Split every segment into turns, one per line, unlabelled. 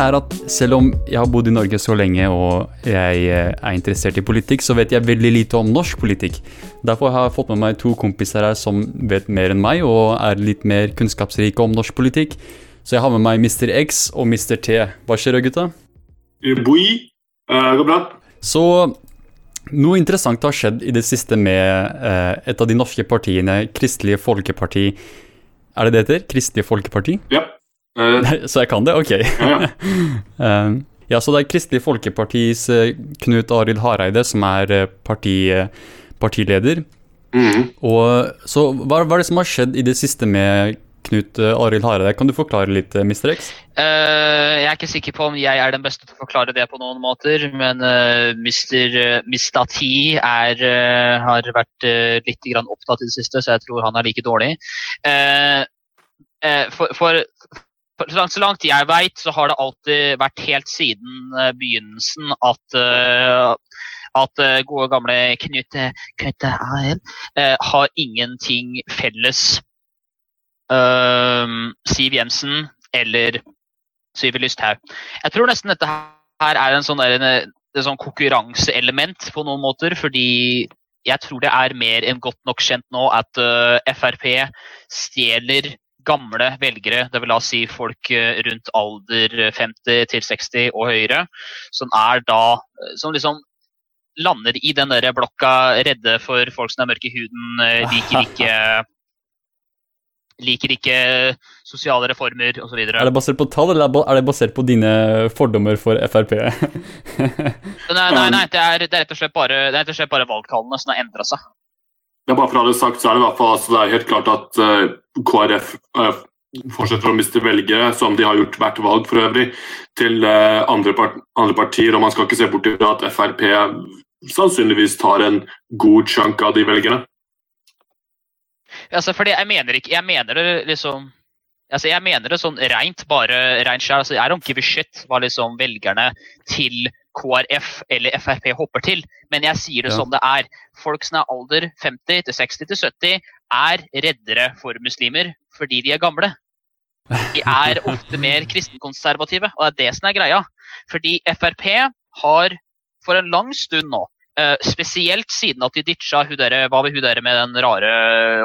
er at selv om jeg har bodd i Norge så lenge og jeg eh, er interessert i politikk, så vet jeg veldig lite om norsk politikk. Derfor har jeg fått med meg to kompiser her som vet mer enn meg og er litt mer kunnskapsrike om norsk politikk. Så jeg har med meg Mr. X og Mr. T. Hva skjer, gutta?
Boi. Uh, går bra.
Så noe interessant har skjedd i det siste med et av de norske partiene, Kristelige Folkeparti. Er det det heter? Kristelig Folkeparti?
Ja. Uh,
så jeg kan det? Ok.
ja,
uh, ja, så det er Kristelig Folkepartis uh, Knut Arild Hareide som er parti, partileder.
Mm.
Og så hva, hva, er det som har skjedd i det siste med Knut Arild Hareide? Kan du forklare litt, Mr. X?
jeg er ikke sikker på om jeg er den beste til å forklare det på noen måter, men Mr. Mistati er, har vært litt opptatt i det siste, så jeg tror han er like dårlig. for, for så langt jeg veit, så har det alltid vært helt siden uh, begynnelsen at, uh, at uh, gode, gamle Knut, Knut har ingenting felles. Siv Jensen eller Syvi Lysthaug. Jeg tror nesten dette her er en sånn, der, en, en sånn konkurranseelement på noen måter, fordi jeg tror det er mer enn godt nok kjent nå at Frp stjeler gamle velgere, det vil la si folk eh, rundt alder 50 til 60 og høyere, som er da eh, som liksom lander i den der blokka redde for folk som er mørke i huden, eh, liker ikke liker ikke sosiale reformer osv.
Er det basert på tall, eller er det basert på dine fordommer for Frp?
nei, nei, nei det, er, det, er, rett og slett bare, det er rett og slett bare valgtallene som har endra seg.
Ja, bare for å ha det sagt, så er det i hvert fall altså, det er helt klart at uh, eh, KrF uh, eh, fortsetter å miste velgere, som de har gjort hvert valg for øvrig, til uh, andre, part andre, partier. Og man skal ikke se bort fra at Frp sannsynligvis tar en god chunk av de velgerne.
Altså, fordi jeg mener ikke Jeg mener det liksom altså Jeg mener det sånn rent bare rent sjøl. Altså, I don't give a shit hva liksom velgerne til KrF eller Frp hopper til, men jeg sier det ja. som det er. Folk som er alder 50 til 60 til 70 er reddere for muslimer fordi de er gamle. De er ofte mer kristenkonservative, og det er det som er greia. Fordi Frp har for en lang stund nå, uh, spesielt siden at de ditcha hun der, hva var hun der med den rare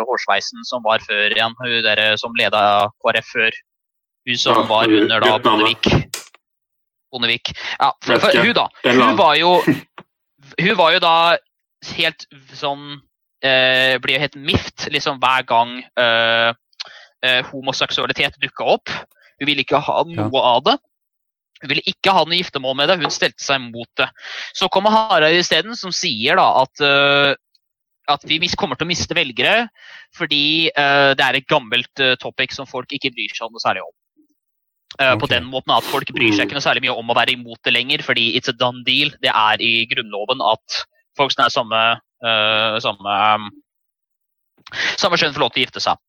hårsveisen som var før igjen, hun der som leda KrF før, hun som var under da Bondevik. Bondevik. Ja, for, for, hun da, hun var jo Hun var jo da helt sånn eh, Blir jo helt mift liksom hver gang eh, eh, homoseksualitet dukka opp. Hun ville ikke ha noe ja. av det. Hun ville ikke ha noe giftermål med det, hun stelte seg mot det. Så kommer Hareide isteden, som sier da at, uh, at vi kommer til å miste velgere fordi uh, det er et gammelt uh, topic som folk ikke bryr seg noe særlig om. Okay. På den måten at Folk bryr seg ikke noe særlig mye om å være imot det lenger, fordi it's a done deal. Det er i Grunnloven at folk som er samme, samme um, samme kjønn får lov til å gifte seg.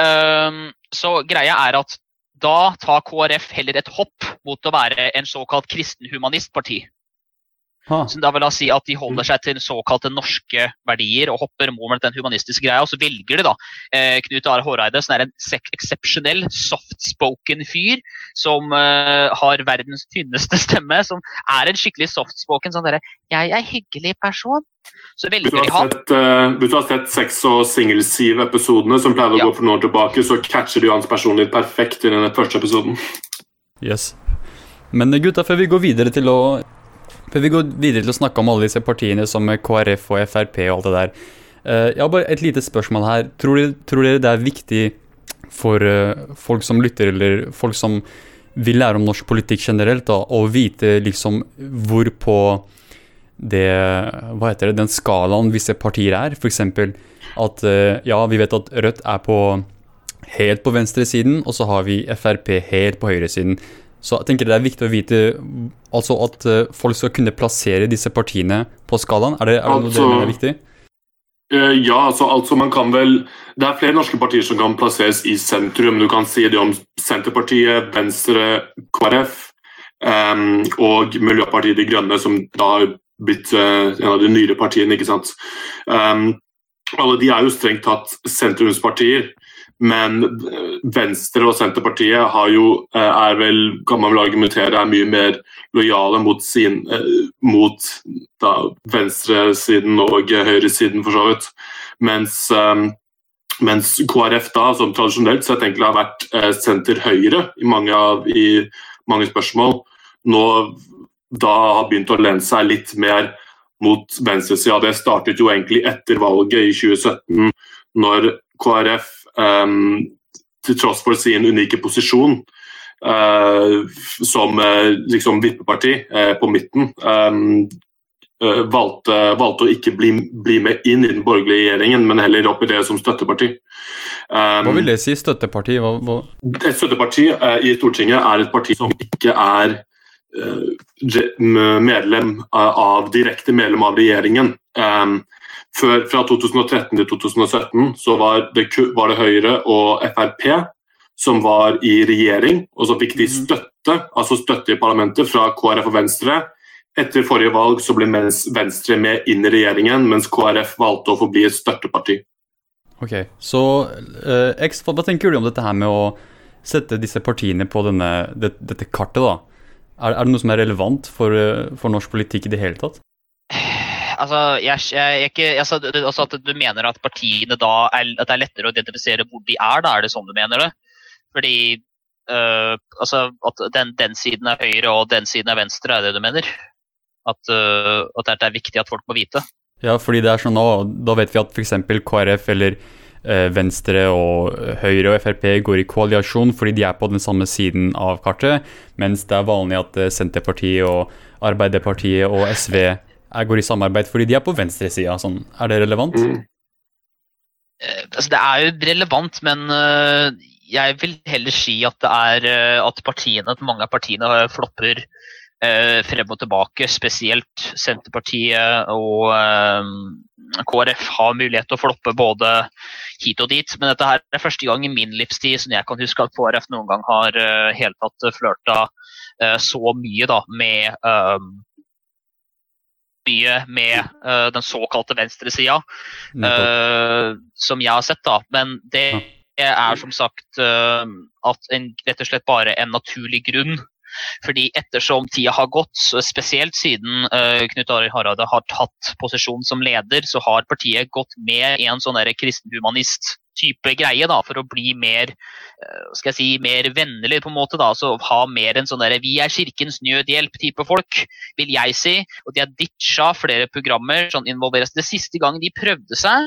Um, så greia er at da tar KrF heller et hopp mot å være en såkalt kristen humanistparti. Som da vil da si at de holder seg til såkalte norske verdier og hopper mot den humanistiske greia. Og så velger de da eh, Knut Are Håreide, som er en eksepsjonell softspoken fyr som eh, har verdens tynneste stemme, som er en skikkelig softspoken sånn derre 'Jeg er hyggelig person'. Så velger de
han. Uh, hvis du har sett Sex og singel-Siv-episodene som pleide å ja. gå for noen år tilbake, så catcher du hans personlighet perfekt i den første episoden.
Yes. Men gutta, før vi går videre til å før vi går videre til å snakke om alle disse partiene som KrF og Frp og alt det der. Uh, jeg har bare et lite spørsmål her. Tror dere, tror dere det er viktig for uh, folk som lytter, eller folk som vil lære om norsk politikk generelt, da, å vite liksom hvor på det Hva heter det, den skalaen visse partier er? F.eks. at uh, ja, vi vet at Rødt er på helt på venstresiden, og så har vi Frp helt på høyresiden. Så jeg tenker det er viktig å vite altså at eh, folk skal kunne plassere disse partiene på skalaen. Er det, er det altså, noe dere mener er viktig?
Uh, ja, altså, altså, man kan vel Det er flere norske partier som kan plasseres i sentrum. Du kan si det om Senterpartiet, Venstre, KrF um, og Miljøpartiet De Grønne, som da har blitt uh, en av de nyere partiene. ikke sant? Um, alle de er jo strengt tatt sentrumspartier. Men eh, Venstre og Senterpartiet har jo, eh, er vel, kan man vel argumentere, er mye mer lojale mot, sin, eh, mot da, venstresiden og høyresiden, for så vidt. Mens, mens, KrF, da, som tradisjonelt sett egentlig har vært senter-høyre i i mange spørsmål, nå da har begynt å lene seg litt mer mot venstresida. Det startet jo egentlig etter valget i 2017, når KrF til tross for sin unike posisjon uh, som uh, liksom vippeparti uh, på midten, um, valgte, valgte, å ikke bli, bli, med inn i den borgerlige regjeringen, men heller opp i det som støtteparti.
Um, hva vil det si, støtteparti? Hva, hva?
Et støtteparti i Stortinget er et parti som ikke er medlem av, direkte medlem av regjeringen. Um, før, fra 2013 til 2017 så var det, var det Høyre og Frp som var i regjering, og så fikk de mhm. støtte, altså støtte i parlamentet fra KrF og Venstre. Etter forrige valg så ble Venstre med inn i regjeringen, mens KrF valgte å forbli et støtteparti.
Ok, Så uh, X, hva tenker du om dette her med å sette disse partiene på denne, det, dette kartet? da? Er, er, det noe som er relevant for, uh, for norsk politikk i det hele tatt?
Altså, jeg, jeg, ikke, altså, altså, at du mener at partiene da er, at det er lettere å identifisere hvor de er, da er det sånn du mener det? Fordi uh, altså, at den, den, siden er høyre og den siden er venstre, er det du mener? At, uh, at det er viktig at folk må vite?
Ja, fordi det er sånn nå, da vet vi at f.eks. KrF eller uh, Venstre og Høyre og Frp går i koalisjon fordi de er på den samme siden av kartet, mens det er vanlig at Senterpartiet og Arbeiderpartiet og SV jeg går i samarbeid fordi de er på venstresida. Sånn. Er det relevant? Mm.
Uh, altså, det er jo relevant, men uh, jeg vil heller si at det er uh, at partiene, at mange av partiene flopper frem og tilbake. Spesielt Senterpartiet og KrF har mulighet til å floppe både hit og dit. Men dette her er første gang i min livstid som jeg kan huske at KrF noen gang har uh, helt tatt flørta så mye da, med mye med uh, den såkalte venstresida, uh, som jeg har sett. da. Men det er som sagt uh, at en, rett og slett bare en naturlig grunn. Fordi ettersom tida har gått, spesielt siden uh, Knut Arild Hareide har tatt posisjon som leder, så har partiet gått med i en sånn kristenhumanist type greie da, for å bli mer eh, skal jeg si, mer vennlig, på en måte. da, så Ha mer en sånn der, vi er Kirkens nødhjelp-type folk, vil jeg si. Og de har ditcha flere programmer sånn involveres. Det siste gang de prøvde seg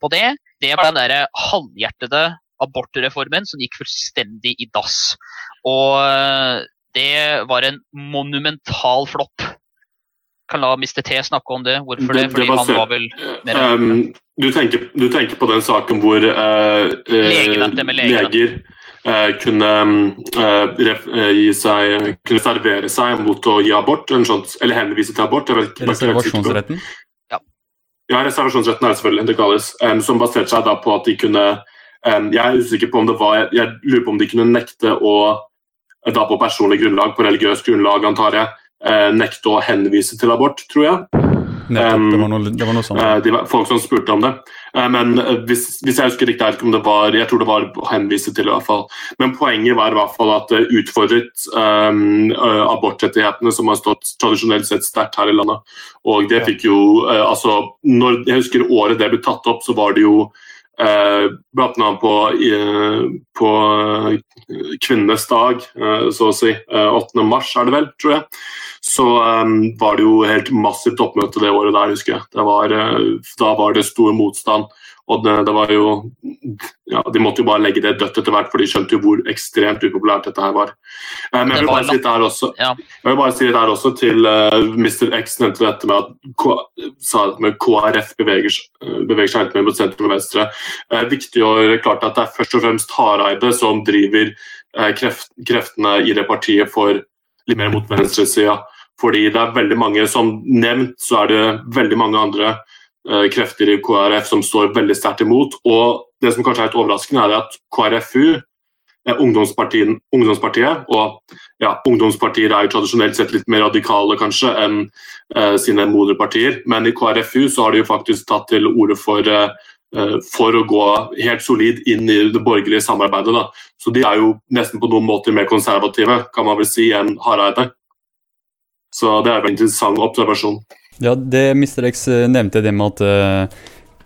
på det, det var den der halvhjertede abortreformen som gikk fullstendig i dass. Og eh, det var en monumental flopp kan la Mr. T snakke om det. Hvorfor det? Fordi det var, han var vel mer um,
du, tenker, du, tenker, på den saken hvor uh,
legene,
leger uh, kunne, uh, seg, kunne servere seg mot å gi abort, sånt, eller henvise til abort.
Reservasjonsretten?
Ja. ja, reservasjonsretten er selvfølgelig det kalles. Um, som baserte seg da på at de kunne um, Jeg er usikker på om det var Jeg, jeg lurer på om de kunne nekte å da på personlig grunnlag, på religiøst grunnlag, antar jeg, eh, nekte å henvise til abort, tror jeg.
Nettopp, det var noe, det var noe sånt.
Eh, de, folk som spurte om det. Eh, men hvis, hvis, jeg husker riktig, jeg om det var jeg tror det var å henvise til i hvert fall. Men poenget var i hvert fall at det utfordret um, abortrettighetene som har stått tradisjonelt sett sterkt her i landet. Og det fikk jo uh, altså, når, Jeg husker året det ble tatt opp, så var det jo Eh, annet på, på kvinnenes dag, så å si. 8. mars er det vel, tror jeg så var det jo helt massivt oppmøte det året der, husker jeg. Var, da var det stor motstand. Og det, det, var jo ja, De måtte jo bare legge det dødt etter hvert, for de skjønte jo hvor ekstremt upopulært dette her var. Uh, men jeg vil bare si det her også, jeg vil bare si det her også til uh, Mr. X nevnte dette med at K sa med KrF beveger, beveger seg helt mer mot sentrum og venstre. Det er viktig å gjøre klart at det er først og fremst Hareide som driver kreft, kreftene i det partiet for litt mer mot venstresida. Fordi det er veldig mange, som nevnt, så er det veldig mange andre uh, krefter i KrF som står veldig sterkt imot. Og det som kanskje er litt overraskende, er at KrFU er ungdomspartiet, ungdomspartiet og ja, ungdomspartier er jo tradisjonelt sett litt mer radikale kanskje enn eh, sine moderpartier. Men i KrFU så har de jo faktisk tatt til orde for uh, eh, for å gå helt solid inn i det borgerlige samarbeidet. Da. Så de er jo nesten på noen måter mer konservative kan man vel si, enn Hareide. Så det er en interessant observasjon.
Ja, det Mr. X eh, nevnte, det med at uh,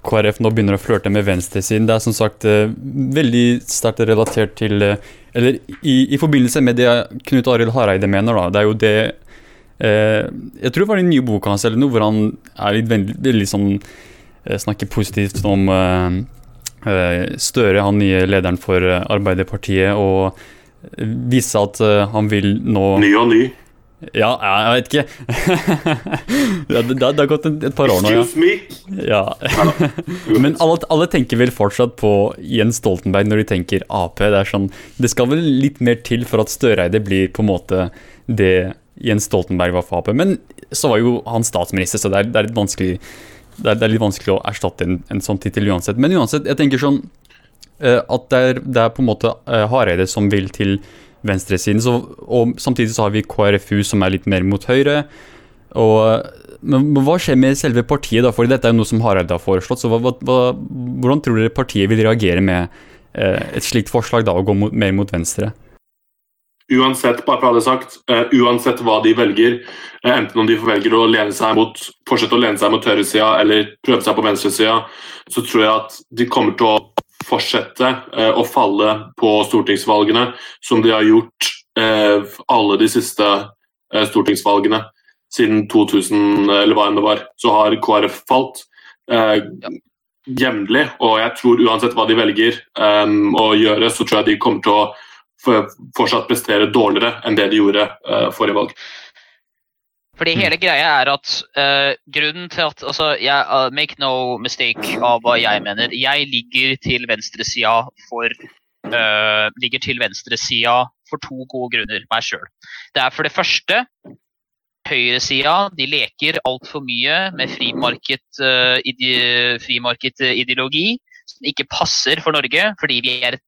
KrF nå begynner å flørte med venstresiden, det er som sagt uh, veldig sterkt relatert til uh, Eller i, i, forbindelse med det Knut Arild Hareide mener, da. Det er jo det Jeg tror det var den nye boka hans eller noe, hvor han er litt veldig, veldig sånn Snakker positivt om Støre, han nye lederen for Arbeiderpartiet, og viser at han vil nå
Ny og ny.
Ja, jeg vet ikke. det, det, har gått et par år nå,
ja.
Ja. Men alle, alle, tenker vel fortsatt på Jens Stoltenberg når de tenker Ap. Det er sånn, det skal vel litt mer til for at Støreide blir på en måte det Jens Stoltenberg var for Ap. Men så var jo han statsminister, så det er, det er litt vanskelig det er, det er, litt vanskelig å erstatte en, en sånn tittel uansett. Men uansett, jeg tenker sånn uh, at det er, det er, på en måte uh, Hareide som vil til venstresiden. Så, og samtidig så har vi KrFU som er litt mer mot høyre. Og, men, hva skjer med selve partiet, da? For dette er jo noe som Hareide har foreslått. så hva, hva, Hvordan tror dere partiet vil reagere med eh, et slikt forslag, da, å gå mot, mer mot venstre?
Uansett bare for å ha det sagt, uh, uansett hva de velger, uh, enten om de velger å lene seg mot, fortsette å lene seg mot høyresida eller prøve seg på venstresida, så tror jeg at de kommer til å fortsette eh, å falle på stortingsvalgene, som de har gjort eh, alle de siste eh, stortingsvalgene siden 2000, eller hva enn det var. Så har KrF falt eh, jevnlig, og jeg tror uansett hva de velger um, å gjøre, så tror jeg de kommer til å fortsatt prestere dårligere enn det de gjorde uh, forrige valg.
Fordi mm. hele greia er at uh, grunnen til at altså, jeg, uh, Make no mistake av hva jeg mener. Jeg ligger til venstresida for uh, ligger til venstresida for to gode grunner, meg sjøl. Det er for det første høyresida de leker altfor mye med frimarkedideologi som ikke passer for Norge, fordi vi er et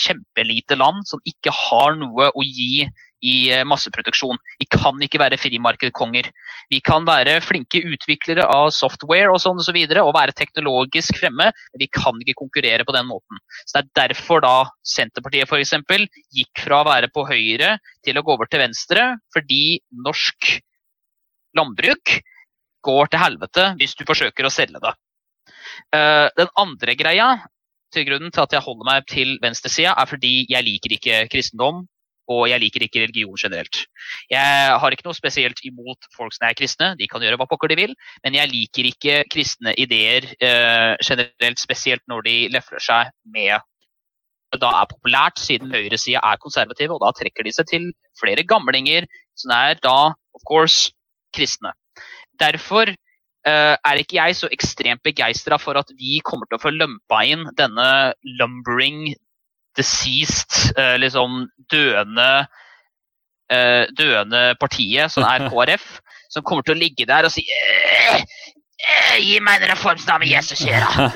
kjempelite land som ikke har noe å gi i eh, masseproduksjon. Vi kan ikke være frimarkedkonger. Vi kan være flinke utviklere av software og sånn og, så videre, og være teknologisk fremme, men vi kan ikke konkurrere på den måten. Så Det er derfor da Senterpartiet f.eks. gikk fra å være på høyre til å gå over til venstre, fordi norsk landbruk går til helvete hvis du forsøker å selge det. Eh, den andre greia til grunnen til at jeg holder meg til venstresida, er fordi jeg liker ikke kristendom og jeg liker ikke religion generelt. Jeg har ikke noe spesielt imot folk som er kristne, de kan gjøre hva pokker de vil, men jeg liker ikke kristne ideer eh, generelt, spesielt når de lefler seg med da er populært, siden høyresida er konservative, og da trekker de seg til flere gamlinger som er da, of course, kristne. Derfor uh, er ikke jeg så ekstremt begeistra for at vi kommer til å få lumpa inn denne lumbering deceased, uh, liksom døende, uh, døende partiet, som er KrF, som kommer til å ligge der og si Gi meg en reformstemme, Jesus kjære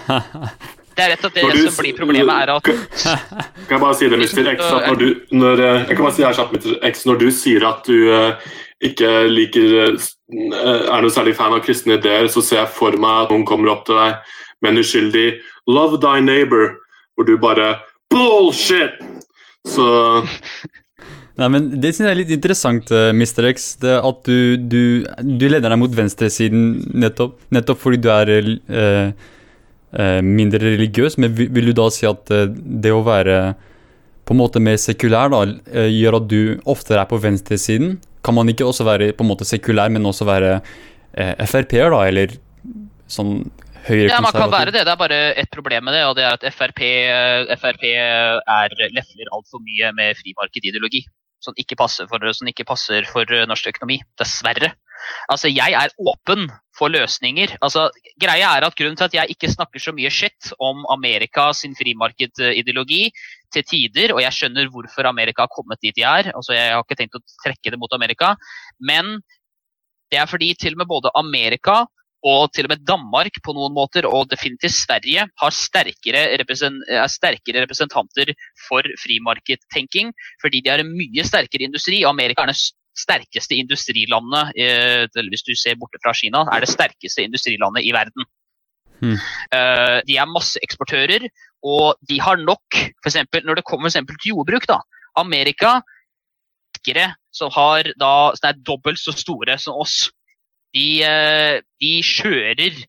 det! er rett at det, det som blir problemet, er at
Kan jeg bare si det, Mr. X, at når du, når, jeg kan bare si her, Mr. X, når du sier at du ikke liker er noe særlig fan av kristne ideer, så ser jeg for meg at noen kommer opp til deg med en uskyldig 'love thy neighbor', hvor du bare bullshit! Så
Nei, men Det synes jeg er litt interessant, eh, Mr. X. At du, du, du, leder deg mot venstresiden nettopp, nettopp fordi du er uh, uh, mindre religiøs. Men vil, du da si at det å være på en måte mer sekulær da, gjør at du oftere er på venstresiden? Kan man ikke også være på en måte sekulær, men også være Frp-er, da? Eller sånn
ja, man kan være det. Det er bare ett problem med det, og det er at Frp, FRP er lefler altfor mye med frimarkedideologi. Som ikke, for, som ikke passer for norsk økonomi. Dessverre. Altså, jeg er åpen for løsninger. Altså, greia er at Grunnen til at jeg ikke snakker så mye shit om Amerika sin frimarkedideologi til tider, og jeg skjønner hvorfor Amerika har kommet dit de er, altså, jeg har ikke tenkt å trekke det mot Amerika, men det er fordi til og med både Amerika og til og med Danmark på noen måter, og definitivt Sverige, har sterkere, er sterkere representanter for frimarkedtenking, fordi de har en mye sterkere industri. Amerika er det sterkeste industrilandet, eh, hvis du ser borte fra Kina, er det sterkeste industrilandet i verden. Mm. De er masseeksportører, og de har nok for eksempel, Når det kommer for eksempel til jordbruk, da. Amerika som, har da, som er dobbelt så store som oss, de, eh, de kjører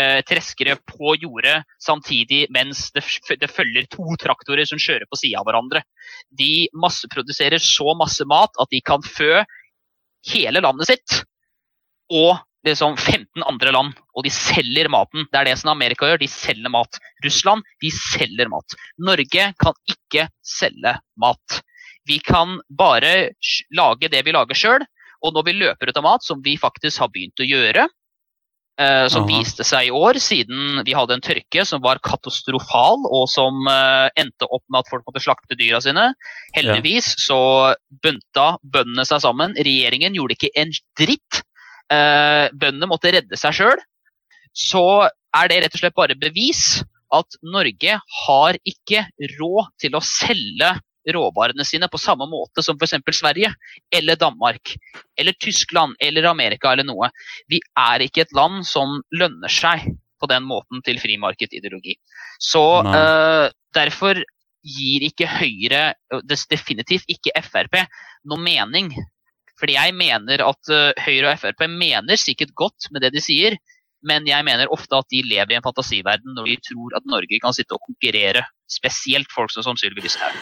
eh, treskere på jordet samtidig mens det, det følger to traktorer som kjører på sida av hverandre. De masseproduserer så masse mat at de kan fø hele landet sitt og liksom 15 andre land. Og de selger maten. Det er det som Amerika gjør. De selger mat. Russland de selger mat. Norge kan ikke selge mat. Vi kan bare lage det vi lager sjøl. Og når vi løper ut av mat, som vi faktisk har begynt å gjøre, eh, som
Aha.
viste seg i år, siden vi hadde en tørke som var katastrofal, og som eh, endte opp med at folk måtte slakte dyra sine. Heldigvis så bunta bøndene seg sammen. Regjeringen gjorde ikke en dritt. Eh, bøndene måtte redde seg sjøl. Så er det rett og slett bare bevis at Norge har ikke råd til å selge råvarene sine på samme måte som f.eks. Sverige eller Danmark eller Tyskland eller Amerika eller noe. Vi er ikke et land som lønner seg på den måten til frimarkedsideologi. Så eh, derfor gir ikke Høyre, definitivt ikke Frp, noe mening. Fordi jeg mener at uh, Høyre og Frp mener sikkert godt med det de sier, men jeg mener ofte at de lever i en fantasiverden når de tror at Norge kan sitte og konkurrere. Spesielt folk som sannsynligvis er.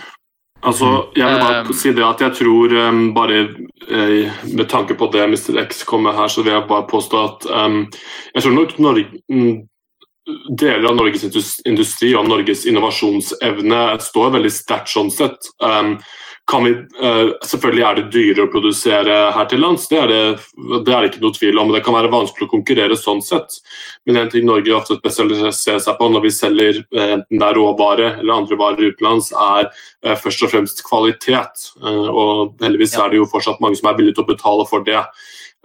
Altså, jeg vil bare
Um,
si det at jeg tror um, bare eh, Med tanke på det Mr. X kommer her, så vil jeg bare påstå at um, jeg tror nok Norge, mm, deler av Norges industri og Norges innovasjonsevne står veldig sterkt sånn sett. Um, vi, uh, selvfølgelig er det dyrere å produsere her til lands, det er det, det er ikke noe tvil om. Det kan være vanskelig å konkurrere sånn sett. Men en ting Norge ofte spesialiserer seg på når vi selger uh, enten det er råvare eller andre varer utenlands, er uh, først og fremst kvalitet. Og heldigvis er det jo fortsatt mange som er villige til å betale for det.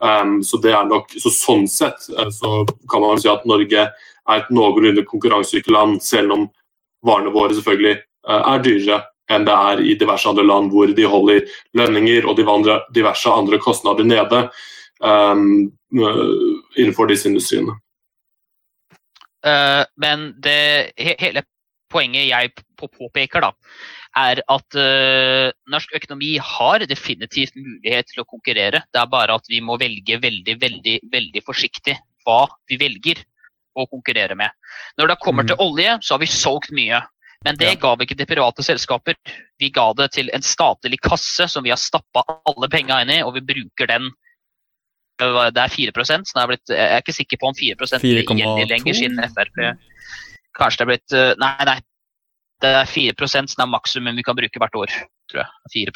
Um, så det er nok, så sånn sett så kan man si at Norge er et noenlunde konkurransedyktig land, selv om varene våre selvfølgelig er dyrere enn det er i diverse andre land hvor de holder lønninger og diverse, diverse andre kostnader nede um, innenfor disse industriene.
Uh, men det he hele poenget jeg på påpeker, da, er at uh, norsk økonomi har definitivt mulighet til å konkurrere. Det er bare at vi må velge veldig, veldig, veldig forsiktig hva vi velger å konkurrere med. Når det kommer
Mm.
til olje, så har vi solgt mye. Men det
Ja.
ga vi ikke til private selskaper. Vi ga det til en statlig kasse som vi har stappa alle penga inn i, og vi bruker den det er 4 så det er blitt, Jeg er ikke sikker på om 4 gjelder lenger, siden Frp Kanskje det er blitt eh, Nei, nei. Det er 4% som er maksimum vi kan bruke hvert år, tror jeg. 4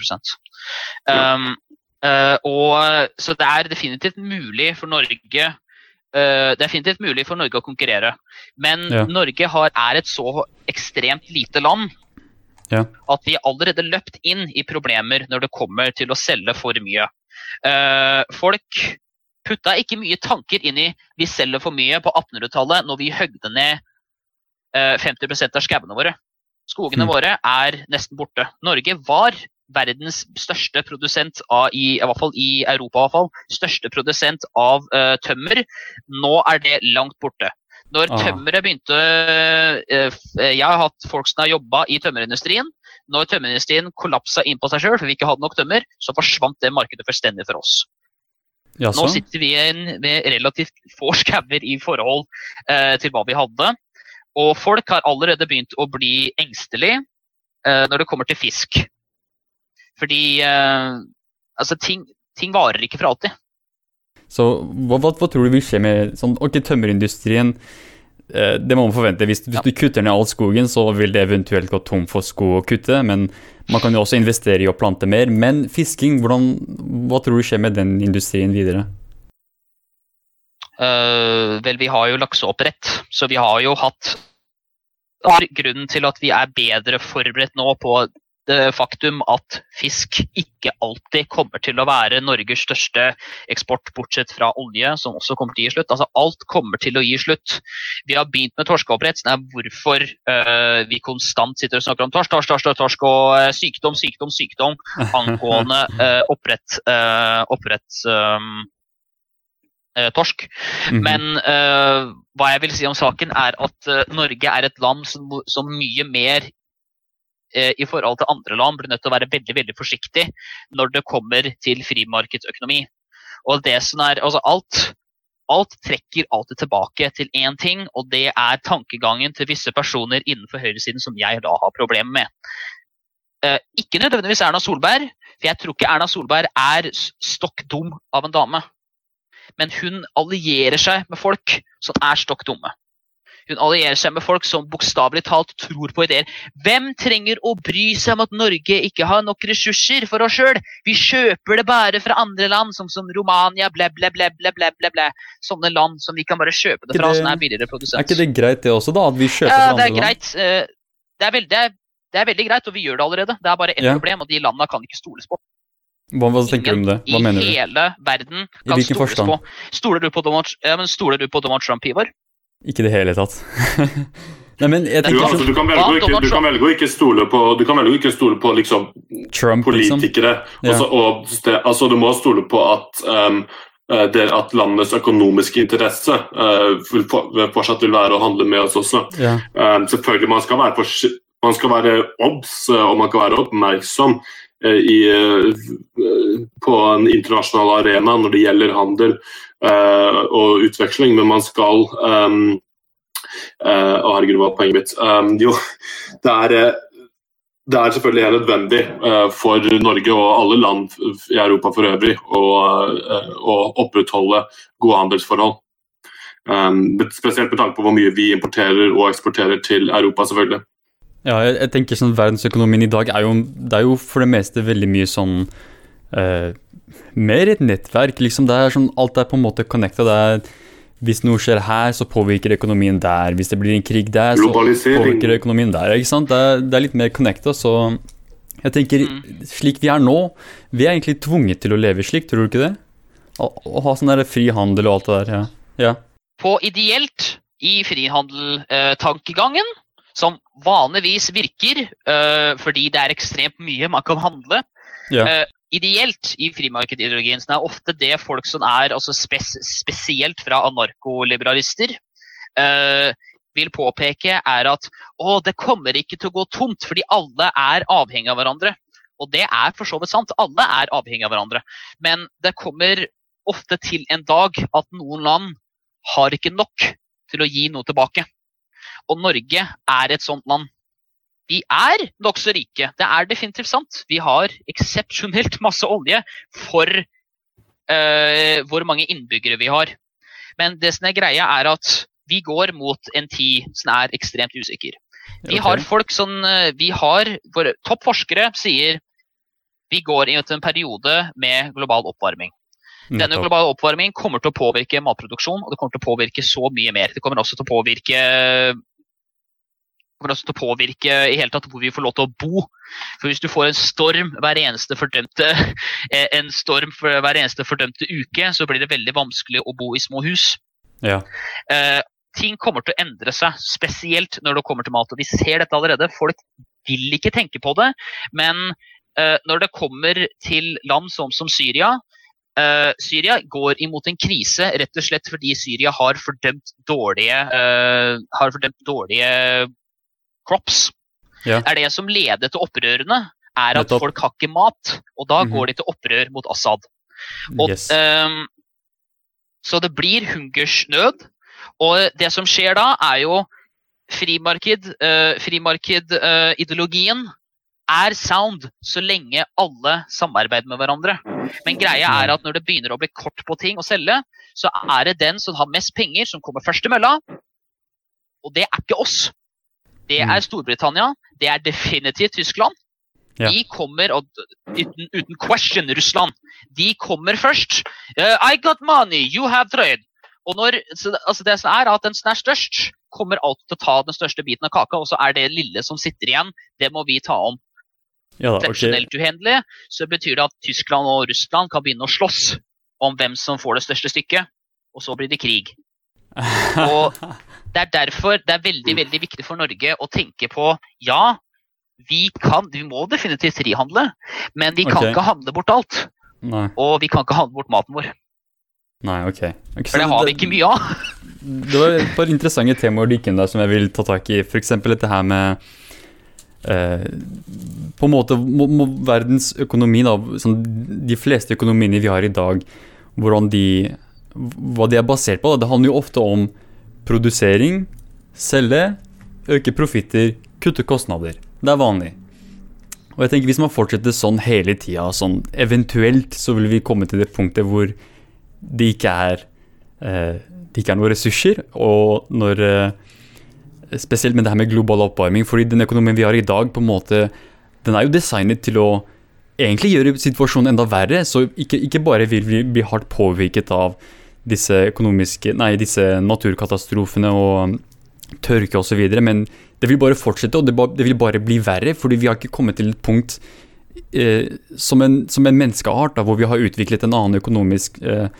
um, eh, og, Så det er definitivt mulig for Norge eh, er definitivt mulig for Norge å konkurrere. Men
Ja.
Norge har, er et så ekstremt lite land
Ja.
at vi allerede løpt inn i problemer når det kommer til å selge for mye. Uh, folk putta ikke mye tanker inn i vi selger for mye på 1800-tallet når vi høgde ned uh, 50 av skauene våre. Skogene
Mm.
våre er nesten borte. Norge var verdens største produsent av, i, i hvert fall i Europa, i hvert fall, største produsent av uh, tømmer. Nå er det langt borte. Når
Ah.
tømmeret begynte uh, Jeg har hatt folk som har jobba i tømmerindustrien. Når tømmerindustrien kollapsa inn på seg sjøl, for vi ikke hadde nok tømmer, så forsvant det markedet fullstendig for oss. Nå sitter vi igjen med relativt få skauer i forhold eh, til hva vi hadde. Og folk har allerede begynt å bli engstelig eh, når det kommer til fisk. Fordi eh, altså, ting, ting varer ikke for alltid.
Så hva, hva, hva tror du vil skje med sånn, ok, tømmerindustrien? eh, Det må man forvente. Hvis, hvis
Ja.
du kutter ned all skogen, så vil det eventuelt gå tom for sko å kutte. Men man kan jo også investere i å plante mer. Men fisking, hvordan, hva tror du skjer med den industrien videre?
Uh, vel, vi har jo lakseoppdrett, så vi har jo hatt Grunnen til at vi er bedre forberedt nå på det faktum at fisk ikke alltid kommer til å være Norges største eksport, bortsett fra olje, som også kommer til å gi slutt. Altså, alt kommer til å gi slutt. Vi har begynt med torskeoppdrett. Det er hvorfor uh, vi konstant sitter og snakker om torsk, torsk, torsk, torsk og uh, sykdom, sykdom, sykdom angående uh, opprett, eh, oppdrett um, eh, torsk.
-hmm.
Men uh, hva jeg vil si om saken, er at uh, Norge er et land som, som mye mer eh, i forhold til andre land blir nødt til å være veldig veldig forsiktig når det kommer til frimarkedsøkonomi. Og det som er, altså alt, alt trekker alltid tilbake til én ting, og det er tankegangen til visse personer innenfor høyresiden som jeg da har problemer med. Eh, ikke nødvendigvis Erna Solberg, for jeg tror ikke Erna Solberg er stokk dum av en dame. Men hun allierer seg med folk som er stokk dumme. Hun allierer seg med folk som bokstavelig talt tror på ideer. Hvem trenger å bry seg om at Norge ikke har nok ressurser for oss sjøl? Vi kjøper det bare fra andre land, som, som Romania, ble, ble, ble, ble, ble, ble, ble. Sånne land som vi kan bare kjøpe det fra, som er billigere produsent.
Er ikke det greit, det også, da? At vi kjøper
Ja,
fra andre
greit.
land?
eh, Det er, greit. det, er, det er veldig greit, og vi gjør det allerede. Det er bare ett
Ja.
problem, og de landene kan ikke stoles på.
Hva, hva tenker du om det? Hva mener du?
I hele verden kan stoles
forstand?
på. Stoler du på Donald, ja, men stoler du på Donald Trump, Ivar?
Ikke i det hele tatt. Nei, men jeg
Du,
tenker
altså,
sånn
du, kan velge, ikke, du kan velge å ikke stole på Du kan velge å ikke stole på liksom,
Trump, liksom.
politikere.
Ja.
Også, og det, altså, du må stole på at, um, eh, det, at landets økonomiske interesse uh, vil fortsatt vil være å handle med oss også.
Ja.
Um, selvfølgelig, man skal være, man skal være obs eh, og man kan være oppmerksom uh, i, uh, på en internasjonal arena når det gjelder handel og utveksling, men man skal um, eh, Å, herregud, hva er poenget mitt? Um, jo, det er eh, det er selvfølgelig helt nødvendig eh, for Norge og alle land i Europa for øvrig å, eh, opprettholde gode handelsforhold. Um, spesielt med tanke på hvor mye vi importerer og eksporterer til Europa, selvfølgelig.
Ja, jeg tenker sånn verdensøkonomien i dag er jo, det er jo for det meste veldig mye sånn eh, Mer et nettverk, liksom. Det er sånn, alt er på en måte connecta. Det er Hvis noe skjer her, så påvirker økonomien der. Hvis det blir en krig der, så påvirker økonomien der. ikke sant? Det er, det er litt mer connecta, så jeg tenker slik vi er nå Vi er egentlig tvunget til å leve slik, tror du ikke det? Å, å ha sånn der frihandel og alt det der. ja. ja.
På ideelt i frihandeltankegangen, som vanligvis virker eh, fordi det er ekstremt mye man kan handle,
Ja.
eh, ideelt i frimarkedideologien så er ofte det folk som er altså spes spesielt fra anarkoliberalister, eh, vil påpeke, er at å, det kommer ikke til å gå tomt fordi alle er avhengig av hverandre. Og det er for så vidt sant. Alle er avhengig av hverandre. Men det kommer ofte til en dag at noen land har ikke nok til å gi noe tilbake. Og Norge er et sånt land. Vi er nokså rike. Det er definitivt sant. Vi har eksepsjonelt masse olje for uh, hvor mange innbyggere vi har. Men det som er greia, er at vi går mot en tid som er ekstremt usikker. Vi har folk som eh, Vi har våre Toppforskere sier vi går inn i en periode med global oppvarming. Denne globale oppvarmingen kommer til å påvirke matproduksjon, og det kommer til å påvirke så mye mer. Det kommer også til å påvirke kommer også til å påvirke i hele tatt hvor vi får lov til å bo. For Hvis du får en storm hver eneste fordømte, eh, en storm for hver eneste fordømte uke, så blir det veldig vanskelig å bo i små hus.
Ja.
Eh, ting kommer til å endre seg, spesielt når det kommer til mat. og Vi ser dette allerede. Folk vil ikke tenke på det. Men eh, når det kommer til land som, som Syria Uh, Syria går imot en krise rett og slett fordi Syria har fordømt dårlige, uh, har fordømt dårlige crops.
Ja.
Det er det som leder til opprørene, er at folk har ikke mat. Og da
Mhm.
går de til opprør mot Assad. Og,
Yes.
um, så det blir hungersnød. Og det som skjer da, er jo frimarked, uh, frimarkedideologien er sound så lenge alle samarbeider med hverandre. Men greia er at når det begynner å bli kort på ting å selge, så er det den som har mest penger, som kommer først i mølla. Og det er ikke oss. Det
Mm.
er Storbritannia. Det er definitivt Tyskland.
Ja.
De kommer, og uten, uten question, Russland. De kommer først. Uh, I got money, you have trade. Og når, så, det- altså det som er at Den som er størst, kommer alltid til å ta den største biten av kaka, og så er det lille som sitter igjen, det må vi ta om.
ja da, ok.
okay. uhendelig, så betyr det at Tyskland og Russland kan begynne å slåss om hvem som får det største stykket, og så blir det krig. Og det er derfor det er veldig veldig viktig for Norge å tenke på ja, vi, kan, vi må definitivt frihandle, men vi kan
okay.
ikke handle bort alt.
Nei.
Og vi kan ikke handle bort maten vår.
Nei, ok. okay
For det har vi ikke mye av.
Det var et par interessante temaer du gikk inn der som jeg vil ta tak i. F.eks. dette her med eh, På en måte må, må verdens økonomi, da, sånn, de fleste økonomiene vi har i dag, hvordan de Hva de er basert på. Da. Det handler jo ofte om produsering, selge, øke profitter, kutte kostnader. Det er vanlig. Og jeg tenker Hvis man fortsetter sånn hele tida, sånn, eventuelt så vil vi komme til det punktet hvor det ikke er eh, det ikke er noen ressurser, og når eh, Spesielt med det her med global oppvarming, fordi den økonomien vi har i dag, på en måte, den er jo designet til å egentlig gjøre situasjonen enda verre. Så ikke, ikke bare vil vi bli hardt påvirket av disse Nei, disse naturkatastrofene og tørke osv., men det vil bare fortsette, og det, det, vil bare bli verre, fordi vi har ikke kommet til et punkt eh, som, en, som en menneskeart da, hvor vi har utviklet en annen økonomisk eh,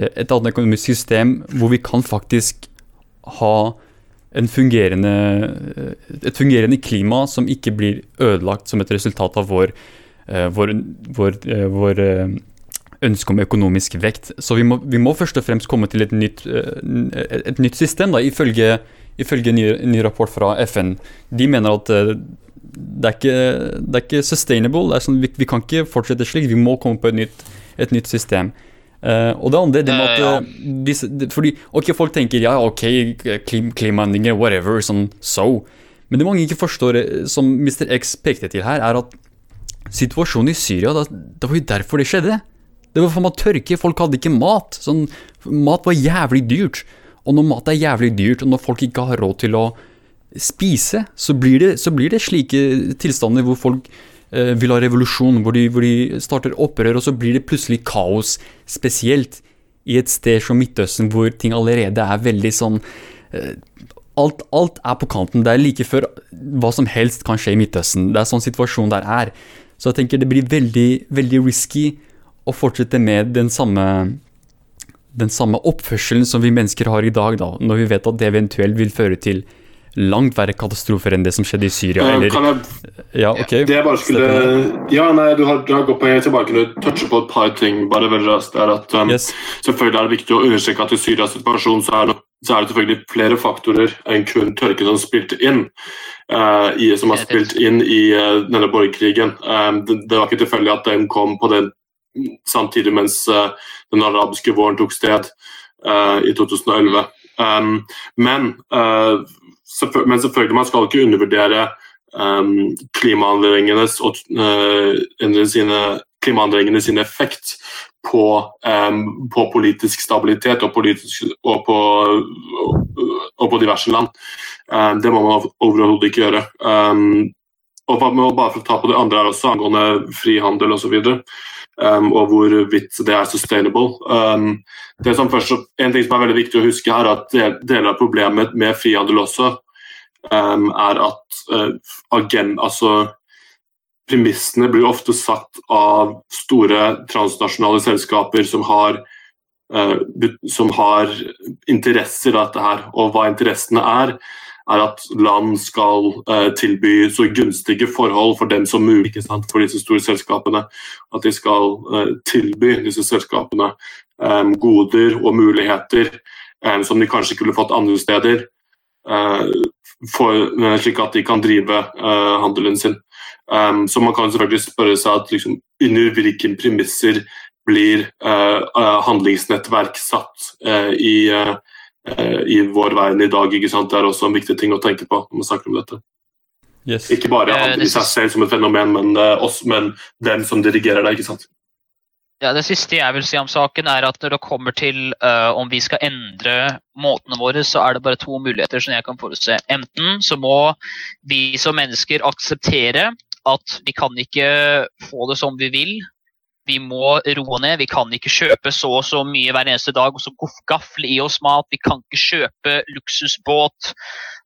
Eh, et annet økonomisk system hvor vi kan faktisk ha en fungerende, eh, et fungerende klima som ikke blir ødelagt som et resultat av vår, eh, vår, vår, vår ønske om økonomisk vekt. Så vi må, vi må, først og fremst komme til et nytt, et nytt system, da, ifølge, ifølge ny, ny, rapport fra FN. De mener at det er ikke, det er ikke sustainable. Er sånn, vi, vi, kan ikke fortsette slik. Vi må komme på et nytt, et nytt system. Uh, og det andre det med at uh, disse, de, Fordi ok, folk tenker ja, ok, klim, klimaendringer, whatever, sånn so. Men det mange ikke forstår, eh, som Mr. X pekte til her, er at situasjonen i Syria da, Det var jo derfor det skjedde. Det var for meg tørke, folk hadde ikke mat. Sånn, mat var jævlig dyrt. Og når mat er jævlig dyrt, og når folk ikke har råd til å spise, så blir det, så blir det slike tilstander hvor folk Eh, vil ha revolusjon, hvor de, hvor de starter opprør, og så blir det plutselig kaos. Spesielt i et sted som Midtøsten, hvor ting allerede er veldig sånn eh, alt, alt, er på kanten. Det er like før hva som helst kan skje i Midtøsten. Det er sånn situasjonen der er. Så jeg tenker det blir veldig, veldig risky å fortsette med den samme den samme oppførselen som vi mennesker har i dag, da, når vi vet at det eventuelt vil føre til langt verre katastrofer enn det som skjedde i Syria.
Eller, kan jeg,
ja, ok.
Det jeg bare skulle, ja, nei, du har, du har gått på Jeg bare kunne touche på et par ting. bare veldig raskt. Det er at um, yes. Selvfølgelig er det viktig å understreke at i Syrias situasjon så er, det, så er det selvfølgelig flere faktorer enn kun tørke som spilte inn. Uh, i, som har spilt inn i uh, denne borgerkrigen. Um, det, det, var ikke tilfeldig at den kom på den samtidig mens uh, den arabiske våren tok sted i 2011. Um, men men selvfølgelig, man skal ikke undervurdere um, klimaendringenes og sine, klimaendringene sin effekt på, um, på, politisk stabilitet og, politisk, og, på, og, på, diverse land. Um, det må man overhodet ikke gjøre. Um, og bare for å ta på det andre her også, angående frihandel osv. Um, og hvorvidt det er sustainable. Um, det som først, en ting som er veldig viktig å huske her, at Deler av problemet med frihandel også um, er at uh, agen, altså, premissene blir ofte satt av store transnasjonale selskaper som har, uh, som har interesser i dette her. Og hva interessene er, er at land skal eh, tilby så gunstige forhold for dem som mulig for disse store selskapene. At de skal eh, tilby disse selskapene eh, goder og muligheter um, som de kanskje ikke ville fått andre steder. Uh, for, slik at de kan drive handelen sin. Så man kan selvfølgelig spørre seg at liksom, under hvilke premisser blir handlingsnettverk satt i Eh, i vår verden i dag. ikke sant? Det er også en viktig ting å tenke på når man snakker om dette. Yes. Ikke bare
eh,
i seg selv som et fenomen, men uh, oss, men dem som dirigerer det. ikke sant?
Ja, Det siste jeg vil si om saken, er at når det kommer til uh, om vi skal endre måtene våre, så er det bare to muligheter som jeg kan forutse. Enten så må vi som mennesker akseptere at vi kan ikke få det som vi vil, vi må roe ned. Vi kan ikke kjøpe så og så mye hver eneste dag og så gafle i oss mat. Vi kan ikke kjøpe luksusbåt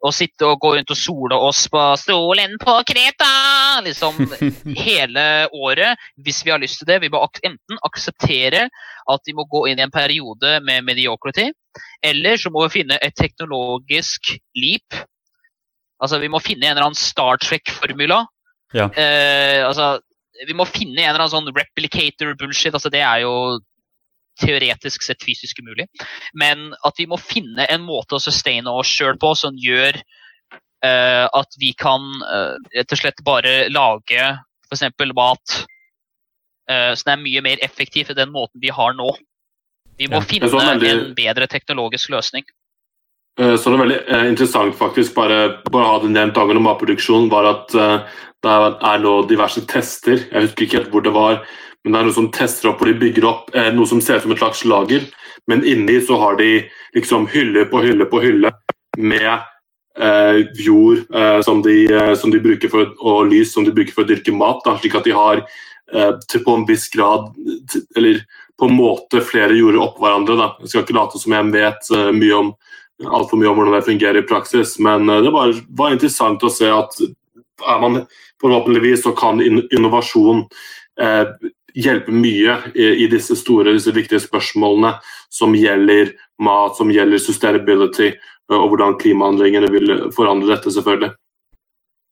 og sitte og gå rundt og sole oss på stolen på Kreta liksom hele året hvis vi har lyst til det. Vi må enten akseptere at vi må gå inn i en periode med mediocrity, eller så må vi finne et teknologisk leap. Altså, vi må finne en eller annen Star Trek-formula.
Ja.
Eh, altså, vi må finne en eller annen sånn replicator bullshit. altså Det er jo teoretisk sett fysisk umulig. Men at vi må finne en måte å sustaine oss sjøl på som gjør uh, at vi kan uh, rett og slett bare lage f.eks. mat uh, som er mye mer effektiv enn den måten vi har nå. Vi må
Ja,
finne
veldig-
en bedre teknologisk løsning.
Eh, Så det er veldig eh, interessant faktisk, bare, bare ha det nevnt angående matproduksjon, var at eh, det er- nå diverse tester. Jeg husker ikke helt hvor det var, men det er noe som tester opp hvor de bygger opp noe som ser ut som et slags lager. Men inni så har de liksom hylle på hylle på hylle med eh, jord eh, som, de, eh, som de bruker for, og lys som de bruker for å dyrke mat. Da, slik at de har til på en viss grad, eller på en måte flere jorder oppå hverandre. Da. Jeg skal ikke late som jeg vet mye om altfor mye om hvordan det fungerer i praksis, men eh, det var, var interessant å se at man forhåpentligvis så kan innovasjon eh, hjelpe mye i, i disse store, disse viktige spørsmålene som gjelder mat, som gjelder sustainability, eh, og hvordan klimaendringene vil forandre dette, selvfølgelig.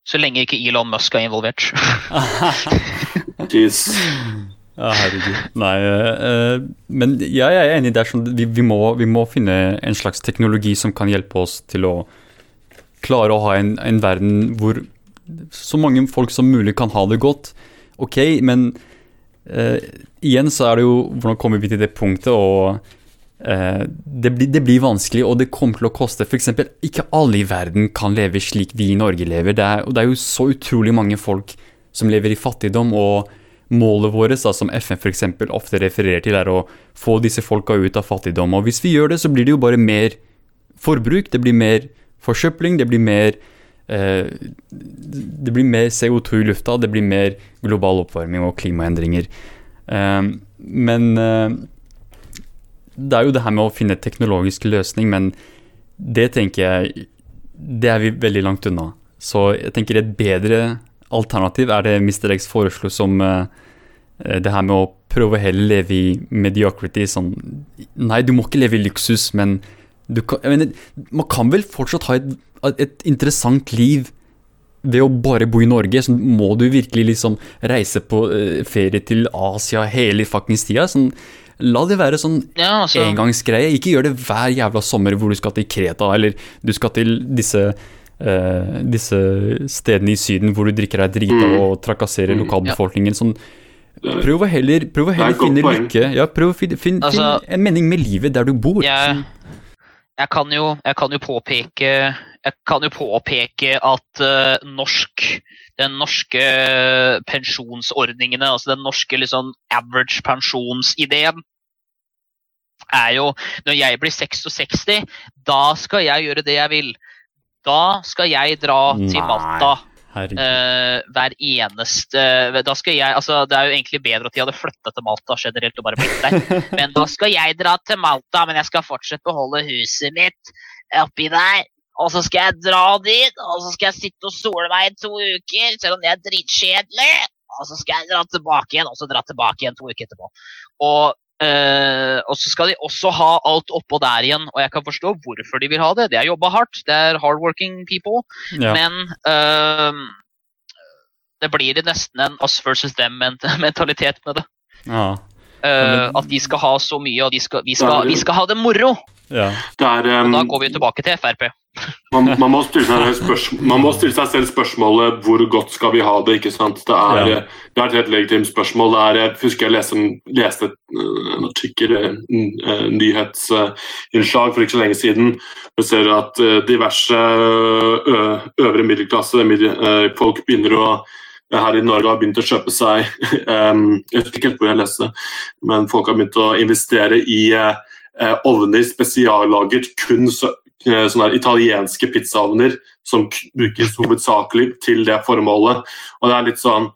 Så lenge ikke Elon Musk er involvert.
Jeez.
Ja, herregud. Nei, uh, men ja, jeg er enig. Det er sånn, vi, vi, må, vi må finne en slags teknologi som kan hjelpe oss til å klare å ha en, en verden hvor så mange folk som mulig kan ha det godt. Ok, men uh, igjen så er det jo Hvordan kommer vi til det punktet? og uh, det, blir, det blir vanskelig, og det kommer til å koste. F.eks. ikke alle i verden kan leve slik vi i Norge lever. Det er, og det er jo så utrolig mange folk som lever i fattigdom. og Målet vårt, som FN eksempel, ofte refererer til, er å få disse folka ut av fattigdom. Og Hvis vi gjør det, så blir det jo bare mer forbruk, det blir mer forsøpling, det blir mer eh, Det blir mer CO2 i lufta, det blir mer global oppvarming og klimaendringer. Eh, men eh, det er jo det her med å finne teknologisk løsning, men det tenker jeg Det er vi veldig langt unna. Så jeg tenker et bedre alternativ er det Mr. X foreslo som uh, det her med å prøve å heller leve i mediocrity. Sånn Nei, du må ikke leve i luksus, men du kan mener, Man kan vel fortsatt ha et, et interessant liv ved å bare bo i Norge. Så må du virkelig liksom reise på eh, ferie til Asia hele fuckings tida. Sånn, la det være sånn
Ja, altså,
engangsgreie. Ikke gjør det hver jævla sommer hvor du skal til Kreta, eller du skal til disse eh, disse stedene i Syden hvor du drikker deg drita
Mm.
og trakasserer
Mm.
lokalbefolkningen. Sånn, prøv å heller, prøv å
er
heller finne lykke. Ja, prøv å finne, finne,
Altså-
finne en mening med livet der du bor.
Jeg-
Sånn,
jeg kan jo, jeg kan jo påpeke jeg kan jo påpeke at uh, norsk den norske pensjonsordningene, altså den norske liksom, average pensjonsideen, er jo Når jeg blir 66, da skal jeg gjøre det jeg vil. Da skal jeg dra til Malta eh, hver eneste Da skal jeg Altså, det er jo egentlig bedre at de hadde flytta til Malta generelt og bare blitt der. Men da skal jeg dra til Malta, men jeg skal fortsette å holde huset mitt oppi der. Og så skal jeg dra dit, og så skal jeg sitte og sole meg i to uker, selv om det er dritkjedelig. Og så skal jeg dra tilbake igjen, og så dra tilbake igjen to uker etterpå. Og, eh, og så skal de også ha alt oppå der igjen, og jeg kan forstå hvorfor de vil ha det. De har jobba hardt, det er hardworking people.
ja.
Men uh, det blir nesten en us versus them-mentalitet med det.
Ja. Men-
at de skal ha så mye, og de skal, vi, skal, vi skal ha det moro!
ja.
Det er, um,
Da går vi tilbake til Frp.
man, man, må man må stille seg selv spørsmålet hvor godt skal vi ha det. ikke sant? Det er,
Ja.
det er et helt legitimt spørsmål. Det er, jeg husker jeg leste en, leste øh, en artikkel, en, en nyhetsinnslag for ikke så lenge siden. Vi ser at diverse ø, øvre middelklasse middel- folk begynner å her i Norge har begynt å kjøpe seg Jeg vet ikke helt hvor jeg leste men folk har begynt å investere i eh, eh, ovner spesiallaget kun så, eh, sånne italienske pizzaovner som brukes hovedsakelig til det formålet. Og det er litt sånn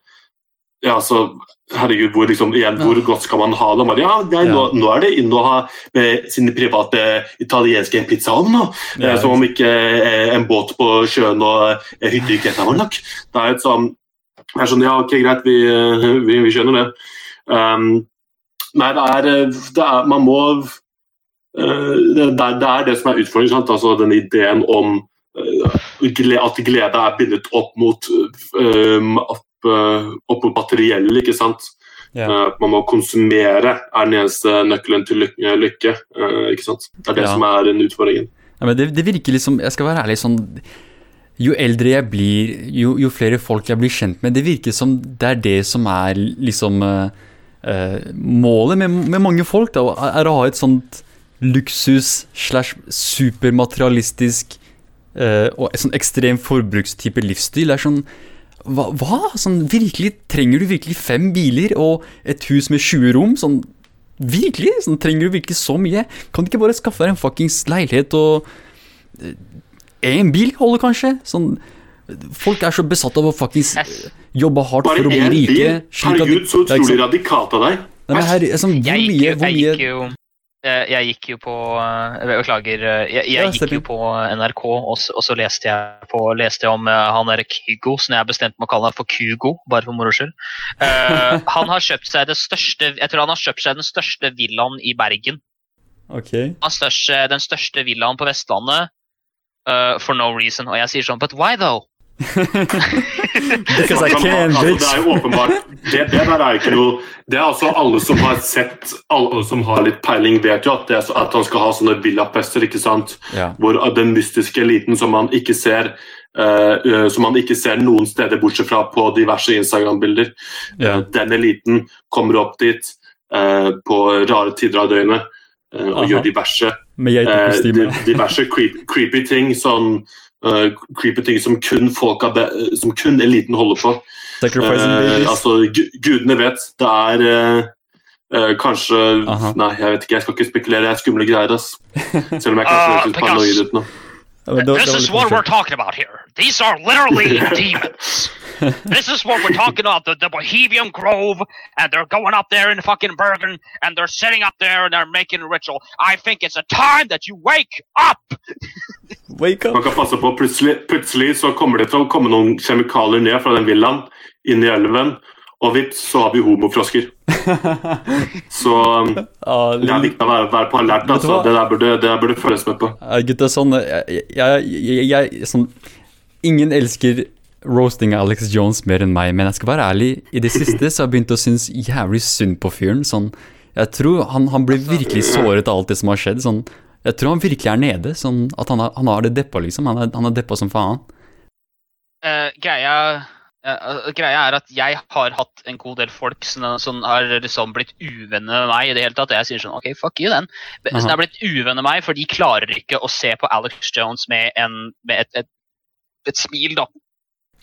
Ja, så Herregud, hvor, liksom, igjen, hvor godt skal man ha det? Bare, ja, nei, nå, nå er det inne å ha med sine private italienske pizzaovn.
Ja,
Eh, som om ikke eh, en båt på sjøen og eh, hytte i Kreta var nok. Det er et sånn det er sånn, ja, ok, greit, vi, eh, vi, vi skjønner det. Um, nei, det er, eh, det er Man må uh, det, det, er, det som er utfordringen. Sant? Altså den ideen om uh, at glede er bindet opp mot, um, opp, uh, opp mot materielle, ikke sant. Yeah. Man må konsumere er den eneste nøkkelen til lykke. ikke sant? Det er det
Ja.
som er den utfordringen.
Ja, men det, det virker liksom Jeg skal være ærlig sånn Jo eldre jeg blir, jo, jo flere folk jeg blir kjent med, det virker som det er det som er liksom uh, Målet med, med mange folk, da, er å ha et sånt luksus slash supermaterialistisk uh, og et sånn ekstrem forbrukstype livsstil. Det er sånn hva, hva? Sånn, virkelig, trenger du virkelig fem biler og et hus med 20 rom? Sånn, virkelig? Sånn, trenger du virkelig så mye? Kan du ikke bare skaffe deg en fuckings leilighet og Én bil holder kanskje? Sånn Folk er så besatt av å
faktisk
jobbe hardt
Bare
for å bli rike.
Herregud, så
er
utrolig
sant-
radikalt av deg.
Nei, men her, sånn, hvor
Jeg gikk,
mye,
jo- jeg gikk jo eh, jeg gikk jo på eh, Beklager. eh, Jeg,
Ja,
jeg gikk jo på NRK, og så, og så leste jeg på, leste jeg om eh, han derre Kygo, som jeg har bestemt meg å kalle han for Kugo, bare for moro skyld. Uh, han har kjøpt seg det største Jeg tror han har kjøpt seg den største villaen i Bergen.
Ok.
Han største, den største villaen på Vestlandet eh, for no reason. Og jeg sier sånn But why though?
Because I can, bitch.
altså,
bitch.
det er jo åpenbart det, det der er ikke noe Det er altså alle som har sett Alle som har litt peiling, vet jo at, det er så, at han skal ha sånne villapester, ikke sant?
Ja.
Hvor den mystiske eliten som man ikke ser Uh, eh, som man ikke ser noen steder bortsett fra på diverse Instagram-bilder.
Yeah.
Uh, Den eliten kommer opp dit uh, på rare tider av døgnet eh, og
Aha.
gjør diverse
Med geitekostyme.
Eh, diverse creep, creepy ting. Sånn uh, creepy ting som kun, folk av be, som kun eliten holder på.
Sacrificing
Eh, altså, gudene vet. Det er eh, eh, kanskje
Aha.
Nei, jeg vet ikke. Jeg skal ikke spekulere. Det er skumle greier. ass. Selv om jeg kanskje
Ah,
høres uh,
Pegasus.
paranoid ut nå.
Det- det
This is what we're talking about here. These are literally demons. This is what we're talking about. The, the Bohemian Grove, and they're going up there in fucking Bergen, and they're sitting up there and they're making a ritual. I think it's a time that you wake up.
Wake
Man kan passe på, plutselig, plutselig så kommer det til å komme noen kjemikalier ned fra den villaen inn i elven, og vips, så har vi homofrosker. Så um,
Ja,
det er viktig å være, være på alert. Altså. Det der burde, det der burde følges med på.
Uh, gutta, sånn jeg, jeg, jeg, jeg sånn, Ingen elsker roasting Alex Jones mer enn meg, men jeg skal være ærlig. I det siste så har jeg begynt å synes jævlig synd på fyren. Sånn, jeg tror han, han blir virkelig såret av alt det som har skjedd. Sånn, jeg tror han virkelig er nede. Sånn, at han har, han har det deppa, liksom. Han er, han er deppa som faen.
Uh, greia, eh, greia er at jeg har hatt en god del folk som, som har liksom blitt uvenner med meg i det hele tatt. Og jeg sier sånn OK, fuck you, den.
Så
Som har blitt uvenner med meg, for de klarer ikke å se på Alex Jones med, en, med et, et, et smil, da.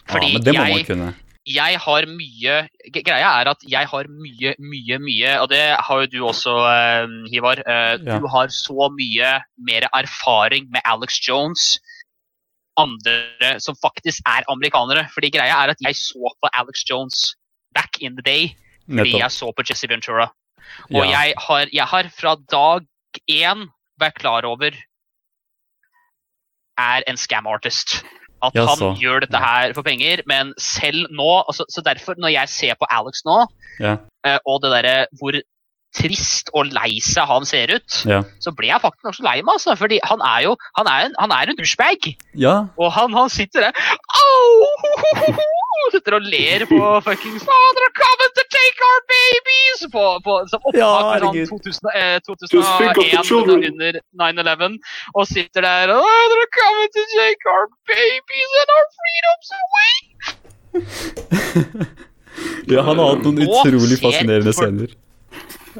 Fordi
ja, men det må
jeg, jeg har mye Greia er at jeg har mye, mye, mye Og det har jo du også, eh, Hivar. Eh,
Ja.
Du har så mye mer erfaring med Alex Jones andre som faktisk er amerikanere. Fordi greia er at jeg så på Alex Jones back in the day fordi jeg så på Jesse Ventura. Og
Ja.
jeg, har, jeg har fra dag én vært klar over er en scam artist. At
Ja,
han gjør dette her for penger, men selv nå altså, Så derfor, når jeg ser på Alex nå,
Ja.
eh, og det derre hvor trist og lei seg han ser ut,
Ja.
så ble jeg faktisk nokså lei meg. Altså, fordi han er jo han er en, han er en douchebag.
ja.
Og han, han sitter der Au! Sitter og ler på fuckings Father They're coming to take our babies! På, på, som opptak
Ja,
med
herregud.
sånn 2000, eh, 2001 under 9-11 og sitter der oh, They're coming to take our babies and our freedoms away!
ja, han har hatt noen utrolig fascinerende
for-
scener.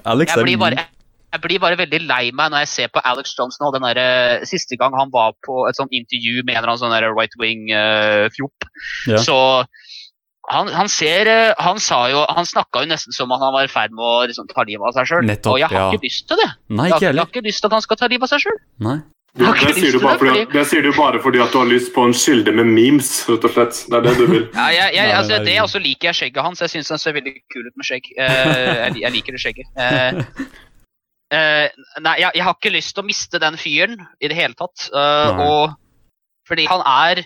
Alex
Jeg blir, bare, jeg blir bare veldig lei meg når jeg ser på Alex Johnson. og Den der, eh, siste gang han var på et sånt intervju med en eller annen sånn right wing-fjopp.
Ja.
Så han, han ser eh, Han sa jo Han snakka jo nesten som om han var i ferd med å liksom, ta livet av seg sjøl. Og jeg har
ja.
ikke lyst til det.
Nei,
Jeg har, jeg har ikke lyst til at han skal ta livet av seg sjøl.
Nei.
Det, det, sier du bare fordi, det sier du bare fordi at du har lyst på en kilde med memes, rett og slett. Det er det du vil.
Ja, jeg, jeg, altså, det også liker jeg skjegget hans. Jeg syns han ser veldig kul ut med skjegg. Uh, jeg, jeg liker det skjegget. Uh, uh, nei, jeg, jeg har ikke lyst til å miste den fyren i det hele tatt. Eh, og fordi han er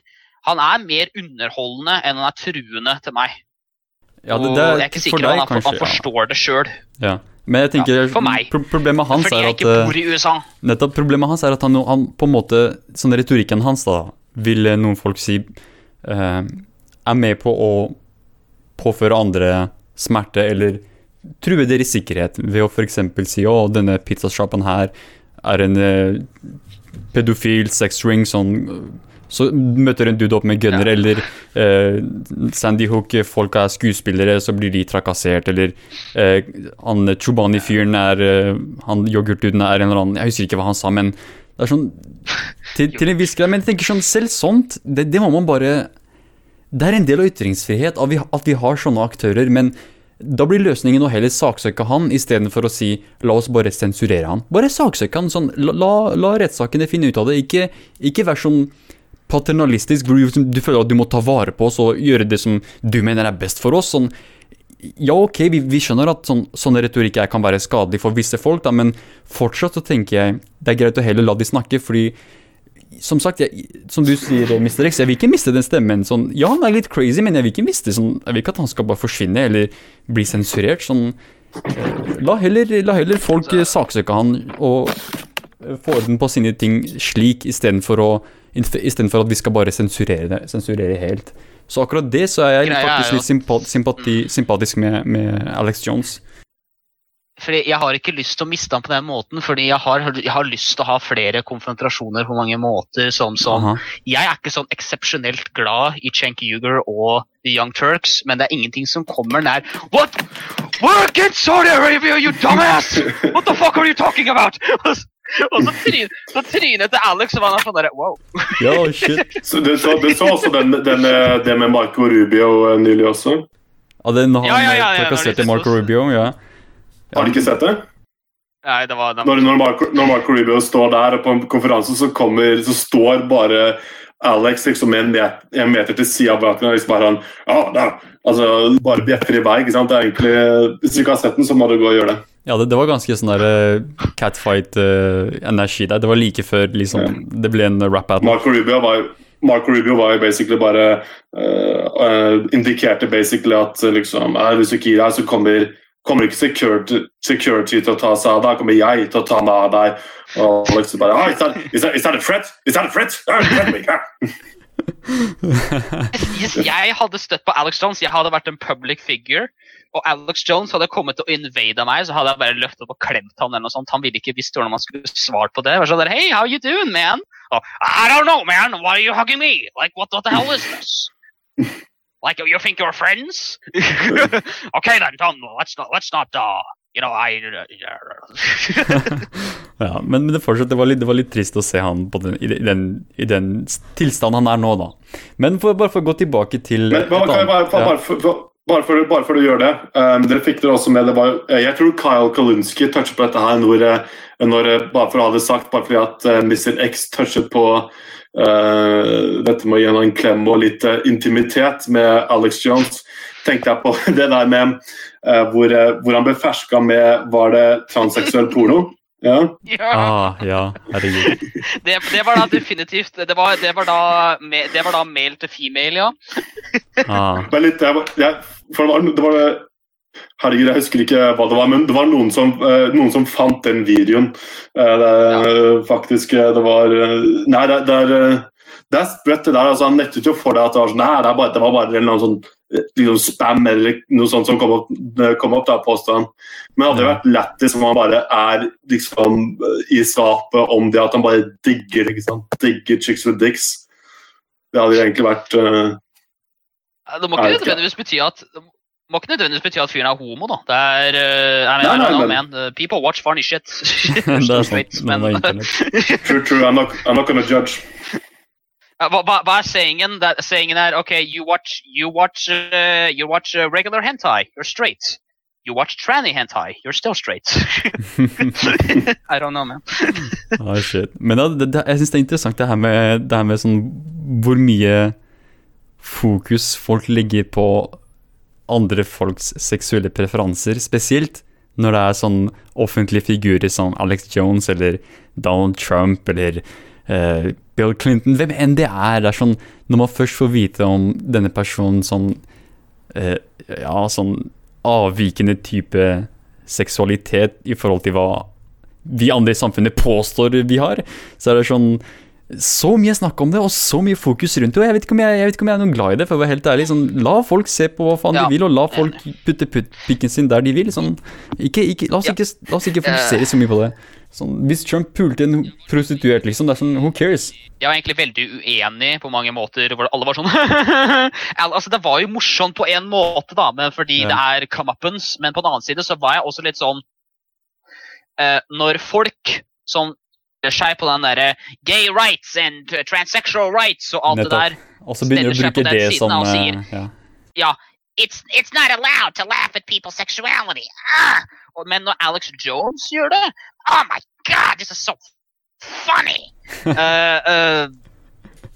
han er mer underholdende enn han er truende til meg.
Ja, det,
og jeg er
er
ikke sikker på om han,
kanskje.
han forstår det sjøl.
Ja. Men jeg tenker,
Ja, for meg.
pro problemet hans
Fordi
er
jeg
at
ikke
eh,
bor i USA.
Nettopp problemet hans er at han, han på en måte Sånn retorikken hans, da, vil eh, noen folk si eh, Er med på å påføre andre smerte eller true deres sikkerhet ved å f.eks. si å, denne pizzasjappen her er en eh, pedofil sexring, sånn så møter en dude opp med gunner,
Ja.
eller eh, Sandy Hook, folk er skuespillere, så blir de trakassert, eller eh, han Chubani-fyren er eh, Han yoghurtduden er en eller annen Jeg husker ikke hva han sa, men det er sånn Til, til en viss grad. Men jeg tenker sånn, selv sånt, det, det må man bare Det er en del av ytringsfrihet at vi, at vi har sånne aktører, men da blir løsningen å heller saksøke han istedenfor å si la oss bare sensurere han. Bare saksøke han. sånn, la, la rettssakene finne ut av det. Ikke, ikke vær sånn paternalistisk hvor du, føler at du må ta vare på oss og gjøre det som du mener er best for oss. sånn ja, ok, vi, vi skjønner at sånn, sånne retorikk kan være skadelig for visse folk, da, men fortsatt så tenker jeg det er greit å heller la de snakke, fordi som sagt, jeg, som du sier, Mr. X, jeg vil ikke miste den stemmen. Sånn, ja, han er litt crazy, men jeg vil ikke miste sånn, jeg vil ikke at han skal bare forsvinne eller bli sensurert. Sånn, eh, la, heller, la heller folk eh, saksøke han og eh, få orden på sine ting slik, istedenfor å Istedenfor at vi skal bare sensurere det, sensurere helt. Så akkurat det så er jeg
Greia
faktisk litt sympati, sympati, sympatisk med, med Alex Jones.
Fordi Jeg har ikke lyst til å miste ham på den måten, fordi jeg har, jeg har lyst til å ha flere konfrontasjoner på mange måter. Sånn som Jeg er ikke sånn eksepsjonelt glad i Cenk Uger og The Young Turks, men det er ingenting som kommer nær What? Work in Saudi Arabia, you dumbass! What the fuck are you talking about? Og så, tryn, så trynet til Alex, og han sånn derre Wow.
Ja, shit.
Så du, så, du så også den, den, det med Marco Rubio eh, nylig også?
Ja, den han
Ja, ja, ja, ja,
eh, trakasserte
de
Marco. Rubio, ja.
Har du ikke sett det?
Nei, det var, det
Når, når, Marco, når Marco Rubio står der på en konferanse, så, kommer, så står bare Alex liksom en meter, en meter til sida bak den og liksom bare han ja, da. Altså, bare bjeffer i vei. ikke sant? Det er egentlig, Hvis du ikke har sett den, så må du gå og gjøre det.
Ja, det, det var ganske sånn der uh, catfight-energi der. Det var like før liksom, det ble en rap battle.
Marco Rubio var jo Marco Rubio var jo basically bare uh, uh, Indikerte basically at eh, liksom eh, Hvis du ikke gir deg, så kommer, kommer ikke security, security til å ta seg av deg. kommer jeg til å ta meg av deg. Og Alex bare ah, is, that, is, that, is that a threat? Is that a threat? Ah.
Hvis jeg hadde støtt på Alex Jones, jeg hadde vært en public figure, og Alex Jones hadde kommet til å invade meg, så hadde jeg bare løftet opp og klemt han eller noe sånt. Han ville ikke visst hvordan man skulle svart på det. Jeg var sånn der, Hey, how you doing, man? Og, I don't know, man. Why are you hugging me? Like, what, what the hell is this? Like, you think you're friends? okay, then, Tom. Let's not, let's not, uh, you know, I...
ja, men, men det fortsatt, det var, litt, det var litt trist å se han på den, i, den, i den tilstanden han er nå, da. Men for, bare for å gå tilbake til
Men bare,
et
kan jeg bare,
annet-
bare,
ja.
bare, for, for, bare, for, bare for å gjøre det um, Dere fikk dere også med det var, eh, Jeg tror Kyle Kalunski touchet på dette her når, eh, når, bare for å ha det sagt, bare fordi at uh, Mr. X touchet på uh, dette med å gi en klem og litt intimitet med Alex Jones. Tenkte jeg på det der med eh, hvor, hvor han ble ferska med Var det transseksuell porno? Ja.
ja.
Ah, ja, herregud.
Det, det var da definitivt Det var, det var, da, me- det var da male til female, ja.
Ah,
Men litt, jeg, jeg, for det var, det var Herregud, jeg husker ikke hva det var, men det var noen som, eh, noen som fant den videoen. Eh, det, ja. Faktisk, eh, det var Nei, det, det er det er sprøtt, det der. altså Han nektet jo for deg at det var sånn Nei, det, bare, det var bare annen sånn liksom spam eller noe sånt som kom opp, kom opp da, påstand. Men det hadde jo vært lættis om han bare er liksom i skapet om det at han bare digger ikke sant? Digger chicks with dicks. Det hadde jo egentlig vært eh,
Det må ikke nødvendigvis bety at det må ikke nødvendigvis bety at fyren er homo, da. Det er uh, I mean,
Nei, nei,
know,
men-
man. Uh, people watch funny shit.
det er sant. Men.
True, true. I'm not, I'm not gonna judge.
Hva, hva, hva er sayingen? Det, sayingen er OK, you watch, you watch, uh, you watch uh, regular hentai, you're straight. You watch tranny hentai, you're still straight. I don't know, man.
Ah, shit. Men da, det, det, jeg syns det er interessant det her med, det her med sånn hvor mye fokus folk legger på andre folks seksuelle preferanser, spesielt når det er sånn offentlige figurer som Alex Jones eller Donald Trump eller uh, Bill Clinton, hvem enn det er. Det er sånn, Når man først får vite om denne personen sånn uh, Ja, sånn avvikende type seksualitet i forhold til hva vi andre i samfunnet påstår vi har, så er det sånn så mye snakk om det, og så mye fokus rundt det. Og jeg vet jeg, jeg, vet ikke om jeg er noen glad i det, for å være helt ærlig. Sånn, la folk se på hva faen
Ja.
de vil, og la folk putte pikken sin der de vil. Sånn, ikke, ikke, la, oss
Ja.
ikke, la oss ikke fokusere så mye på det. Sånn, hvis Trump pulte en prostituert, liksom, det er sånn, who cares?
Jeg var egentlig veldig uenig på mange måter, hvor alle var sånn Altså, Det var jo morsomt på en måte, da, men fordi
Ja.
det er comeuppance. Men på den annen side så var jeg også litt sånn uh, Når folk som seg på den derre gay rights and uh, transsexual rights og alt
Nettopp.
det der
Og så begynner du å bruke det som
og
eh,
sier-
ja.
Ja, it's, it's not allowed to laugh at people's sexuality. Ah! Men når Alex Jones gjør det Oh my god, this is so funny! uh, eh,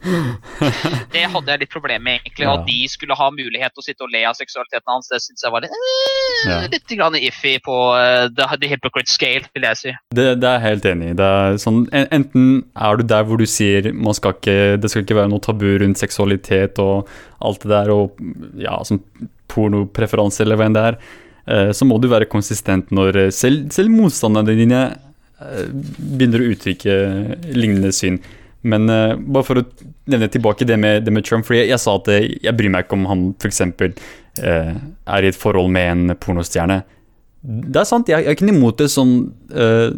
det hadde jeg litt problemer med, egentlig.
Ja.
At de skulle ha mulighet til å sitte og le av seksualiteten hans, det syns jeg var litt, eh,
Ja.
litt grann iffy på uh, the, the hypocrite scale, vil jeg si.
Det, det er jeg helt enig i. Det sånn, enten er du der hvor du sier man skal ikke, det skal ikke være noe tabu rundt seksualitet og alt det der, og ja, sånn pornopreferanse eller hva enn det er, uh, så må du være konsistent når eh, selv, selv motstanderne dine uh, begynner å uttrykke lignende syn. Men uh, bare for å nevne tilbake det med, det med Trump, for jeg, jeg sa at eh, jeg bryr meg ikke om han f.eks. Uh, er i et forhold med en pornostjerne. Det er sant, jeg, jeg er ikke imot det sånn uh,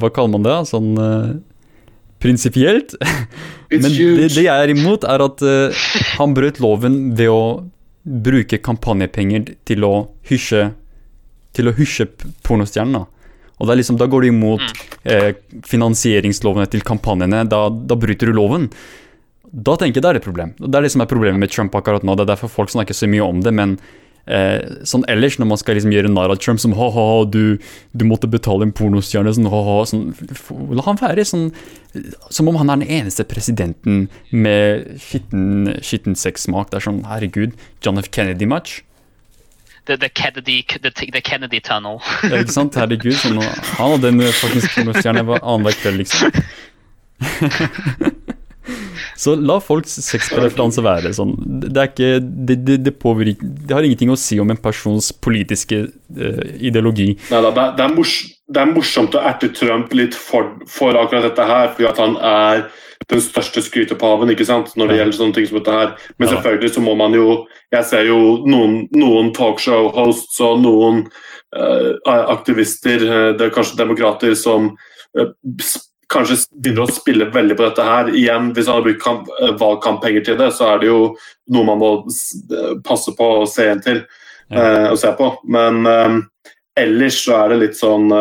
Hva kaller man det? Sånn uh, prinsipielt. Men det, det jeg er imot, er at uh, han brøt loven ved å bruke kampanjepenger til å hysje Til å hysje pornostjernen. Og er liksom, Da går du imot eh, finansieringslovene til kampanjene. Da, da bryter du loven. Da tenker jeg det er et problem. Det er det som er problemet med Trump akkurat nå. Det er derfor folk snakker så mye om det. Men eh, sånn ellers, når man skal liksom gjøre narr av Trump som ha-ha, du, du måtte betale en pornostjerne, sånn ha-ha sånn, La han være sånn Som om han er den eneste presidenten med skitten, skitten sexsmak. Det er sånn, herregud, John F. Kennedy-match.
The, the, Kennedy, the, the Kennedy Tunnel.
Ja, ikke sant? Herregud. Sånn, han hadde en faktisk pornostjerne hver annenhver kveld, liksom. Så la folks sexpreferanse være sånn. Det er ikke det, det, det, påvirker, det har ingenting å si om en persons politiske uh, ideologi.
Neida, det, er- det, er mors, det er morsomt å erte Trump litt for, for akkurat dette her, fordi at han er den største skrytepaven ikke sant, når det
Ja.
gjelder sånne ting som dette her. Men
Ja.
selvfølgelig så må man jo Jeg ser jo noen, noen talkshow-hosts og noen uh, aktivister, eh, det er kanskje demokrater, som uh, kanskje begynner å spille veldig på dette her. Igjen, hvis han har brukt kamp, valgkamppenger til det, så er det jo noe man må passe på å se inn til eh, og se på. Men ellers så er det litt sånn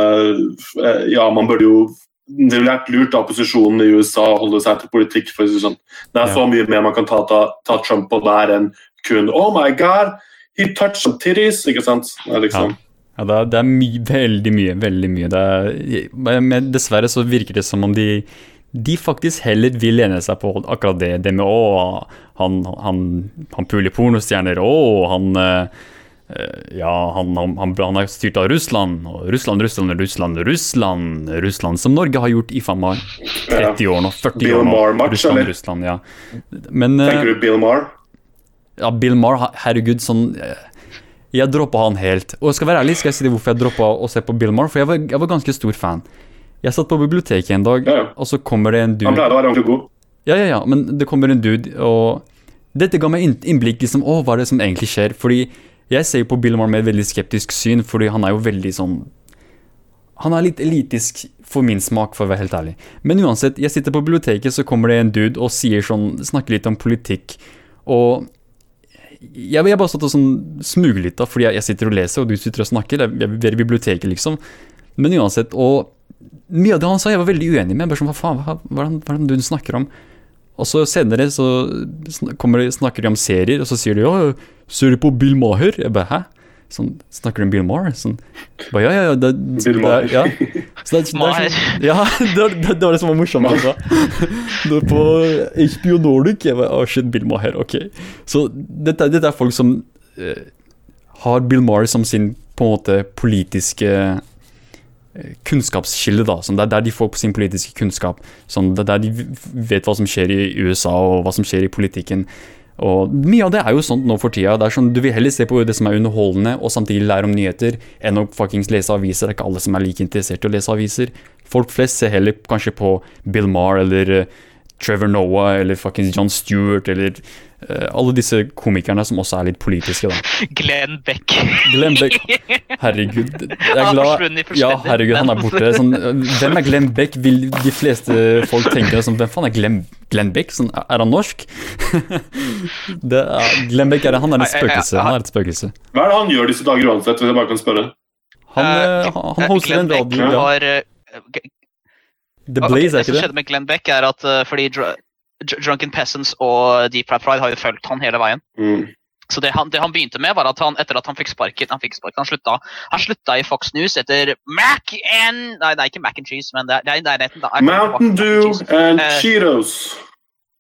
Ja, man burde jo Det ville vært lurt av opposisjonen i USA å holde seg til politikk. for sånn. Det er så mye mer man kan ta, ta, ta Trump på der enn kun Oh my God, he touched some titties. Ikke sant? Det er liksom,
Ja, det er, det er my, veldig mye, veldig mye. Er, men dessverre så virker det som om de de faktisk heller vil lene seg på akkurat det. Det med å, han, han, han puler pornostjerner, å, han eh, Ja, han, han, han, han er styrt av Russland, og Russland, Russland, Russland, Russland, Russland, som Norge har gjort i faen meg 30 år nå, 40
Bill
år nå.
Maher-match,
Russland,
eller?
Russland, ja. Men eh,
Tenker du Bill Maher?
ja, Bill Maher, herregud, sånn eh, Jeg droppa han helt. Og jeg skal være ærlig, skal jeg si det hvorfor jeg droppa å se på Bill Maher, for jeg var, jeg var ganske stor fan. Jeg satt på biblioteket en dag,
Ja, ja.
og så kommer det en
Han
dude
pleide å være ordentlig god.
Ja, ja, ja, men det kommer en dude, og dette ga meg inn- innblikk liksom, å, hva er det som egentlig skjer? Fordi jeg ser jo på Bill Maher med et veldig skeptisk syn, fordi han er jo veldig sånn Han er litt elitisk for min smak, for å være helt ærlig. Men uansett, jeg sitter på biblioteket, så kommer det en dude og sier sånn, snakker litt om politikk, og jeg, jeg bare satt og sånn da, fordi jeg, jeg sitter og leser, og du sitter og snakker, er vi er i biblioteket liksom. Men uansett, og mye av det han sa jeg var veldig uenig med, bare sånn, hva faen, hva, hva er det hva er det du snakker om? Og så senere så kommer de, snakker de om serier, og så sier de ja, ser du på Bill Maher? Jeg bare hæ? Sånn, snakker du om Bill Maher? Sånn, bare, ja, ja, ja, det,
Bill
det,
Maher.
ja. Så det, det, er sånn, ja, det, var- det, det var det som var morsomt. Altså. Det var på HBO Nordic. Jeg bare, oh shit, Bill Maher, ok. Så dette, dette er folk som eh, har Bill Maher som sin på en måte politiske eh, kunnskapskilde, da. Sånn, det er der de får sin politiske kunnskap. Sånn, det er der de vet hva som skjer i USA, og hva som skjer i politikken. Og Mye av det er jo sånn nå for tida. Det er sånn, Du vil heller se på det som er underholdende, og samtidig lære om nyheter, enn å fuckings lese aviser. Det er ikke alle som er like interessert i å lese aviser. Folk flest ser heller kanskje på Bill Maher eller eh, Trevor Noah eller fuckings John Stewart eller uh, alle disse komikerne som også er litt politiske, da.
Glenn Beck.
Glenn Beck. Herregud. Jeg er glad Ja, herregud, han er borte. Sånn, hvem er Glenn Beck? Vil de fleste folk tenke sånn, Hvem faen er Glenn, Glenn Beck? Sånn, er han norsk? det er, Glenn Beck er, han er et spøkelse. Han er et spøkelse.
Hva er det han gjør disse dager uansett, hvis jeg bare kan spørre?
Han,
Eh,
eh, han, hoster en radio. Ja.
har eh, G-
The Blaze, okay, er
Det som
ikke det?
skjedde med Glenn Beck, er at uh, fordi Dr Dr- Drunken Peasants og Deep Fried Pride har jo fulgt han hele veien.
Mm.
Så det han, det han begynte med, var at han etter at han fikk sparken Han fikk sparken, han slutta Han slutta i Fox News etter Mac and Nei, det er ikke Mac and Cheese, men det er, det er kan ikke
Mountain
and
Dew and
Eh,
Cheetos.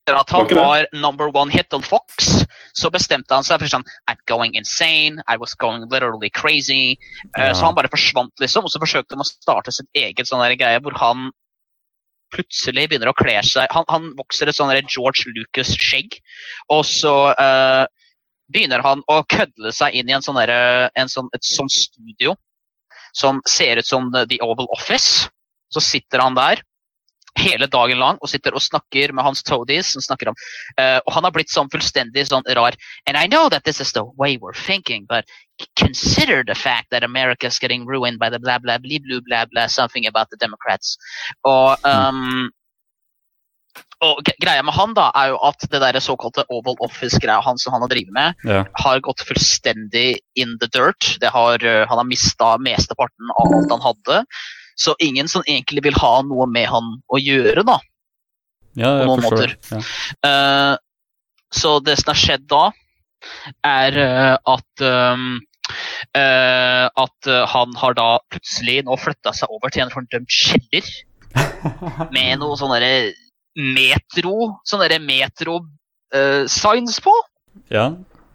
Etter at han var number one hit on Fox, så bestemte han seg for sånn I'm going insane. I was going literally crazy. Eh,
Ja.
Så han bare forsvant, liksom. Og så forsøkte han å starte sitt eget sånn greie hvor han plutselig begynner å kle seg Han, han vokser et sånn George Lucas-skjegg, og så uh, begynner han å kødle seg inn i en sånne, en sånn, et sånt studio som ser ut som The Oval Office. Så sitter han der hele dagen lang og sitter og snakker med hans toadies. Som snakker om, uh, og han har blitt sånn fullstendig sånn rar. And I know that this is the way we're thinking, but consider the fact that America is getting ruined by the blah blah blah blah blah blah something about the Democrats. Og, um, og greia med han da er jo at det der såkalte Oval Office-greia han som han har drevet med,
Ja.
har gått fullstendig in the dirt. Det har, eh, han har mista mesteparten av alt han hadde. Så ingen som egentlig vil ha noe med han å gjøre, da.
ja, jeg
På noen
forstår.
måter.
Ja.
Uh, så det som har skjedd da, er uh, at um, uh, At han har da plutselig nå flytta seg over til en fordømt kjeller med noe sånn derre metro Sånn derre metro-signs på.
ja.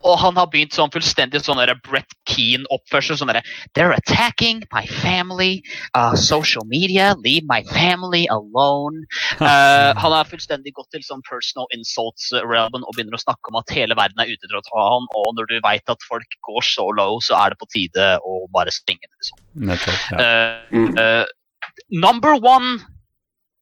Og han har begynt sånn fullstendig sånn Brett Keen-oppførsel. Sånn derre They're attacking my family. Uh, social media. Leave my family alone. Uh, han har fullstendig gått til sånn personal insults-realmen og begynner å snakke om at hele verden er ute til å ta han, og når du veit at folk går så low, så er det på tide å bare springe. Liksom.
Nettopp. Ja.
Eh, number one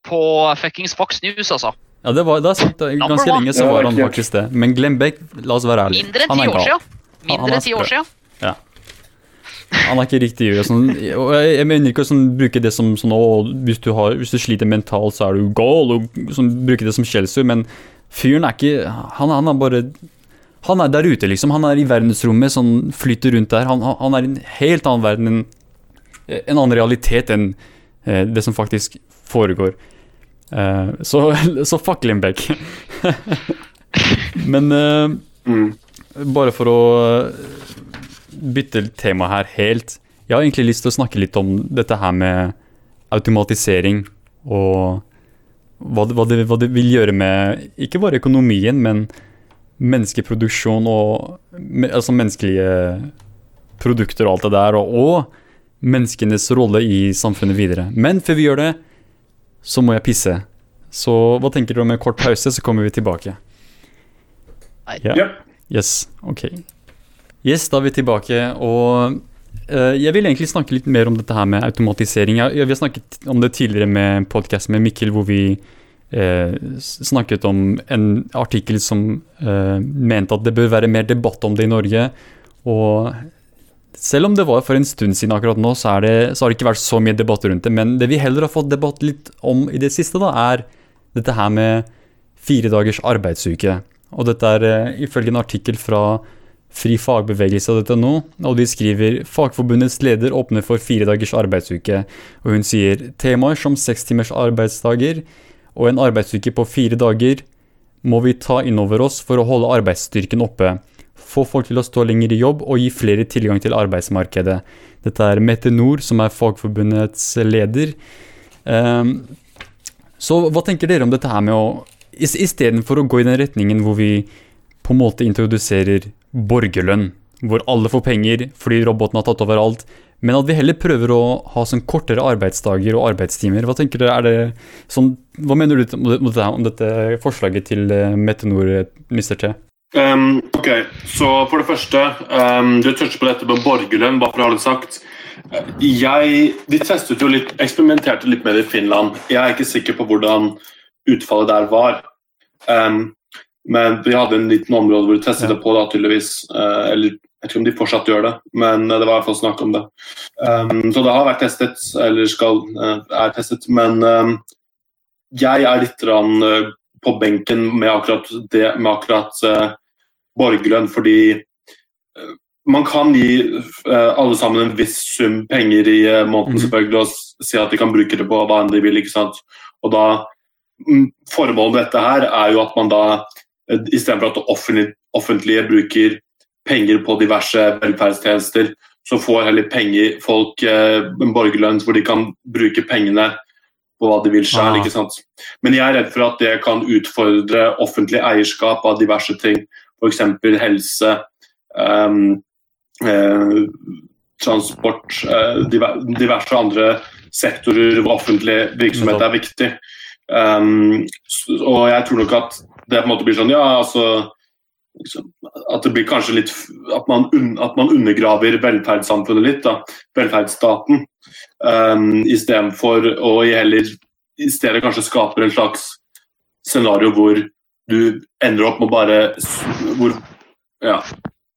på fuckings Fox News, altså.
Ja, det var det er sant. Ganske lenge så var han faktisk det. Men Glenn Beck, la oss være ærlige.
Mindre enn
Han
ti år siden. Mindre enn ti år siden. Ja.
Han er ikke riktig jøde. sånn, og jeg, jeg mener ikke å sånn, bruke det som sånn, å, hvis, du har, hvis du sliter mentalt, så er du gal, og sånn, bruke det som skjellsord, men fyren er ikke han, han er bare Han er der ute, liksom. Han er i verdensrommet, sånn flyter rundt der. Han, han han er i en helt annen verden, en, en annen realitet enn eh, det som faktisk foregår. Eh, så, så fuck Lindbekk. men eh,
Mm.
bare for å eh, bytte tema her helt. Jeg har egentlig lyst til å snakke litt om dette her med automatisering og hva det, hva det, hva det vil gjøre med ikke bare økonomien, men menneskeproduksjon og altså menneskelige produkter og alt det der, og, og menneskenes rolle i samfunnet videre. Men før vi gjør det, så må jeg pisse. Så hva tenker du om en kort pause, så kommer vi tilbake. Ja.
Yeah.
Yes, ok. Yes, da er vi tilbake, og eh, jeg vil egentlig snakke litt mer om dette her med automatisering. Jeg, jeg, vi har snakket om det tidligere med podkasten med Mikkel, hvor vi eh, snakket om en artikkel som eh, mente at det bør være mer debatt om det i Norge. Og selv om det var for en stund siden akkurat nå, så, det, så har det ikke vært så mye debatt rundt det. Men det vi heller har fått debatt litt om i det siste, da, er dette her med fire dagers arbeidsuke. Og dette er eh, ifølge en artikkel fra Fri fagbevegelse og de skriver Fagforbundets leder åpner for fire dagers arbeidsuke, og hun sier temaer som seks timers arbeidsdager og en arbeidsuke på fire dager må vi ta inn over oss for å holde arbeidsstyrken oppe, få folk til å stå lenger i jobb og gi flere tilgang til arbeidsmarkedet. Dette er Mette Nord, som er Fagforbundets leder. Ehm, så hva tenker dere om dette her med å is- Istedenfor å gå i den retningen hvor vi på en måte introduserer borgerlønn, hvor alle får penger fordi roboten har tatt over alt, men at vi heller prøver å ha sånn kortere arbeidsdager og arbeidstimer. Hva dere, er det sånn, hva mener du om dette, om dette forslaget til eh, Mette Nord, eh, Mr. T?
Um, ok, så for det første, um, du toucher på dette med borgerlønn, bare for å ha det sagt. Jeg, de testet jo litt, eksperimenterte litt med det i Finland. Jeg er ikke sikker på hvordan utfallet der var. Um, men vi hadde en liten område hvor de testet det på, da, tydeligvis. Uh, eller jeg vet ikke om de fortsatt gjør det, men det var i hvert fall snakk om det. Um, så det har vært testet, eller skal uh, er testet. Men um, jeg er litt rann, uh, på benken med akkurat det, med akkurat borgerlønn, fordi man kan gi uh, alle sammen en viss sum penger i uh, måneden mm. selvfølgelig, og si at de kan bruke det på hva enn de vil. ikke sant? Og da, um, Formålet med dette her er jo at man da, istedenfor at det offentlige, offentlige, bruker penger på diverse velferdstjenester, så får heller penger, folk en borgerlønn hvor de kan bruke pengene på hva de vil sjøl. Ah. Men jeg er redd for at det kan utfordre offentlig eierskap av diverse ting, f.eks. helse. Um, Eh, transport, eh, diverse andre sektorer hvor offentlig virksomhet er viktig. Um, og jeg tror nok at det på en måte blir sånn, ja, altså liksom, At det blir kanskje litt At man, at man undergraver velferdssamfunnet litt, da, velferdsstaten. Um, Istedenfor å heller i stedet kanskje skaper en slags scenario hvor du ender opp med bare hvor, ja,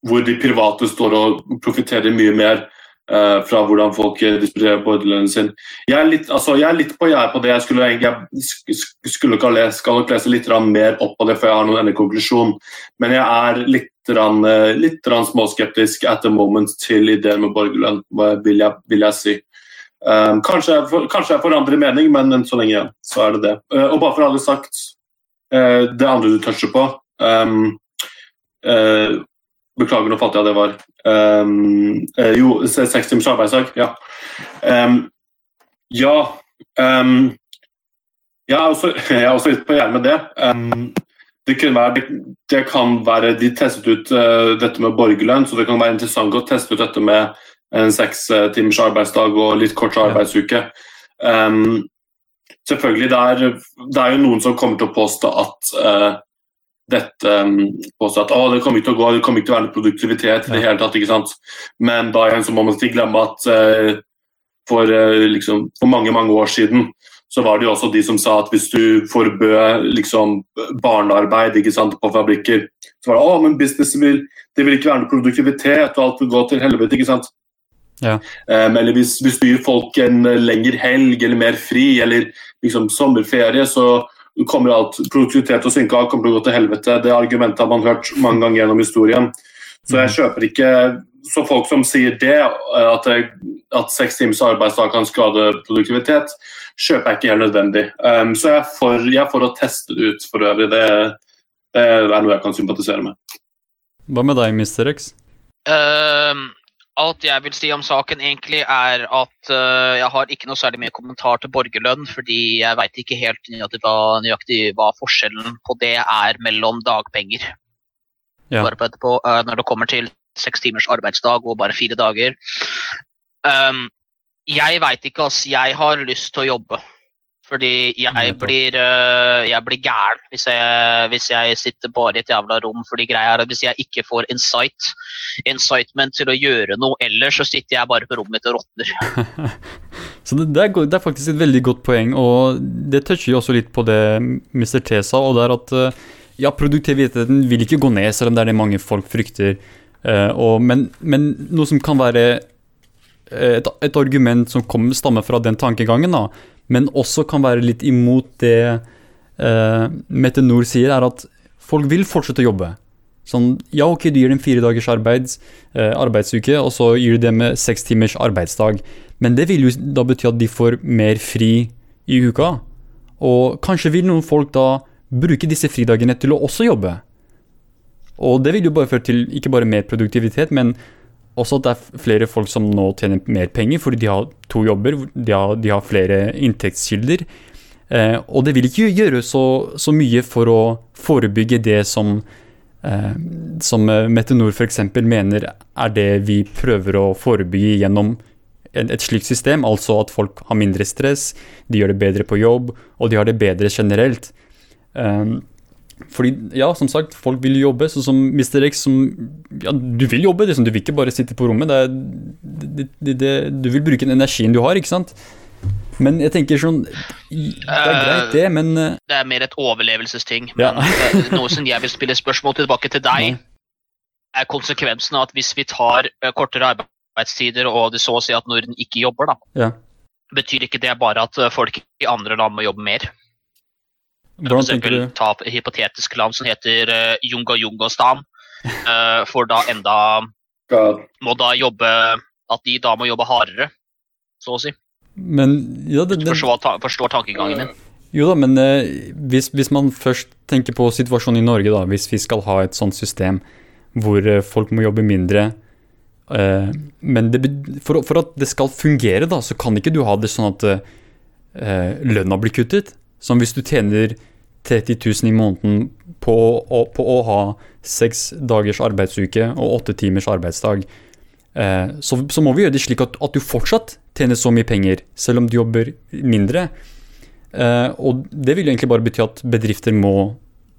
hvor de private står og profitterer mye mer uh, fra hvordan folk disponerer borderlønnen sin. Jeg er, litt, altså, jeg er litt på gjerdet på det. Jeg skulle, jeg skulle ikke ha skal nok lese litt mer opp på det før jeg har noen endelig konklusjon. Men jeg er litt, rann, eh, litt rann småskeptisk at the moment til ideen med borgerlønn, vil jeg, vil jeg si. Um, kanskje, jeg kanskje jeg forandrer mening, men så lenge igjen, så er det det. Uh, og bare for det sagt, uh, det andre du toucher på um, uh, Beklager, nå Fattig jeg det var. Um, uh, jo, seks timers arbeidsdag. Ja. Um, ja um, jeg, er også, jeg er også litt på gjerdet med det. det, være, det, kan være De testet ut dette med borgerlønn, så det kan være interessant å teste ut dette med en seks timers arbeidsdag og litt kort arbeidsuke. Selvfølgelig, det er, det er, jo noen som kommer til å påstå at dette um, også at det kommer ikke til å gå, det kommer ikke til å være noe produktivitet i det hele tatt. ikke sant? Men da igjen så må man ikke glemme at uh, for, uh, liksom, for, mange mange år siden så var det jo også de som sa at hvis du forbød liksom, barnearbeid ikke sant, på fabrikker, så var det å, men business vil, det vil ikke være noe produktivitet, og alt vil gå til helvete. ikke sant?
Ja.
Um, eller hvis, hvis du gir folk en lengre helg eller mer fri eller liksom sommerferie, så kommer alt produktivitet til å synke av, kommer til å gå til helvete. Det argumentet har man hørt mange ganger gjennom historien. Så jeg kjøper ikke Så folk som sier det, at, jeg, at seks timers arbeidsdag kan skade produktivitet, kjøper jeg ikke helt nødvendig. Um, så jeg er, for, jeg er, for, å teste det ut for øvrig. Det, det er noe jeg kan sympatisere med.
Hva med deg, Mr. X?
Um, alt jeg vil si om saken, egentlig er at uh, jeg har ikke noe særlig mer kommentar til borgerlønn, fordi jeg veit ikke helt hva, nøyaktig hva, forskjellen på det er mellom dagpenger. Ja. Bare på uh, når det kommer til seks timers arbeidsdag og bare fire dager. Um, jeg veit ikke, altså. Jeg har lyst til å jobbe. Fordi jeg blir, uh, jeg blir gæren hvis jeg, hvis jeg, sitter bare i et jævla rom. fordi greia er at Hvis jeg ikke får insight, incitement til å gjøre noe ellers, så sitter jeg bare på rommet mitt og råtner.
så det, det, er, det, er, faktisk et veldig godt poeng, og det toucher jo også litt på det Mr. T sa. og det er at uh, ja, Produktiviteten vil ikke gå ned, selv om det er det mange folk frykter. Uh, og, men, men, noe som kan være et, et argument som kommer, stammer fra den tankegangen, da, men også kan være litt imot det uh, Mette Nord sier, er at folk vil fortsette å jobbe. Sånn, ja, ok, du gir dem fire dagers arbeids, uh, arbeidsuke, og så gir du dem seks timers arbeidsdag. Men det vil jo da bety at de får mer fri i uka. Og kanskje vil noen folk da bruke disse fridagene til å også jobbe. Og det vil jo bare føre til ikke bare mer produktivitet, men også at det er flere folk som nå tjener mer penger fordi de har to jobber, de har, de har flere inntektskilder. Eh, og det vil ikke gjøre så, så, mye for å forebygge det som, eh, som Mette Nord f.eks. mener er det vi prøver å forebygge gjennom et slikt system. Altså at folk har mindre stress, de gjør det bedre på jobb, og de har det bedre generelt. Eh, Fordi, ja, som sagt, folk vil jobbe, sånn som Mr. X som Ja, du vil jobbe, liksom, du vil ikke bare sitte på rommet. Det er, det, det, det, du vil bruke den energien du har, ikke sant? Men jeg tenker sånn Det er greit, det, men eh,
Det er mer et overlevelsesting.
Ja.
Men eh, noe som jeg vil spille spørsmål tilbake til deg, er konsekvensen av at hvis vi tar eh, kortere arbeidstider, og det så å si at Norden ikke jobber, da,
Ja.
betyr ikke det bare at eh, folk i andre land må jobbe mer?
Hvordan tenker du?
ta et hypotetisk land som heter uh, Junga-Jungastan, uh, for da enda må da jobbe At de da må jobbe hardere, så å si.
Men ja, det, det,
Forstår, ta, forstår tankegangen min.
Jo da, men eh, hvis, hvis man først tenker på situasjonen i Norge, da, hvis vi skal ha et sånt system hvor eh, folk må jobbe mindre eh, Men det, for, for at det skal fungere, da, så kan ikke du ha det sånn at eh, lønna blir kuttet. Som hvis du tjener 30 000 i måneden på, å- på å ha seks dagers arbeidsuke og åtte timers arbeidsdag. Eh, så, så må vi gjøre det slik at, at du fortsatt tjener så mye penger, selv om du jobber mindre. Eh, og det vil jo egentlig bare bety at bedrifter må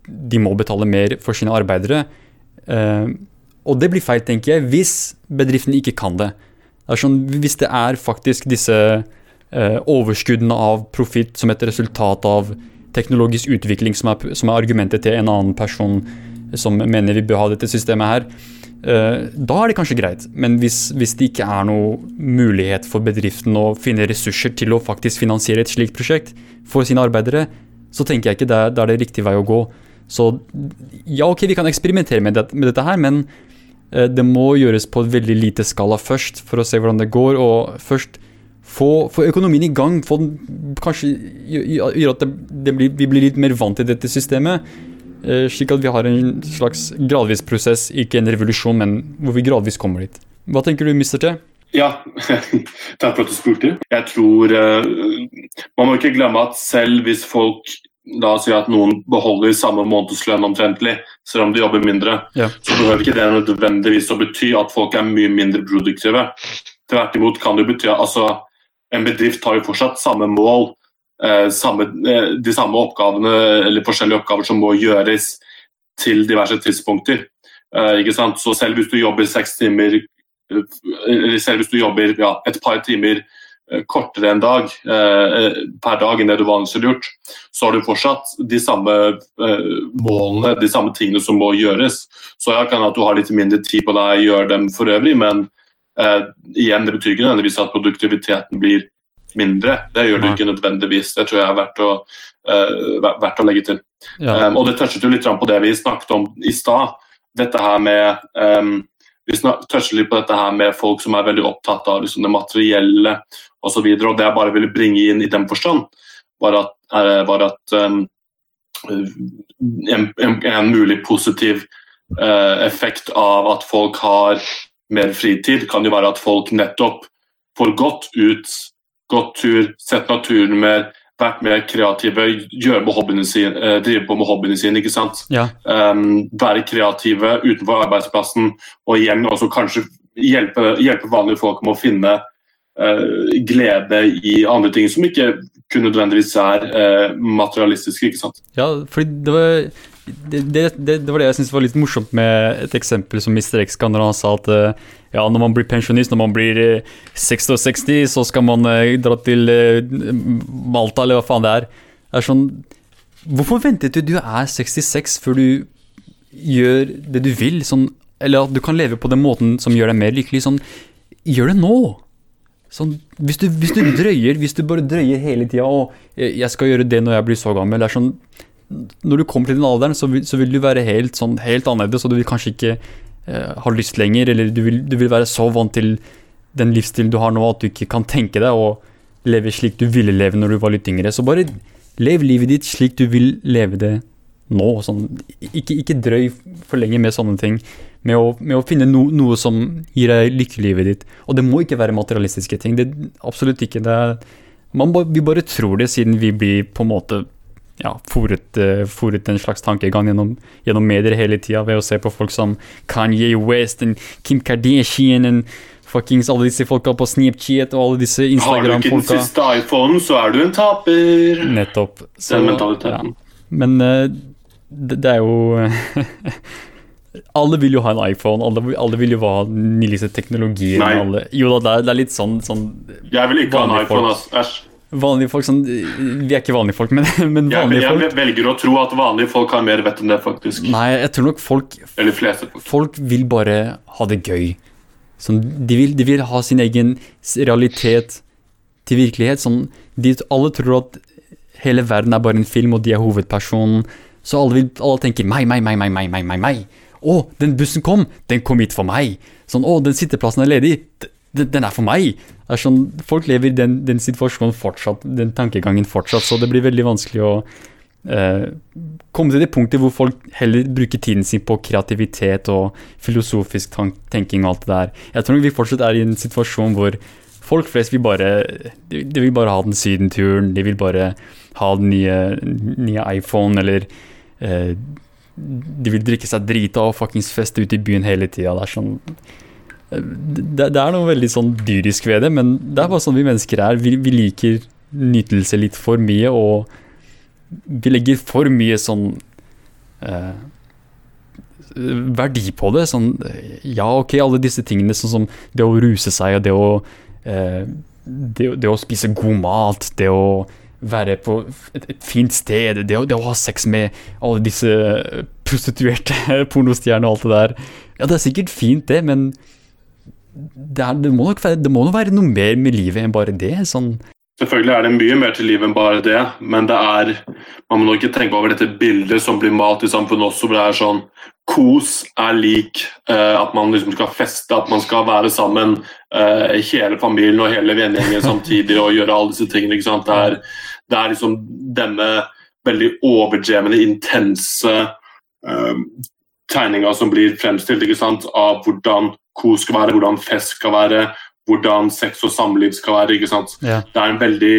må betale mer for sine arbeidere. Eh, og det blir feil, tenker jeg, hvis bedriftene ikke kan det. det sånn, hvis det er faktisk disse eh, overskuddene av profitt som et resultat av teknologisk utvikling som er, som er argumentet til en annen person som mener vi bør ha dette systemet her, eh, da er det kanskje greit. Men hvis, hvis det ikke er noe mulighet for bedriften å finne ressurser til å faktisk finansiere et slikt prosjekt for sine arbeidere, så tenker jeg ikke det det er det riktig vei å gå. Så ja, ok, vi kan eksperimentere med, det, med dette her, men eh, det må gjøres på et veldig lite skala først, for å se hvordan det går. Og først få, få økonomien i gang. Få kanskje gjø- gjøre at det, det blir, vi blir litt mer vant til dette systemet. eh, Slik at vi har en slags gradvis prosess, ikke en revolusjon, men hvor vi gradvis kommer dit. Hva tenker du, Mr. T?
Ja, takk for at du spurte. Jeg tror eh, Man må ikke glemme at selv hvis folk da sier at noen beholder samme månedslønn omtrentlig, selv om de jobber mindre,
Ja.
så behøver ikke det nødvendigvis å bety at folk er mye mindre produktive. Tvert imot kan det bety at altså, en bedrift har jo fortsatt samme mål, eh, samme, eh, de samme oppgavene eller forskjellige oppgaver som må gjøres til diverse tidspunkter. Eh, ikke sant? Så selv hvis du jobber seks timer eller selv hvis du jobber ja, et par timer kortere en dag per dag enn det du vanligvis ville gjort, så har du fortsatt de samme målene, de samme tingene som må gjøres. Så jeg kan at du har litt mindre tid på deg, gjør dem for øvrig, men eh, igjen, det betyr ikke nødvendigvis at produktiviteten blir mindre. Det gjør det ikke nødvendigvis. Det tror jeg er verdt å, uh, verdt å legge til.
Ja.
Um, og det touchet jo litt på det vi snakket om i stad. Dette her med um, Vi touchet litt på dette her med folk som er veldig opptatt av liksom, det materielle osv. Det jeg bare ville bringe inn i den forstand, var at, er, var at um, en, en, en mulig positiv uh, effekt av at folk har mer fritid, kan jo være at folk nettopp får gått ut, gått tur, sett naturen mer, vært mer kreative, gjøre med hobbyene sine, eh, drive på med hobbyene sine. ikke sant?
Ja.
Um, være kreative utenfor arbeidsplassen, og igjen også kanskje hjelpe, hjelpe vanlige folk med å finne uh, glede i andre ting som ikke kun nødvendigvis er uh, materialistiske. ikke sant?
Ja, fordi det var det, det, det, var det jeg syntes var litt morsomt med et eksempel som Mr. X ga når han sa at eh, ja, når man blir pensjonist, når man blir eh, 66, så skal man eh, dra til eh, Malta, eller hva faen det er. Det er sånn Hvorfor ventet du du er 66 før du gjør det du vil? Sånn, eller at du kan leve på den måten som gjør deg mer lykkelig. Sånn, gjør det nå! Sånn, hvis, du, hvis du drøyer, hvis du bare drøyer hele tida og jeg skal gjøre det når jeg blir så gammel, det er sånn når du kommer til den alderen, så vil, så vil du være helt, sånn, helt annerledes, og du vil kanskje ikke eh, ha lyst lenger, eller du vil, du vil være så vant til den livsstilen du har nå, at du ikke kan tenke deg å leve slik du ville leve når du var litt yngre. Så bare lev livet ditt slik du vil leve det nå. Sånn, ikke, ikke drøy for lenge med sånne ting. Med å, med å finne no, noe som gir deg lykke i livet ditt. Og det må ikke være materialistiske ting. Det, absolutt ikke. Det er, man, vi bare tror det, siden vi blir på en måte ja, fòret, eh, en slags tankegang gjennom, gjennom medier hele tida ved å se på folk som Kanye West, og Kim Kardashian, og fuckings alle disse folka på Snapchat og alle disse
Har du ikke den siste iPhonen, så er du en taper.
Nettopp. Så,
Den mentaliteten.
ja. Men eh, det, det er jo Alle vil jo ha en iPhone, alle, alle vil jo ha den nyeste teknologien. Jo da, det er, det er litt sånn, sånn
Jeg vil ikke ha en iPhone, ass. Æsj.
Vanlige folk sånn Vi er ikke vanlige folk, men, men
Jeg,
vanlige folk
jeg velger å tro at vanlige folk har mer vett enn det, faktisk.
Nei, jeg tror nok folk
Eller fleste. folk.
Folk vil bare ha det gøy. Sånn, de, vil, de vil ha sin egen realitet til virkelighet. Sånn, de, alle tror at hele verden er bare en film, og de er hovedpersonen. Så alle, vil, alle tenker meg, meg, meg, meg, meg, meg, meg. Å, den bussen kom! Den kom hit for meg! Sånn, å, den sitteplassen er ledig! Den, er for meg! Er sånn, folk lever i den, den situasjonen fortsatt, den tankegangen fortsatt, så det blir veldig vanskelig å eh, komme til det punktet hvor folk heller bruker tiden sin på kreativitet og filosofisk tenking og alt det der. Jeg tror vi fortsatt er i en situasjon hvor folk flest vil bare De, de vil bare ha den sydenturen, de vil bare ha den nye, nye iPhone eller eh, De vil drikke seg drita og fuckings feste ute i byen hele tida. Det er sånn det, det er noe veldig sånn dyrisk ved det, men det er bare sånn vi mennesker er. Vi, vi liker nytelse litt for mye, og vi legger for mye sånn eh, verdi på det. Sånn ja, ok, alle disse tingene, sånn som det å ruse seg og det å eh, det, det å spise god mat, det å være på et, et fint sted, det å, det å ha sex med alle disse prostituerte pornostjernene og alt det der. Ja, det er sikkert fint, det, men det, er, det, må nok være, det må nok være noe mer med livet enn bare det. Sånn
Selvfølgelig er det mye mer til livet enn bare det, men det er Man må nok ikke tenke over dette bildet som blir malt i samfunnet også, hvor det er sånn Kos er lik eh, at man liksom skal feste, at man skal være sammen, eh, hele familien og hele vennegjengen samtidig og gjøre alle disse tingene. ikke sant? Det er, det er liksom denne veldig overdrevne, intense eh, tegninga som blir fremstilt ikke sant? av hvordan kos skal være, hvordan fest skal være, hvordan sex og samliv skal være. ikke sant?
ja.
det er en veldig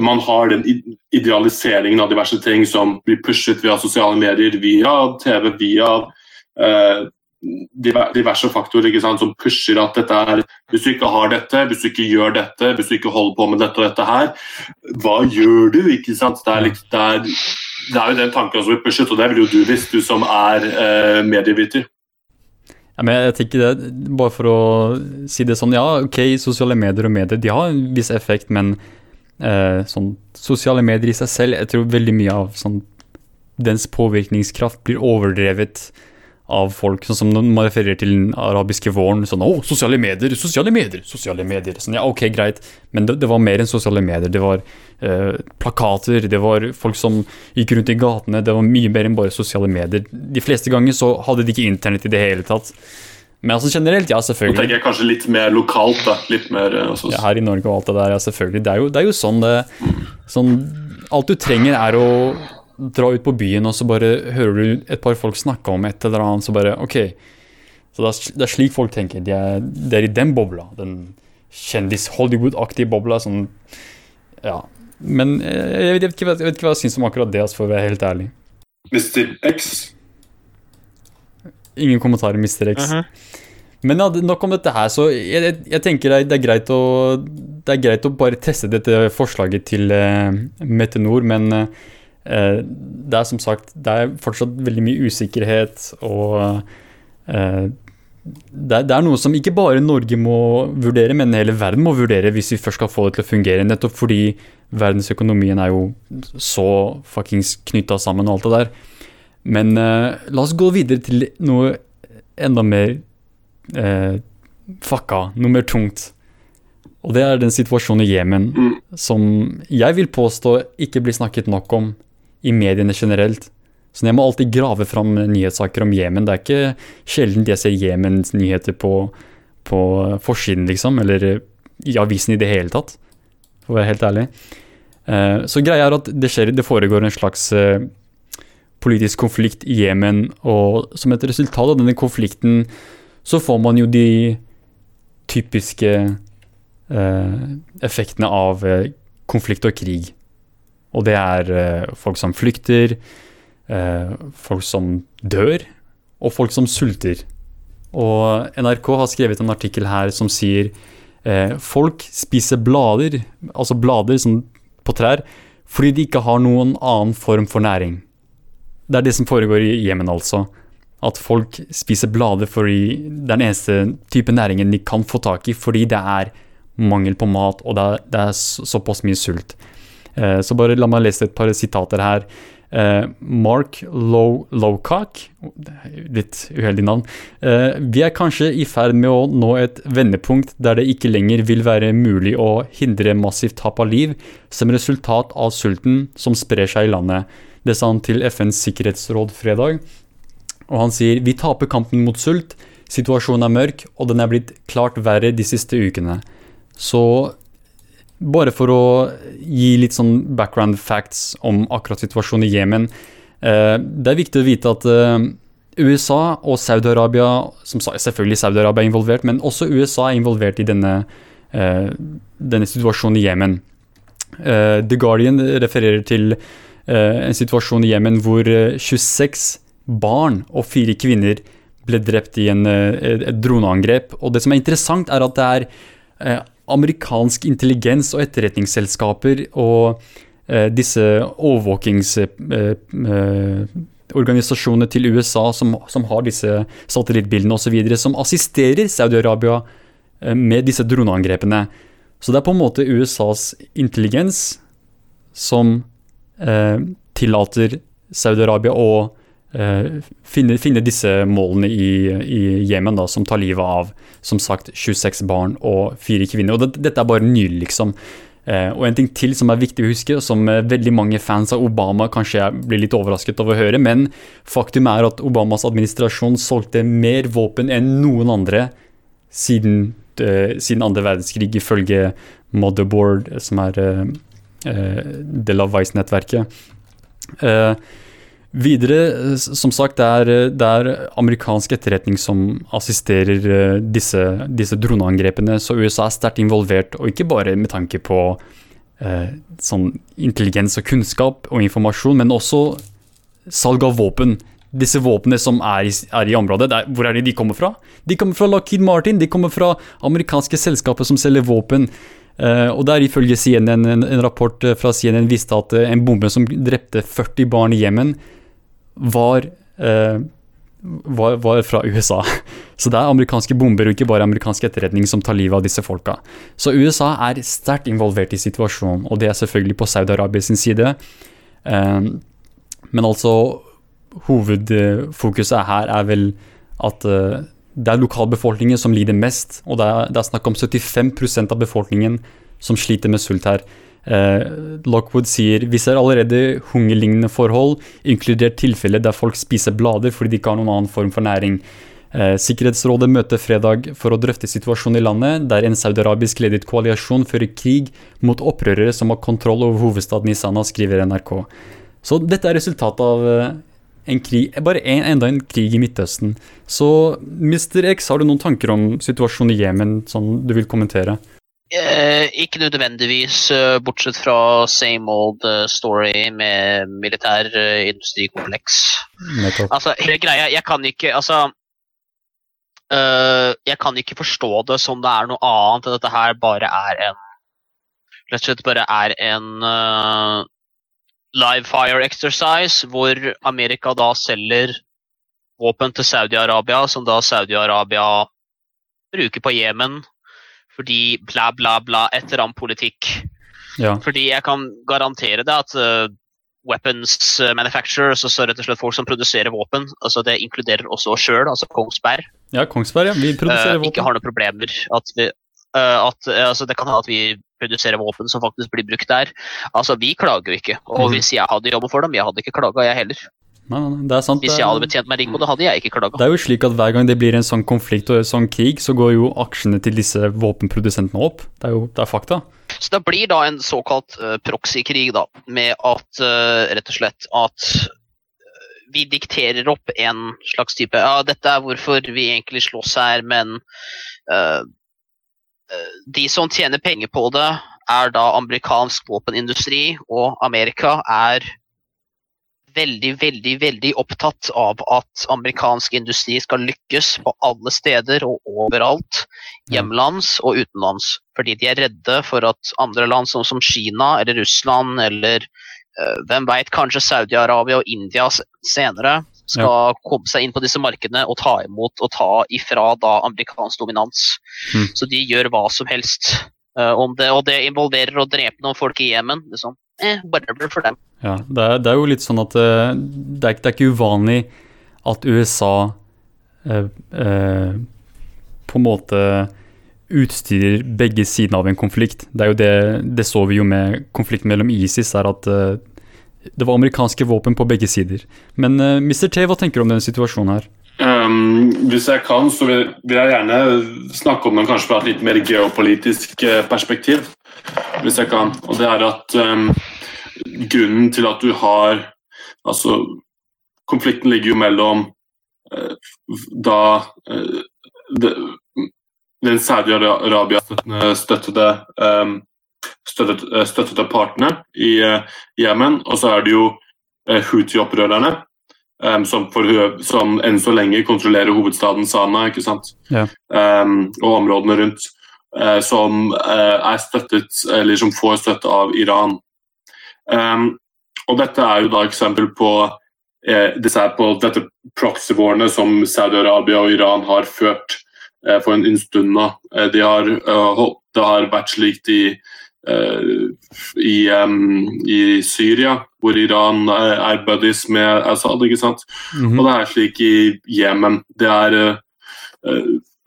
man har den idealiseringen av diverse ting som blir pushet via sosiale medier, via TV, via eh, diverse faktorer ikke sant, som pusher at dette er Hvis du ikke har dette, hvis du ikke gjør dette, hvis du ikke holder på med dette og dette her, hva gjør du? ikke sant? Det er, litt, det er, det er jo den tanken som blir pushet, og det vil jo du hvis du som er eh, medieviter.
Men jeg tenker det, Bare for å si det sånn, ja, ok, sosiale medier og medier de har en viss effekt, men eh, sånn, sosiale medier i seg selv, jeg tror veldig mye av sånn, dens påvirkningskraft blir overdrevet av folk, sånn som når man refererer til den arabiske våren. sånn, å, sosiale medier, sosiale medier, sosiale medier. Sånn, ja, ok, greit, men det, det var mer enn sosiale medier. Det var eh, plakater, det var folk som gikk rundt i gatene, det var mye mer enn bare sosiale medier. De fleste ganger så hadde de ikke internett i det hele tatt. Men altså generelt, ja, selvfølgelig.
Nå tenker jeg kanskje litt mer lokalt. da, litt mer altså,
Ja, her i Norge og alt det der, ja, selvfølgelig. Det er jo, det er jo sånn det sånn, Alt du trenger, er å dra ut på byen, og så bare hører du et par folk snakke om et eller annet, så bare OK. Så det er, det slik folk tenker. De er, det er i den bobla. Den kjendis-Hollywood-aktige bobla. Sånn Ja. Men eh, jeg vet ikke, jeg vet ikke hva jeg syns om akkurat det, altså, for å være helt ærlig.
Mr. X.
Ingen kommentarer, Mr. X.
Mhm.
Men ja, nok om dette her, så jeg, jeg, jeg tenker det er, greit å, det er greit å bare teste dette forslaget til uh, Metenor, men uh, det er som sagt Det er fortsatt veldig mye usikkerhet, og eh, det, det er noe som ikke bare Norge må vurdere, men hele verden må vurdere hvis vi først skal få det til å fungere, nettopp fordi verdensøkonomien er jo så fuckings knytta sammen og alt det der. Men eh, la oss gå videre til noe enda mer eh, fucka, noe mer tungt. Og det er den situasjonen i Jemen
Mm.
som jeg vil påstå ikke blir snakket nok om i mediene generelt. Så jeg må alltid grave fram nyhetssaker om Jemen. Det er ikke sjelden jeg ser Jemens nyheter på, på forsiden, liksom, eller i avisen i det hele tatt, for å være helt ærlig. Eh, Så greia er at det, skjer, det foregår en slags eh, politisk konflikt i Jemen, og som et resultat av denne konflikten så får man jo de typiske eh, effektene av konflikt og krig. Og det er folk som flykter, eh, folk som dør, og folk som sulter. Og NRK har skrevet en artikkel her som sier eh, folk spiser blader, altså blader på trær, fordi de ikke har noen annen form for næring. det er det som foregår i Jemen, altså. At folk spiser blader fordi det er den eneste type næringen de kan få tak i, fordi det er mangel på mat, og det er, det er såpass mye sult. Eh, så bare la meg lese et par sitater her. Eh, Mark Low Lowcock, litt uheldig navn. Eh, vi er kanskje i ferd med å nå et vendepunkt der det ikke lenger vil være mulig å hindre massivt tap av liv som resultat av sulten som sprer seg i landet. Det sa han til FNs sikkerhetsråd fredag. Og han sier vi taper kampen mot sult. Situasjonen er mørk, og den er blitt klart verre de siste ukene. Så bare for å gi litt sånn background facts om akkurat situasjonen i Jemen. Eh, det er viktig å vite at eh, USA og Saudi-Arabia som Selvfølgelig Saudi-Arabia er involvert, men også USA er involvert i denne, eh, denne situasjonen i Jemen. The Guardian refererer til en situasjon i Jemen hvor 26 barn og fire kvinner ble drept i en, et droneangrep. Og det som er interessant, er at det er amerikansk intelligens og etterretningsselskaper og eh, disse overvåkingsorganisasjonene eh, til USA som, som har disse satellittbildene osv., som assisterer Saudi-Arabia eh, med disse droneangrepene. Så det er på en måte USAs intelligens som eh, tillater Saudi-Arabia å Eh, finne, finne, disse målene i, Jemen, som tar livet av som sagt 26 barn og fire kvinner. Og det, Dette er bare nylig, liksom. Eh, og en ting til som er viktig å huske, som eh, veldig mange fans av Obama kanskje blir litt overrasket over å høre, men faktum er at Obamas administrasjon solgte mer våpen enn noen andre siden, eh, siden andre verdenskrig, ifølge Motherboard, som er eh, eh del av Vice-nettverket. Eh, Videre, som sagt, det er, det er, amerikansk etterretning som assisterer eh, disse, disse, droneangrepene, så USA er sterkt involvert, og ikke bare med tanke på eh, sånn intelligens og kunnskap og informasjon, men også salg av våpen. Disse våpnene som er i, er i området, der, hvor er det de kommer fra? De kommer fra Lockheed Martin, de kommer fra amerikanske selskaper som selger våpen. Uh, og der ifølge CNN, en, en, rapport fra CNN viste at en bombe som drepte 40 barn i Jemen, var, eh, var, var, fra USA. Så det er amerikanske bomber og ikke bare amerikansk etterretning som tar livet av disse folka. Så USA er sterkt involvert i situasjonen, og det er selvfølgelig på Saudi-Arabias side. Eh, men altså Hovedfokuset her er vel at eh, det er lokalbefolkningen som lider mest, og det er, det er snakk om 75% av befolkningen som sliter med sult her. Eh, Lockwood sier vi ser allerede hungerlignende forhold, inkludert tilfeller der folk spiser blader fordi de ikke har noen annen form for næring. Eh, Sikkerhetsrådet møter fredag for å drøfte situasjonen i landet, der en saudiarabisk ledet koalisjon fører krig mot opprørere som har kontroll over hovedstaden i Sana, skriver NRK. Så dette er resultatet av eh, en krig, bare en, enda en krig i Midtøsten. Så Mr. X, har du noen tanker om situasjonen i Jemen som du vil kommentere?
Eh, ikke nødvendigvis, uh, bortsett fra same old uh, story med militær uh, industrikompleks. Altså, hele greia, jeg kan ikke Altså Jeg kan ikke forstå det som det er noe annet enn at dette her bare er en Rett og slett bare er en live fire exercise hvor Amerika da selger våpen til Saudi-Arabia, som da Saudi-Arabia bruker på Jemen fordi bla, bla, bla, et eller annet politikk. Ja. Fordi jeg kan garantere deg at uh, weapons manufacturers, altså rett og slett folk som produserer våpen, altså det inkluderer også oss sjøl, altså Kongsberg,
ja, Kongsberg, ja. Vi produserer uh,
våpen. Ikke har noen problemer. At vi, uh, at, altså det kan hende at vi produserer våpen som faktisk blir brukt der. Altså, Vi klager jo ikke. Og mm. hvis jeg hadde jobbet for dem, jeg hadde ikke klaga, jeg heller.
Nei, nei, det er sant.
Hvis jeg hadde betjent meg på hadde jeg ikke klaga.
Det er jo slik at hver gang det blir en sånn konflikt og en sånn krig, så går jo aksjene til disse våpenprodusentene opp. Det er jo det er fakta.
Så det blir da en såkalt uh, proxy-krig, da, med at uh, rett og slett at uh, vi dikterer opp en slags type Ja, dette er hvorfor vi egentlig slåss her, men de som tjener penger på det, er da amerikansk våpenindustri, og Amerika er veldig, veldig veldig opptatt av at amerikansk industri skal lykkes på alle steder og overalt. Hjemlands og utenlands. Fordi de er redde for at andre land som, som Kina eller Russland eller
eh, hvem veit, kanskje Saudi-Arabia og India senere skal komme seg inn på disse markedene og ta imot og ta ifra da amerikansk dominans.
Mm.
Så de gjør hva som helst. Uh, om det, og det involverer å drepe noen folk i Jemen. Liksom. Eh, whatever for dem.
Ja, det er, det er jo litt sånn at eh, det, er, det er ikke uvanlig at USA eh, eh, på en måte utstyrer begge sidene av en konflikt. Det er jo det, det så vi jo med konflikten mellom ISIS, er at eh, det var amerikanske våpen på begge sider. Men eh, Mr. T, hva tenker du om denne situasjonen her?
Um, hvis jeg kan, så vil, vil jeg gjerne snakke om den kanskje fra et litt mer geopolitisk perspektiv. Hvis jeg kan. Og det er at um, grunnen til at du har Altså, konflikten ligger jo mellom uh, da uh, det, den Saudi-Arabia-støttede støttede, um, støttet, eh, støttede partene i Jemen, uh, og så er det jo eh, Houthi-opprørerne. Um, som, som enn så lenge kontrollerer hovedstaden Sana ikke sant?
Ja.
Og områdene rundt. Eh, som eh, er støttet, eller som får støtte av Iran. Um, og dette er jo da eksempel på eh, disse på dette proxy-warene som Saudi-Arabia og Iran har ført for en, stund nå. De har, det har vært slikt i i, em, i Syria, hvor Iran er buddies med Assad. ikke sant?
Mhm.
Og det er slik i Jemen. Det er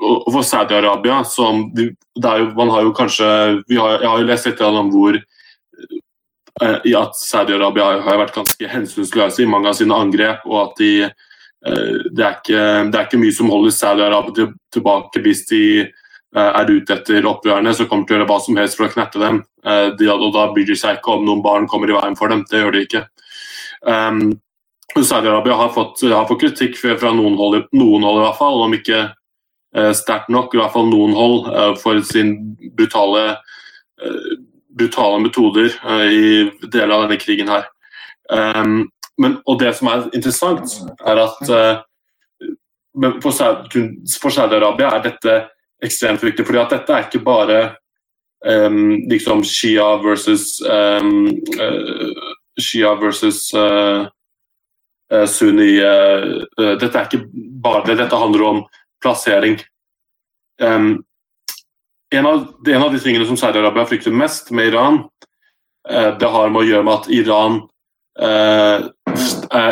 og for Saudi-Arabia som de, jo, Man har jo kanskje har, Jeg har jo lest litt om hvor eh, i at Saudi-Arabia har, vært ganske hensynsløse i mange av sine angrep, og at de eh, det, er ikke, det er ikke mye som holder Saudi-Arabia tilbake hvis de eh, er ute etter opprørerne, så kommer til å gjøre hva som helst for å knerte dem. De, og da bryr de seg ikke om noen barn kommer i veien for dem. Det gjør de ikke. Um, Saudi-Arabia har, har fått kritikk fra noen hold, noen hold i hvert fall, om ikke sterkt nok, i hvert fall noen hold, eh, for sin brutale, eh, brutale metoder eh, i deler av denne krigen her. Um, men, og det som er interessant, er at eh, for Saudi- for Saudi-Arabia er dette ekstremt viktig, fordi at dette er ikke bare um, liksom Shia versus um, uh, Shia versus uh, eh, Sunni uh, eh, Dette er ikke bare det, dette handler om plassering. Um, en, av, en av de tingene som Saudi-Arabia frykter mest med Iran, uh, det har med å gjøre med at Iran uh,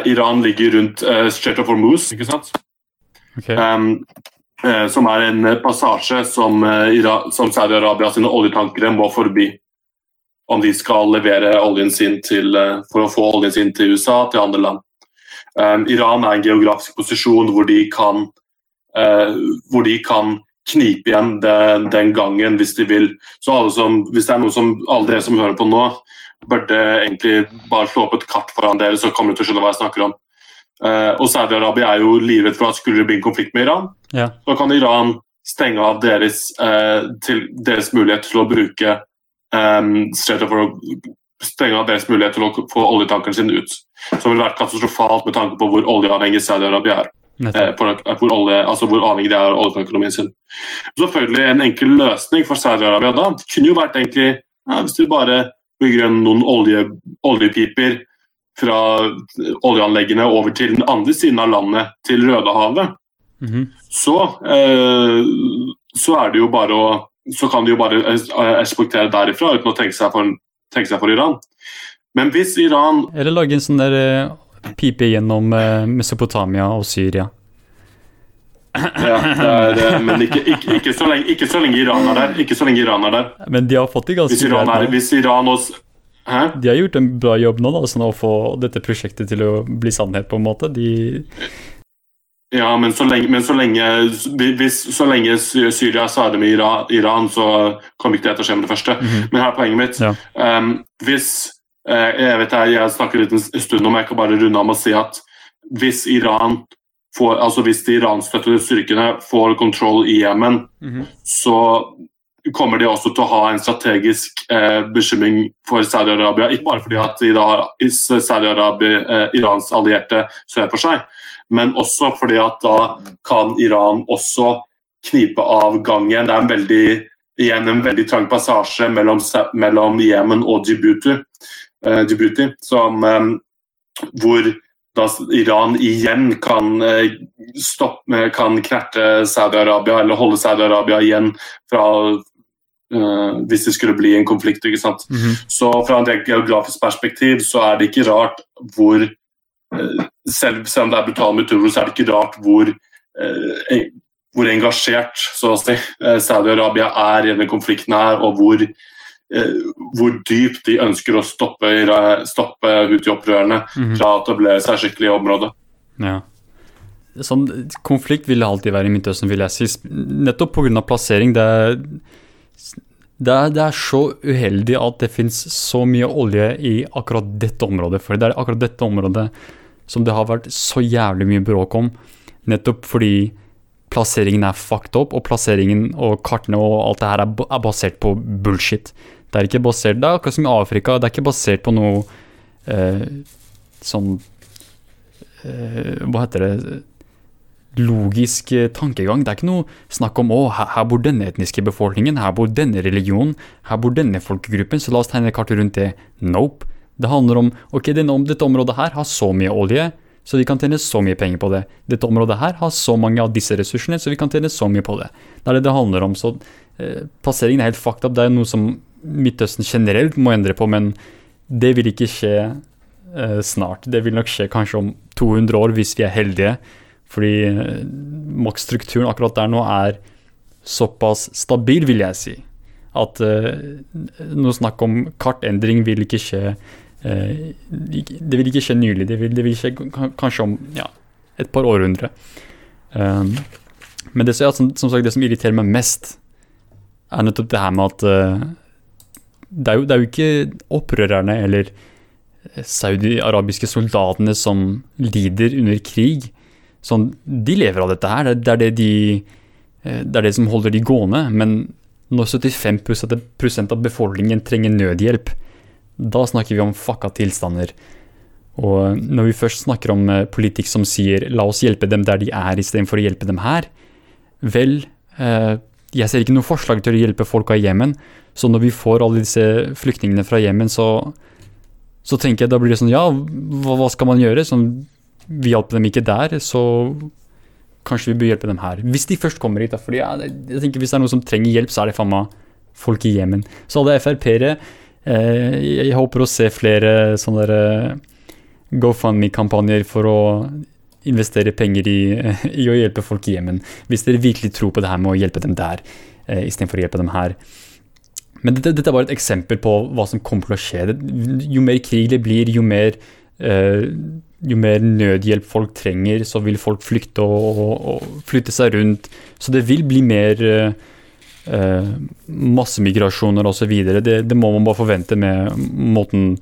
Iran ligger rundt uh, Strait of Hormuz, ikke sant?
Okay.
Um, som er en passasje som, som Saudi-Arabia sine oljetankere må forbi. Om de skal levere oljen sin til, for å få oljen sin til USA til andre land. Um, Iran er en geografisk posisjon hvor de kan, hvor de kan knipe igjen den, den gangen hvis de vil. Så alle som, hvis det er noe som alle dere som hører på nå, burde egentlig bare slå opp et kart foran dere, så kommer du til å skjønne hva jeg snakker om. Eh, og Saudi-Arabia er jo livredd for at skulle det bli en konflikt med Iran,
Ja.
så kan Iran stenge av deres, eh, til, deres mulighet til å bruke um, for å stenge av deres mulighet til å få oljetankeren sin ut. Som ville vært katastrofalt med tanke på hvor oljeavhengig Saudi-Arabia er. Eh, på, hvor, olje, altså hvor avhengig det er av oljeøkonomien sin. Selvfølgelig En enkel løsning for Saudi-Arabia da kunne jo vært egentlig ja, hvis du bare bygger en- noen olje, oljepiper fra oljeanleggene over til den andre siden av landet, til Rødehavet,
Mhm.
så, eh, så er det jo bare å så kan de jo bare eh, eksportere derifra uten å tenke seg for, tenke seg for Iran. Men hvis Iran
Eller lage en sånn der eh, pipe gjennom eh, Mesopotamia og Syria.
ja, er, eh, Men ikke, ikke, ikke, så lenge, ikke så lenge Iran er der. Ikke så lenge Iran er der.
Men de har fått det
Hvis
ganske
Iran, er, hvis Iran også Hæ?
De har gjort en bra jobb nå, da, sånn å få dette prosjektet til å bli sannhet, på en måte. De
Ja, men så lenge, men så lenge, hvis, så lenge Syria er sadig med Iran, så kommer ikke det til å skje med det første.
Mhm.
Men her er poenget mitt.
Ja.
Um, hvis Jeg vet jeg, jeg snakker litt en stund om, jeg kan bare runde av med å si at hvis Iran får, altså hvis de iranstøttede styrkene får kontroll i Jemen,
Mhm.
så kommer de også til å ha en strategisk eh, bekymring for Saudi-Arabia. Ikke bare fordi at de da har Saudi-Arabia, eh, Irans allierte sør for seg, men også fordi at da kan Iran også knipe av gangen. Det er en veldig, igjen en veldig trang passasje mellom, mellom Jemen og Djibouti. Eh, Djibouti, som, eh, hvor da Iran igjen kan, eh, stoppe, kan knerte Saudi-Arabia eller holde Saudi-Arabia igjen fra Uh, hvis det skulle bli en konflikt. ikke sant? Mm -hmm. Så fra et geografisk perspektiv så er det ikke rart hvor uh, selv, selv, om det er brutale metoder, så er det ikke rart hvor, uh, hvor engasjert så å si, Saudi-Arabia er i denne konflikten her, og hvor, hvor dypt de ønsker å stoppe, stoppe Huti-opprørerne -hmm. fra å etablere seg skikkelig i området.
Ja. Sånn, konflikt vil det alltid være i Midtøsten, vil jeg si. Nettopp pga. plassering. Det er det er, det er, så uheldig at det finnes så mye olje i akkurat dette området. For det er akkurat dette området som det har vært så jævlig mye bråk om. Nettopp fordi plasseringen er fucked up, og plasseringen og kartene og alt det her er, er basert på bullshit. Det er ikke basert, det er akkurat som i Afrika, det er ikke basert på noe eh, sånn eh, Hva heter det logisk eh, tankegang. Det er ikke noe snakk om å, her bor denne etniske befolkningen, her bor denne religionen, her bor denne folkegruppen, så la oss tegne kartet rundt det. Nope. Det handler om ok, dette området her har så mye olje, så vi kan tjene så mye penger på det. Dette området her har så mange av disse ressursene, så vi kan tjene så mye på det. Det er det det handler om. Så eh, plasseringen er helt fucked up. Det er noe som Midtøsten generelt må endre på, men det vil ikke skje eh, snart. Det vil nok skje kanskje om 200 år, hvis vi er heldige. Fordi eh, maktstrukturen akkurat der nå er såpass stabil, vil jeg si. At uh, noe snakk om kartendring vil ikke skje uh, Det vil ikke skje nylig. Det vil, det vil skje kanskje om ja, et par århundre. Um, men det, som, som, sagt, det som irriterer meg mest, er nettopp det her med at uh, det, er jo, det er jo ikke opprørerne eller saudi-arabiske soldatene som lider under krig Sånn, de lever av dette her. Det, er det, de, eh, det er det som holder de gående. Men når 75 av befolkningen trenger nødhjelp, da snakker vi om fucka tilstander. Og når vi først snakker om eh, politikk som sier 'la oss hjelpe dem der de er', istedenfor å hjelpe dem her, vel, eh, jeg ser ikke noe forslag til å hjelpe folka i Jemen. Så når vi får alle disse flyktningene fra Jemen, så, så tenker jeg da blir det sånn Ja, hva, hva skal man gjøre? Sånn, vi hjalp dem ikke der, så kanskje vi bør hjelpe dem her. Hvis de først kommer hit. Da, fordi ja, jeg tenker Hvis det er noen som trenger hjelp, så er det faen meg folk i Jemen. Så alle Frp-ere eh, Jeg håper å se flere sånne eh, GoFundMe-kampanjer for å investere penger i, i, å hjelpe folk i Jemen. Hvis dere virkelig tror på det her med å hjelpe dem der, eh, istedenfor å hjelpe dem her. Men dette, dette, er bare et eksempel på hva som kommer til å skje. Jo mer krig det blir, jo mer eh, jo mer nødhjelp folk trenger, så vil folk flykte og, og, og flytte seg rundt. Så det vil bli mer uh, massemigrasjoner osv. Det, det må man bare forvente med måten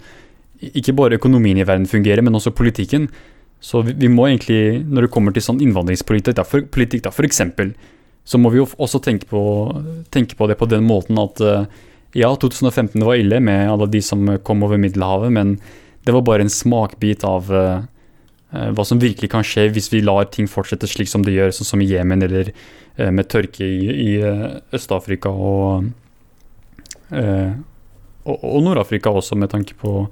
ikke bare økonomien i verden fungerer, men også politikken. Så vi, vi må egentlig, når det kommer til sånn innvandringspolitikk, da, for eksempel, så må vi jo også tenke på, tenke på det på den måten at uh, ja, 2015 var ille med alle de som kom over Middelhavet, men det var bare en smakbit av uh, hva som virkelig kan skje hvis vi lar ting fortsette slik som det gjør, sånn som i Jemen eller uh, med tørke i, i uh, Øst-Afrika og, og, og Nord-Afrika også, med tanke på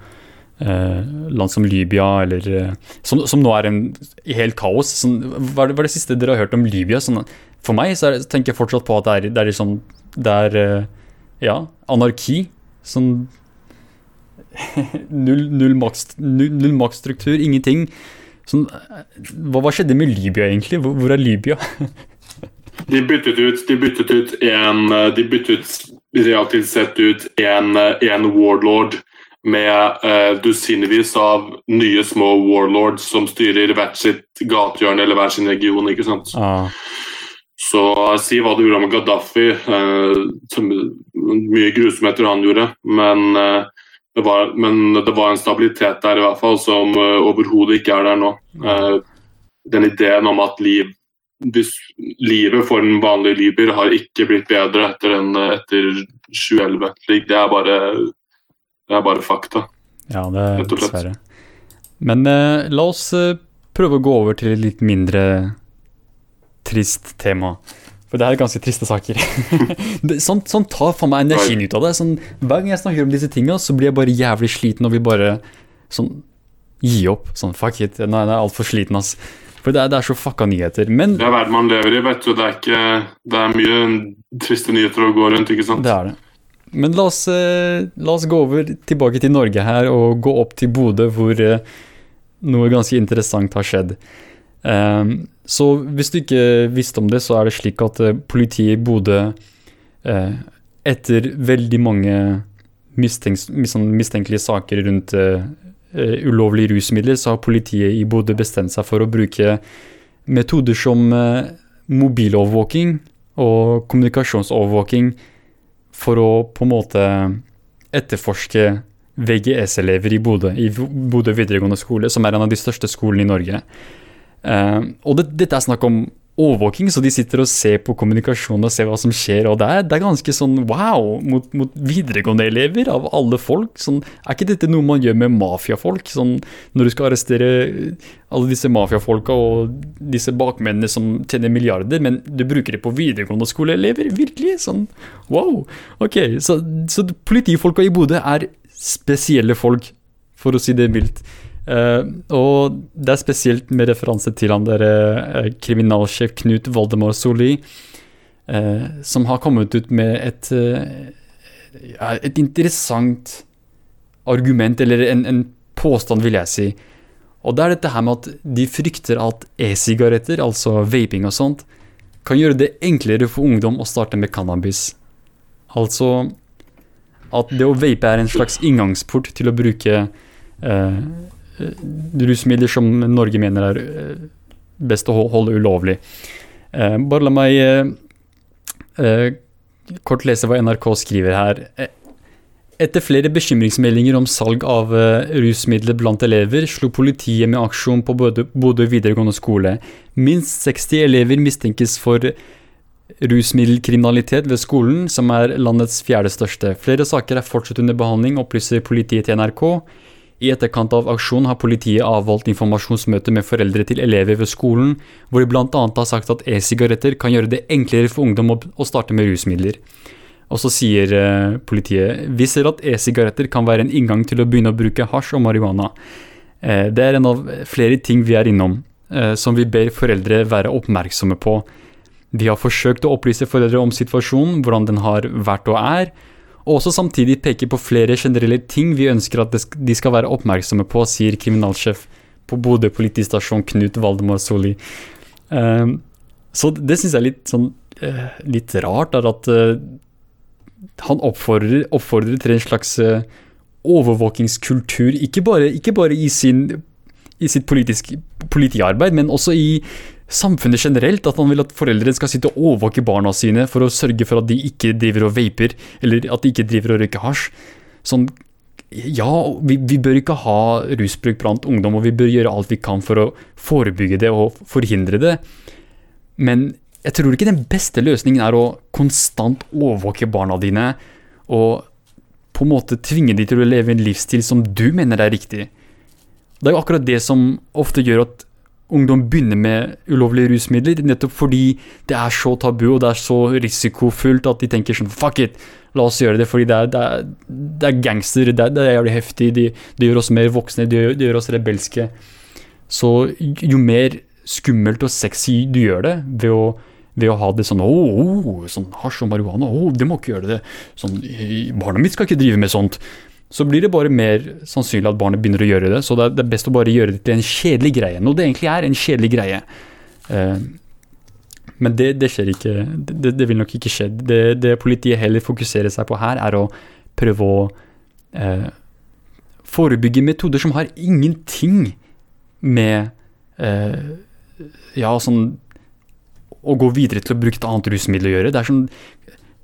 land som Libya, eller som, som, nå er en helt kaos. Sånn, hva, er det, hva, er det, siste dere har hørt om Libya? Sånn, for meg så, er, tenker jeg fortsatt på at det er, det er, liksom, det er ja, anarki. Sånn null, null, maks, null, null maksstruktur, ingenting. Sånn, hva, hva, skjedde med Libya, egentlig? Hvor, hvor er Libya?
de byttet ut De byttet ut en De byttet relativt sett ut en, en warlord med uh, dusinvis av nye små warlords som styrer hvert sitt gatehjørne eller hver sin region. ikke sant? Ah. Så si hva du gjorde med Gaddafi. Uh, mye grusomheter han gjorde, men uh, det var, men det var en stabilitet der i hvert fall som uh, overhodet ikke er der nå. Den ideen om at liv, hvis, livet for den vanlige libyer har ikke blitt bedre etter, en, etter 2011. Det er bare, det er bare fakta.
Ja, det er dessverre. Men eh, la oss prøve å gå over til litt mindre trist tema. For det er ganske triste saker. sånn, sånn tar faen meg energien ut av det. Sånn, hver gang jeg snakker om disse tinga, så blir jeg bare jævlig sliten og vil bare sånn gi opp. Sånn fuck it, nå er jeg altfor sliten, ass. For det er, det er så fucka nyheter. Men
Det er verden man lever i, vet du. Det er, ikke, det er mye triste nyheter å gå rundt, ikke sant.
det er det. Men la oss, eh, la oss gå over tilbake til Norge her og gå opp til Bodø, hvor eh, noe ganske interessant har skjedd. Ehm, så hvis du ikke visste om det, så er det slik at eh, politiet i Bodø, eh, etter veldig mange sånn mistenkelige saker rundt eh, ulovlige rusmidler, så har politiet i Bodø bestemt seg for å bruke metoder som eh, mobilovervåking og kommunikasjonsovervåking for å på en måte etterforske VGS-elever i Bodø, i Bodø videregående skole, som er en av de største skolene i Norge. Eh, og det, dette er snakk om overvåking, så de sitter og ser på kommunikasjon og ser hva som skjer, og det er, det er ganske sånn wow mot, mot videregående elever, av alle folk. Sånn, er ikke dette noe man gjør med mafiafolk? Sånn, når du skal arrestere alle disse mafiafolka og disse bakmennene som tjener milliarder, men du bruker det på videregående skoleelever? Virkelig? Sånn, wow. Ok, så, så politifolka i Bodø er spesielle folk, for å si det mildt. Eh, og det er spesielt med referanse til han der eh, kriminalsjef Knut Voldemar Solli, eh, som har kommet ut med et, et interessant argument, eller en, en påstand, vil jeg si. Og det er dette her med at de frykter at e-sigaretter, altså vaping og sånt, kan gjøre det enklere for ungdom å starte med cannabis. Altså at det å vape er en slags inngangsport til å bruke eh, rusmidler som Norge mener er eh, best å holde ulovlig. Eh, bare la meg eh, eh, kort lese hva NRK skriver her. Eh, Etter flere bekymringsmeldinger om salg av eh, rusmidler blant elever, slo politiet med aksjon på Bodø videregående skole. Minst 60 elever mistenkes for rusmiddelkriminalitet ved skolen, som er landets fjerde største. Flere saker er fortsatt under behandling, opplyser politiet til NRK. I etterkant av aksjonen har politiet avholdt informasjonsmøte med foreldre til elever ved skolen, hvor de bl.a. har sagt at e-sigaretter kan gjøre det enklere for ungdom å, starte med rusmidler. Og så sier eh, politiet vi ser at e-sigaretter kan være en inngang til å begynne å bruke hasj og marihuana. Eh, det er en av flere ting vi er innom, eh, som vi ber foreldre være oppmerksomme på. Vi har forsøkt å opplyse foreldre om situasjonen, hvordan den har vært og er, og også samtidig peke på flere generelle ting vi ønsker at de skal være oppmerksomme på, sier kriminalsjef på Bodø politistasjon Knut Valdemar Solli. Eh, så det syns jeg er litt sånn eh, litt rart, er at eh, han oppfordrer, oppfordrer til en slags eh, overvåkingskultur, ikke bare, ikke bare i, sin, i sitt politiarbeid, men også i samfunnet generelt. At han vil at foreldre skal sitte og overvåke barna sine for å sørge for at de ikke driver og vaper, eller at de ikke driver og røyker hasj. Sånn, ja, vi, vi bør ikke ha rusbruk blant ungdom, og vi bør gjøre alt vi kan for å forebygge det og forhindre det. Men jeg tror ikke den beste løsningen er å konstant overvåke barna dine og på en måte tvinge de til å leve en livsstil som du mener er riktig. Det er jo akkurat det som ofte gjør at ungdom begynner med ulovlige rusmidler, nettopp fordi det er så tabu og det er så risikofullt at de tenker sånn fuck it, la oss gjøre det fordi det er, det er, det er gangster, det det er jævlig heftig, det de gjør oss mer voksne, gjør, de gjør oss rebelske. Så jo mer skummelt og sexy du gjør det ved å, ved å ha det sånn åh, oh, sånn hasj og marihuana, åh, det må ikke gjøre det. Sånn, barna mitt skal ikke drive med sånt. Så blir det bare mer sannsynlig at barnet begynner å gjøre det. Så det er, best å bare gjøre det til en kjedelig greie. Noe det egentlig er, en kjedelig greie. Eh, men det, det skjer ikke. Det, det vil nok ikke skje. Det, det politiet heller fokuserer seg på her, er å prøve å eh, forebygge metoder som har ingenting med eh, ja, sånn å gå videre til å bruke et annet rusmiddel å gjøre. Det er sånn,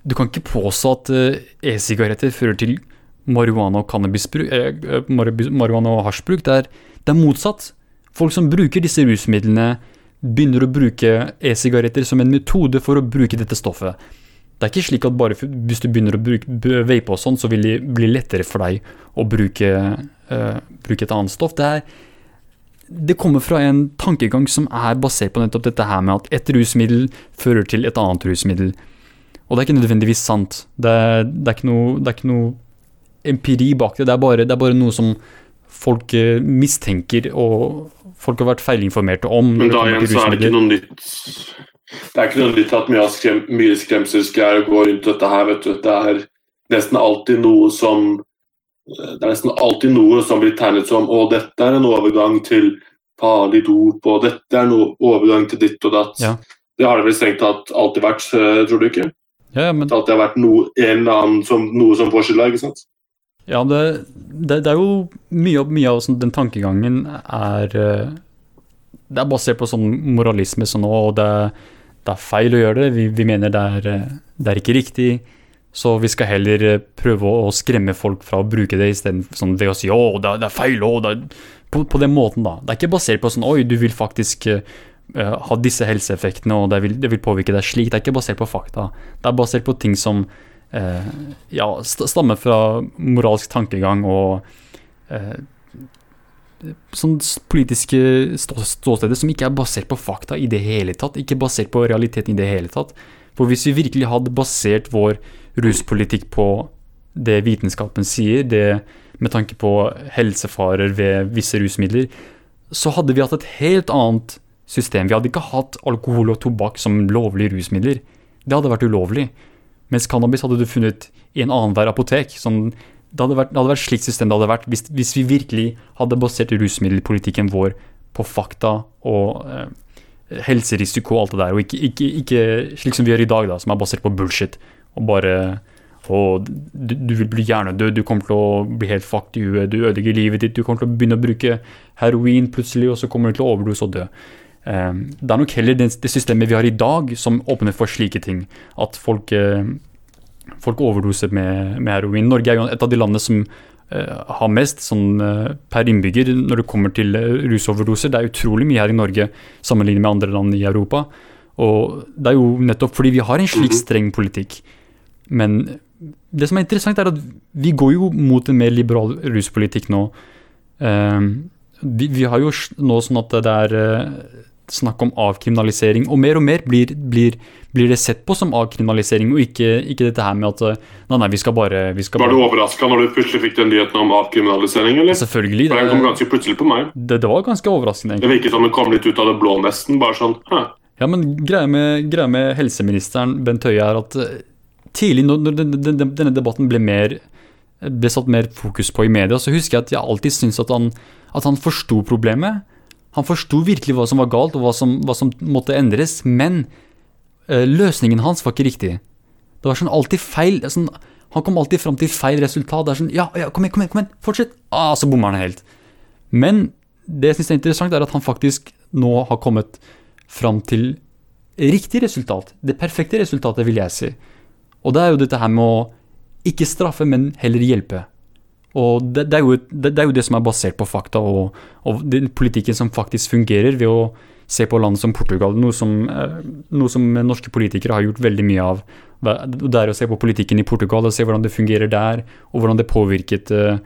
du kan ikke påstå at eh, e-sigaretter fører til marihuana og cannabisbruk, eh, eh, marihuana og hasjbruk. Det er, det er motsatt. Folk som bruker disse rusmidlene, begynner å bruke e-sigaretter som en metode for å bruke dette stoffet. Det er ikke slik at bare hvis du begynner å bruke, vape og sånn, så vil det bli lettere for deg å bruke, uh, bruke et annet stoff. Det er det kommer fra en tankegang som er basert på nettopp dette her med at et rusmiddel fører til et annet rusmiddel. Og det er ikke nødvendigvis sant. Det er, det er, ikke, noe, det er ikke, noe, empiri bak det. Det er, bare, det er bare noe som folk eh, mistenker og folk har vært feilinformerte om.
Men da igjen så er det ikke noe nytt. Det er ikke noe nytt at mye, skrem, mye skremselsgreier går rundt dette her. vet du. Det er nesten alltid noe som det er nesten alltid noe som blir tegnet som å, dette er en overgang til farlig dop, og dette er en overgang til ditt og datt.
Ja.
Det har det vel strengt tatt alltid vært, eh, tror du ikke?
Ja, men...
Det alltid har vært noe, en eller annen som, noe som får skylda, ikke sant?
Ja, det, det, det, er jo mye, mye av sånn, den tankegangen er eh, Det er basert på sånn moralisme sånn, og det, det, er feil å gjøre det. Vi, vi mener er, eh, det er ikke riktig. Så vi skal heller eh, prøve å skremme folk fra å bruke det istedenfor sånn det å si å, det, er feil, å, på, på, den måten, da. Det er ikke basert på sånn oi, du vil faktisk ha disse helseeffektene, og det vil, det vil, påvirke deg slik. Det er ikke basert på fakta. Det er basert på ting som uh, ja, stammer fra moralsk tankegang og eh, sånn politiske ståsteder som ikke er basert på fakta i det hele tatt. Ikke basert på realiteten i det hele tatt. For hvis vi virkelig hadde basert vår ruspolitikk på det vitenskapen sier, det med tanke på helsefarer ved visse rusmidler, så hadde vi hatt et helt annet system. Vi hadde ikke hatt alkohol og tobakk som lovlige rusmidler. Det hadde vært ulovlig. Mens cannabis hadde du funnet i en annenhver apotek. Sånn, det, hadde vært, det hadde vært slikt system det hadde vært hvis, hvis, vi virkelig hadde basert rusmiddelpolitikken vår på fakta og eh, helserisiko og alt det der, og ikke, ikke, ikke, slik som vi gjør i dag, da, som er basert på bullshit og bare og du, du, vil bli hjernedød, du kommer til å bli helt fucked i huet, du ødelegger livet ditt, du kommer til å begynne å bruke heroin plutselig, og så kommer du til å overdose og dø. Um, det er nok heller det, det, systemet vi har i dag som åpner for slike ting. At folk, uh, folk overdoser med, med, heroin. Norge er jo et av de landene som uh, har mest sånn, uh, per innbygger når det kommer til rusoverdoser. Det er utrolig mye her i Norge sammenlignet med andre land i Europa. Og det er jo nettopp fordi vi har en slik mhm. streng politikk men det som er interessant, er at vi går jo mot en mer liberal ruspolitikk nå. Uh, vi, vi, har jo nå sånn at det er snakk om avkriminalisering, og mer og mer blir, blir, blir det sett på som avkriminalisering, og ikke, ikke dette her med at eh, Nei, nei, vi skal bare vi skal
Var du overraska når du plutselig fikk den nyheten om avkriminalisering, eller?
Selvfølgelig.
For den kom ganske plutselig på meg.
Det, det var ganske overraskende.
egentlig. Det virket som den kom litt ut av det blå, nesten. Bare sånn Hæ.
Ja, men greia med, greia med helseministeren Bent Høie er at tidlig, når denne debatten ble, mer, ble satt mer fokus på i media, så husker jeg at jeg alltid syntes at han, at han forsto problemet. Han forsto virkelig hva som var galt, og hva som, hva som måtte endres, men eh, løsningen hans var ikke riktig. Det var sånn alltid feil. Sånn, han kom alltid fram til feil resultat. Det er sånn Ja, ja kom igjen, kom igjen, kom igjen, fortsett! Ah, så bommer han helt. Men det jeg syns er interessant, er at han faktisk nå har kommet fram til riktig resultat. Det perfekte resultatet, vil jeg si. Og det er jo dette her med å ikke straffe, men heller hjelpe. Og det, det, er, jo, det, det er, jo, det, som er basert på fakta, og, og, politikken som faktisk fungerer, ved å se på land som Portugal, noe som, eh, noe som norske politikere har gjort veldig mye av. Det er å se på politikken i Portugal og se hvordan det fungerer der, og hvordan det påvirket uh,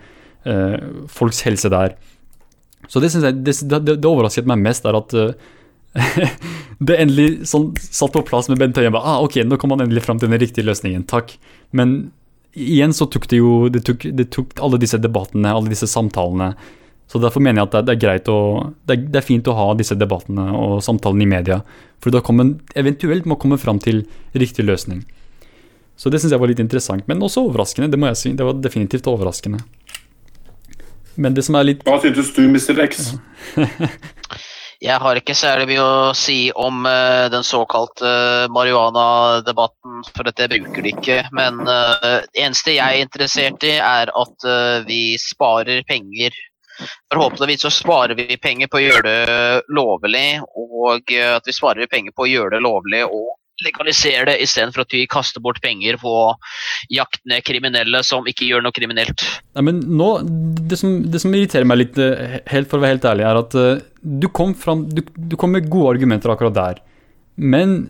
folks helse der. Så det, jeg, det overrasket meg mest, er at uh, det endelig sånn, satt på plass med Bent Høie. Ah, ok, nå kom han endelig fram til den riktige løsningen. Takk. Men igjen så tok det jo det tok, det tok alle disse debattene, alle disse samtalene. Så derfor mener jeg at det er, greit å det er, det er, fint å ha disse debattene og samtalene i media. For da kommer eventuelt må komme fram til riktig løsning. Så det syns jeg var litt interessant. Men også overraskende, det må jeg si. Det var definitivt overraskende. Men det som er litt
Hva syntes du, Mr. X?
Jeg har ikke særlig mye å si om uh, den såkalte uh, marihuana-debatten, for dette bruker det ikke. Men uh, det eneste jeg er interessert i, er at vi sparer penger. Forhåpentligvis så sparer vi penger på å gjøre det lovlig, og at vi sparer penger på å gjøre det lovlig og legalisere det istedenfor at vi kaster bort penger på jaktene kriminelle som ikke gjør noe kriminelt.
Nei, men nå, det som, det som, irriterer meg litt, eh, helt for å være helt ærlig, er at uh, du, kom fram, du, du, kom med gode argumenter akkurat der. Men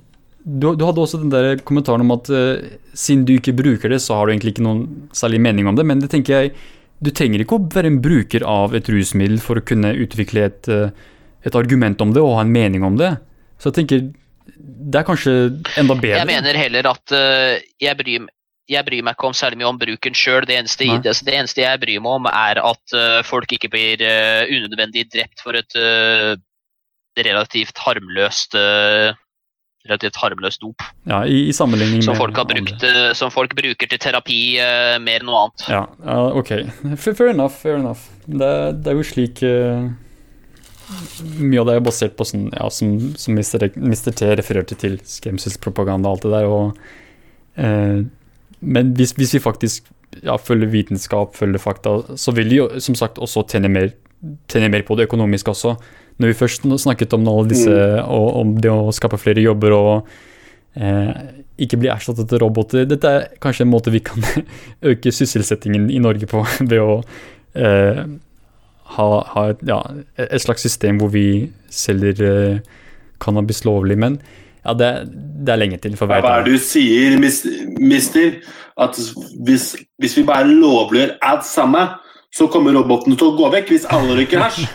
du, du hadde også den der kommentaren om at uh, siden du ikke bruker det, så har du egentlig ikke noen særlig mening om det. Men det tenker jeg du trenger ikke å være en bruker av et rusmiddel for å kunne utvikle et, uh, et argument om det og ha en mening om det. Så jeg tenker det er kanskje enda bedre.
Jeg mener heller at uh, jeg, bryr, jeg, bryr, meg ikke om særlig mye om bruken sjøl. Det, det, det, eneste jeg bryr meg om, er at uh, folk ikke blir uh, unødvendig drept for et relativt harmløst relativt harmløst dop.
Ja, i, i sammenligning
som folk, brukt, som folk bruker til terapi mer enn noe annet.
Ja, ok. Fair enough. Fair enough. Det, det er jo slik mye av det er basert på sånn, ja, som, som Mr. T refererte til, skremselspropaganda og alt det der. Og, eh, men hvis, hvis, vi faktisk ja, følger vitenskap, følger fakta, så vil de jo som sagt også tjene mer, tjene mer på det økonomiske også. Når vi først snakket om alle disse, mm. og, om det å skape flere jobber og eh, ikke bli erstattet av roboter Dette er kanskje en måte vi kan øke sysselsettingen i Norge på ved å eh, ha, ha et, ja, et, slags system hvor vi selger eh, cannabis lovlig. Men ja, det, det, er lenge til. for
hver Hva er det du sier, mister? At hvis, hvis vi bare lovliggjør alt sammen, så kommer robotene til å gå vekk hvis alle røyker hasj?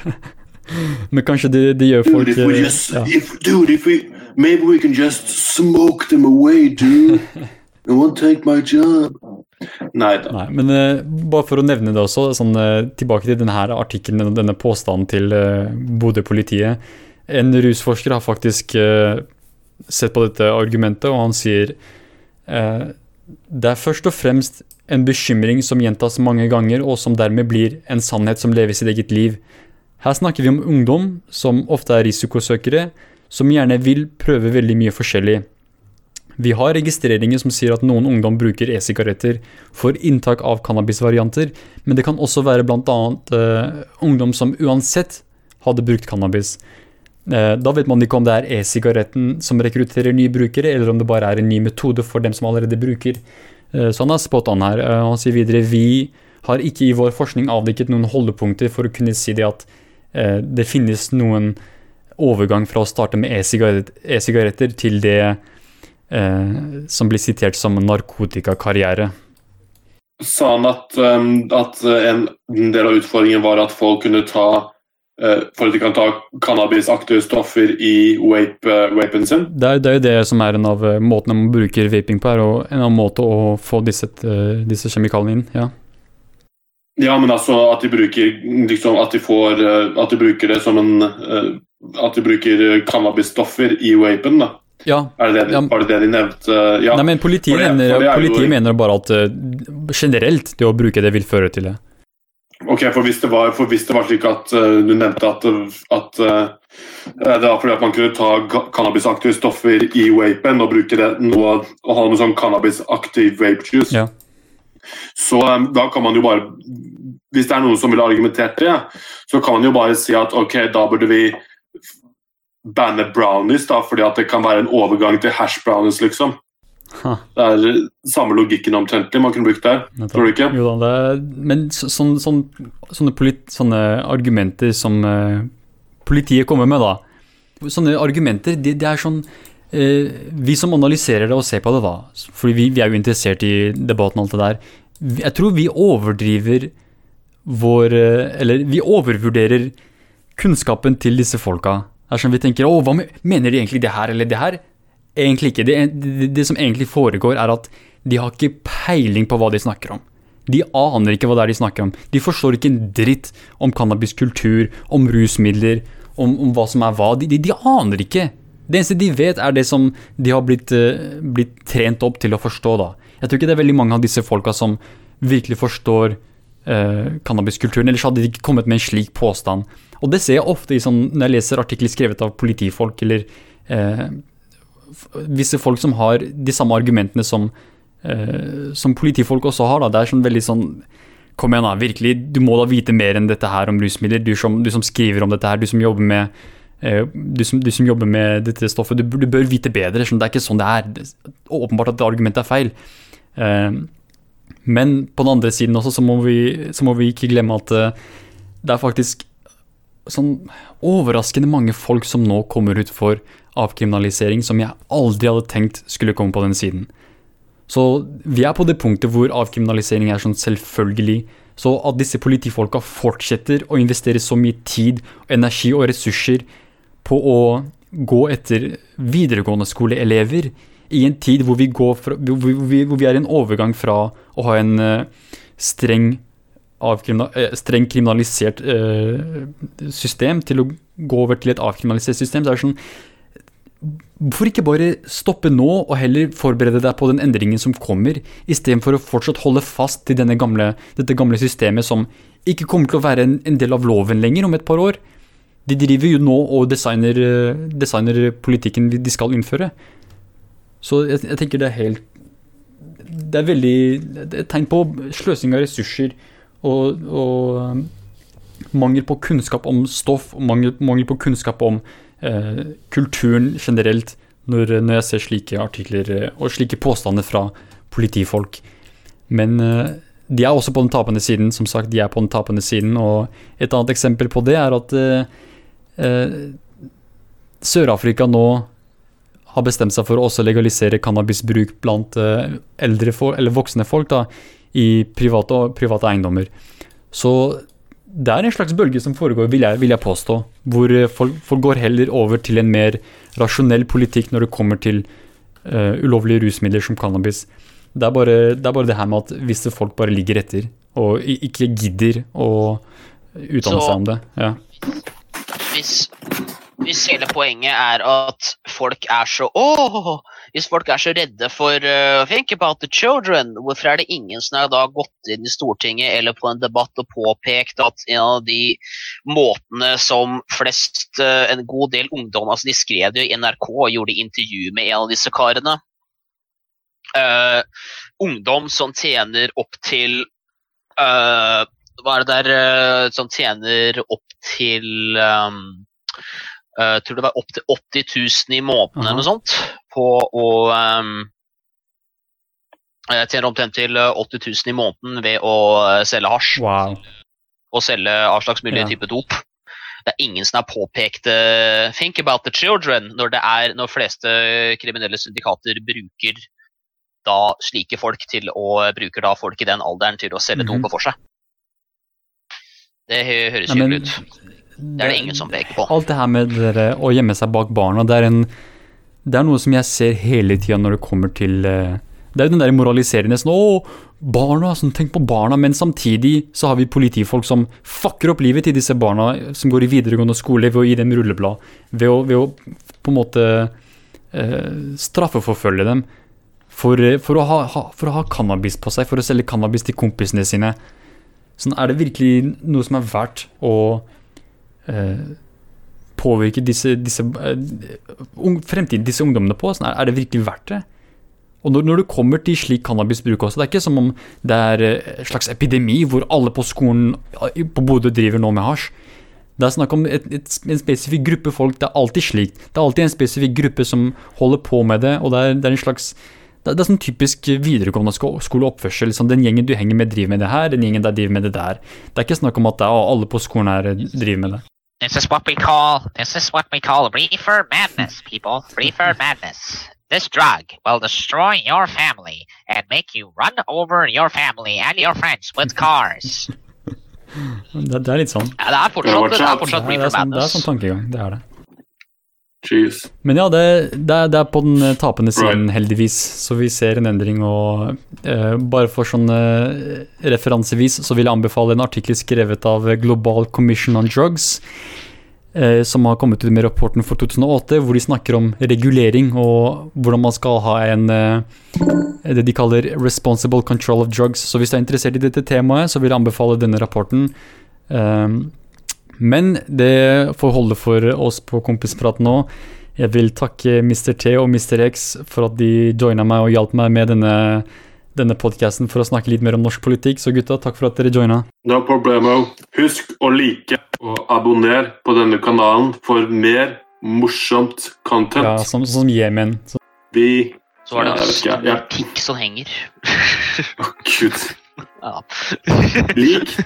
Men kanskje det, de gjør folk dude, if we
eh, just, ja. if, dude, if we, maybe we can just smoke them away, dude. It won't take my job. Nei da.
Men uh, bare for å nevne det også, sånn, uh, tilbake til denne artikkelen, og denne påstanden til uh, Bodø-politiet. En rusforsker har faktisk sett på dette argumentet, og han sier det er først og fremst en bekymring som gjentas mange ganger, og som dermed blir en sannhet som lever sitt eget liv. Her snakker vi om ungdom som ofte er risikosøkere, som gjerne vil prøve veldig mye forskjellig. Vi har registreringer som sier at noen ungdom bruker e-sigaretter for inntak av cannabisvarianter, men det kan også være bl.a. Uh, eh, ungdom som uansett hadde brukt cannabis. Uh, da vet man ikke om det er e-sigaretten som rekrutterer nye brukere, eller om det bare er en ny metode for dem som allerede bruker. Uh, så han er spot on her. han sier videre vi har ikke i vår forskning avdekket noen holdepunkter for å kunne si det at det finnes noen overgang fra å starte med e-sigaretter til det eh, som blir sitert som narkotikakarriere.
Sa han at, um, at, en del av utfordringen var at folk kunne ta uh, for at de kan ta cannabisaktige stoffer i vape, uh, vapen sin?
Det er, det er jo det som er en av uh, måtene man bruker vaping på, er en annen måte å få disse, disse kjemikaliene inn. ja.
Ja, men altså at de bruker liksom, at de får At de bruker det som en At de bruker cannabisstoffer i vapen, da.
Ja.
Er det det, var det det de nevnte? Ja.
Nei, men politiet, det, mener, politiet jo... mener, bare at uh, generelt det å bruke det vil føre til det.
Ok, for hvis det var, hvis det var slik at uh, du nevnte at, at uh, det var fordi at man kunne ta cannabisaktive stoffer i vapen og bruke det noe, og ha noe sånn cannabisaktiv vape juice, ja. så um, da kan man jo bare Hvis det er noen som ville argumentert det, så kan man jo bare si at ok, da burde vi banne brownies, da, fordi at det kan være en overgang til hash brownies, liksom. Ha. Det er samme logikken omtrentlig man kunne brukt der, tror du ikke?
Jo da, er, men så, sån, sån, sånne, polit, sånne, argumenter som uh, politiet kommer med, da. Sånne argumenter, det, de er sånn uh, Vi som analyserer det og ser på det, da, fordi vi, vi er jo interessert i debatten og alt det der, jeg tror vi overdriver vår Eller vi overvurderer kunnskapen til disse folka. Det er sånn vi tenker Å, hva mener de egentlig det her eller det her? Egentlig ikke. Det, det, det, som egentlig foregår, er at de har ikke peiling på hva de snakker om. De aner ikke hva det er de snakker om. De forstår ikke en dritt om cannabiskultur, om rusmidler, om, om hva som er hva. De, de, de, aner ikke. Det eneste de vet, er det som de har blitt, uh, blitt, trent opp til å forstå. da. Jeg tror ikke det er veldig mange av disse folka som virkelig forstår uh, cannabiskulturen. Ellers hadde de ikke kommet med en slik påstand. Og det ser jeg ofte sånn, når jeg leser artikler skrevet av politifolk eller eh, visse folk som har de samme argumentene som, eh, som politifolk også har. Da. Det er sånn veldig sånn Kom igjen, da. Virkelig, du må da vite mer enn dette her om rusmidler. Du som, du som skriver om dette her, du som jobber med du som, du som, jobber med dette stoffet, du, du bør vite bedre. Sånn, det er ikke sånn det er. Åpenbart at argumentet er feil. Eh, men på den andre siden også, så må vi, så må vi ikke glemme at eh, det er faktisk sånn overraskende mange folk som nå kommer ut for avkriminalisering, som jeg aldri hadde tenkt skulle komme på den siden. Så vi er på det punktet hvor avkriminalisering er sånn selvfølgelig Så at disse politifolka fortsetter å investere så mye tid, energi og ressurser på å gå etter videregående skoleelever i en tid hvor vi, fra, hvor vi, hvor vi er i en overgang fra å ha en uh, streng, uh, streng kriminalisert uh, system til å gå over til et avkriminalisert system. Så er det sånn Hvorfor ikke bare stoppe nå og heller forberede deg på den endringen som kommer, istedenfor å fortsatt holde fast til gamle, dette gamle systemet som ikke kommer til å være en, en, del av loven lenger om et par år? De driver jo nå og designer, designer politikken de skal innføre. Så jeg, jeg, tenker det er helt Det er veldig Det er tegn på sløsing av ressurser og, og um, mangel på kunnskap om stoff, mangel, mangel på kunnskap om eh, kulturen generelt, når, når, jeg ser slike artikler eh, og slike påstander fra politifolk. Men eh, de er også på den tapende siden. Som sagt, de er på den tapende siden. Og et annet eksempel på det er at eh, eh Sør-Afrika nå har bestemt seg for å også legalisere cannabisbruk blant uh, eldre folk, eller voksne folk da, i private, private, eiendommer. Så det er en slags bølge som foregår, vil jeg, vil jeg påstå, hvor eh, folk, folk, går heller over til en mer rasjonell politikk når det kommer til uh, ulovlige rusmidler som cannabis. Det er, bare, det er bare det her med at visse folk bare ligger etter og ikke gidder å utdanne seg om det. Ja.
Hvis hvis hele poenget er at folk er så Åh! Hvis folk er så redde for uh, Think about the children, hvorfor er det ingen som har da gått inn i Stortinget eller på en debatt og påpekt at en av de måtene som flest, uh, en god del ungdom altså De skrev det i NRK og gjorde intervju med en av disse karene. Uh, ungdom som tjener opp til Hva er det der Som tjener opp til um, jeg uh, tror det var opptil 80 000 i måneden eller noe sånt på å Jeg tjener omtrent til 80 eh, 000 i måneden ved å selge hasj.
Wow.
Og selge av slags mulig ja. type dop. Det er ingen som har påpekt 'think about the children' når det er når fleste kriminelle syndikater bruker da slike folk til å bruker da folk i den alderen til å selge mm -hmm. dop for seg. Det høres hyggelig ut. Det er det ingen som peker på.
Alt det her med dere, å gjemme seg bak barna, det er, en, det er noe som jeg ser hele tida når det kommer til eh, Det er jo den der moraliserende sånn Å, barna, sånn, tenk på barna. Men samtidig så har vi politifolk som fucker opp livet til disse barna som går i videregående skole ved å gi dem rulleblad. Ved å, ved å på en måte eh, straffeforfølge dem for, for, å ha, ha, for å ha cannabis på seg, for å selge cannabis til kompisene sine. Sånn, er det virkelig noe som er verdt å Eh, påvirke disse, disse uh, fremtiden disse ungdommene på? Sånn, er, det virkelig verdt det? Og når, når, det kommer til slik cannabisbruk også, det er ikke som om det er eh, en slags epidemi hvor alle på skolen på Bodø driver nå med hasj. Det er snakk om et, et, en spesifikk gruppe folk. Det er alltid slik. Det er alltid en spesifikk gruppe som holder på med det, og det er, det er en slags det er, det er sånn typisk videregående skoleoppførsel. Liksom. den gjengen du henger med, driver med det her, den gjengen der driver med det der. Det er ikke snakk om at det, alle på skolen her driver med det.
This is what we call this is what we call reefer madness, people. Reefer madness. This drug will destroy your family and make you run over your family and your friends with cars.
det, det, er litt sånn.
Ja, det er fortsatt, det er fortsatt reefer
madness.
Det
er sånn tankegang. Det er det.
Jeez.
Men ja, det, det, det, er, på den eh, tapende siden, right. heldigvis. Så vi ser en endring. Og uh, bare for sånn uh, referansevis så vil jeg anbefale en artikkel skrevet av Global Commission on Drugs. Uh, som har kommet ut med rapporten for 2008, hvor de snakker om regulering og hvordan man skal ha en det de kaller 'responsible control of drugs'. Så hvis du er interessert i dette temaet, så vil jeg anbefale denne rapporten. Um, men det får holde for oss på Kompisprat nå. Jeg vil takke Mr. T og Mr. X for at de joina meg og hjalp meg med denne, denne podkasten for å snakke litt mer om norsk politikk. Så gutta, takk for at dere joina.
No problemo. Husk å like og abonner på denne kanalen for mer morsomt content.
Ja, som, som Jemen. Så.
Vi
Så er det ja, ja. pikk som henger.
Å, oh, gud. Ja. Lik.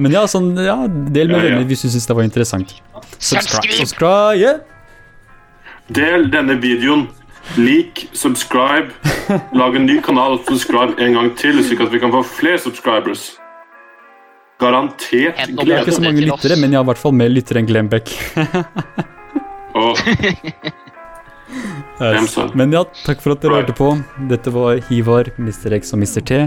Men ja, sånn, ja del med venner hvis du syns det var interessant. Subscribe! subscribe.
Del denne videoen. Lik, subscribe. Lag en ny kanal og subscribe en gang til, slik at vi kan få flere subscribers. garantert
glede.
Jeg har ikke så mange lyttere, men jeg har i hvert fall mer lyttere enn Glenn Beck.
Det?
Men ja, takk for at dere hørte på. Dette var Hivar, Mr. X og Mr. T.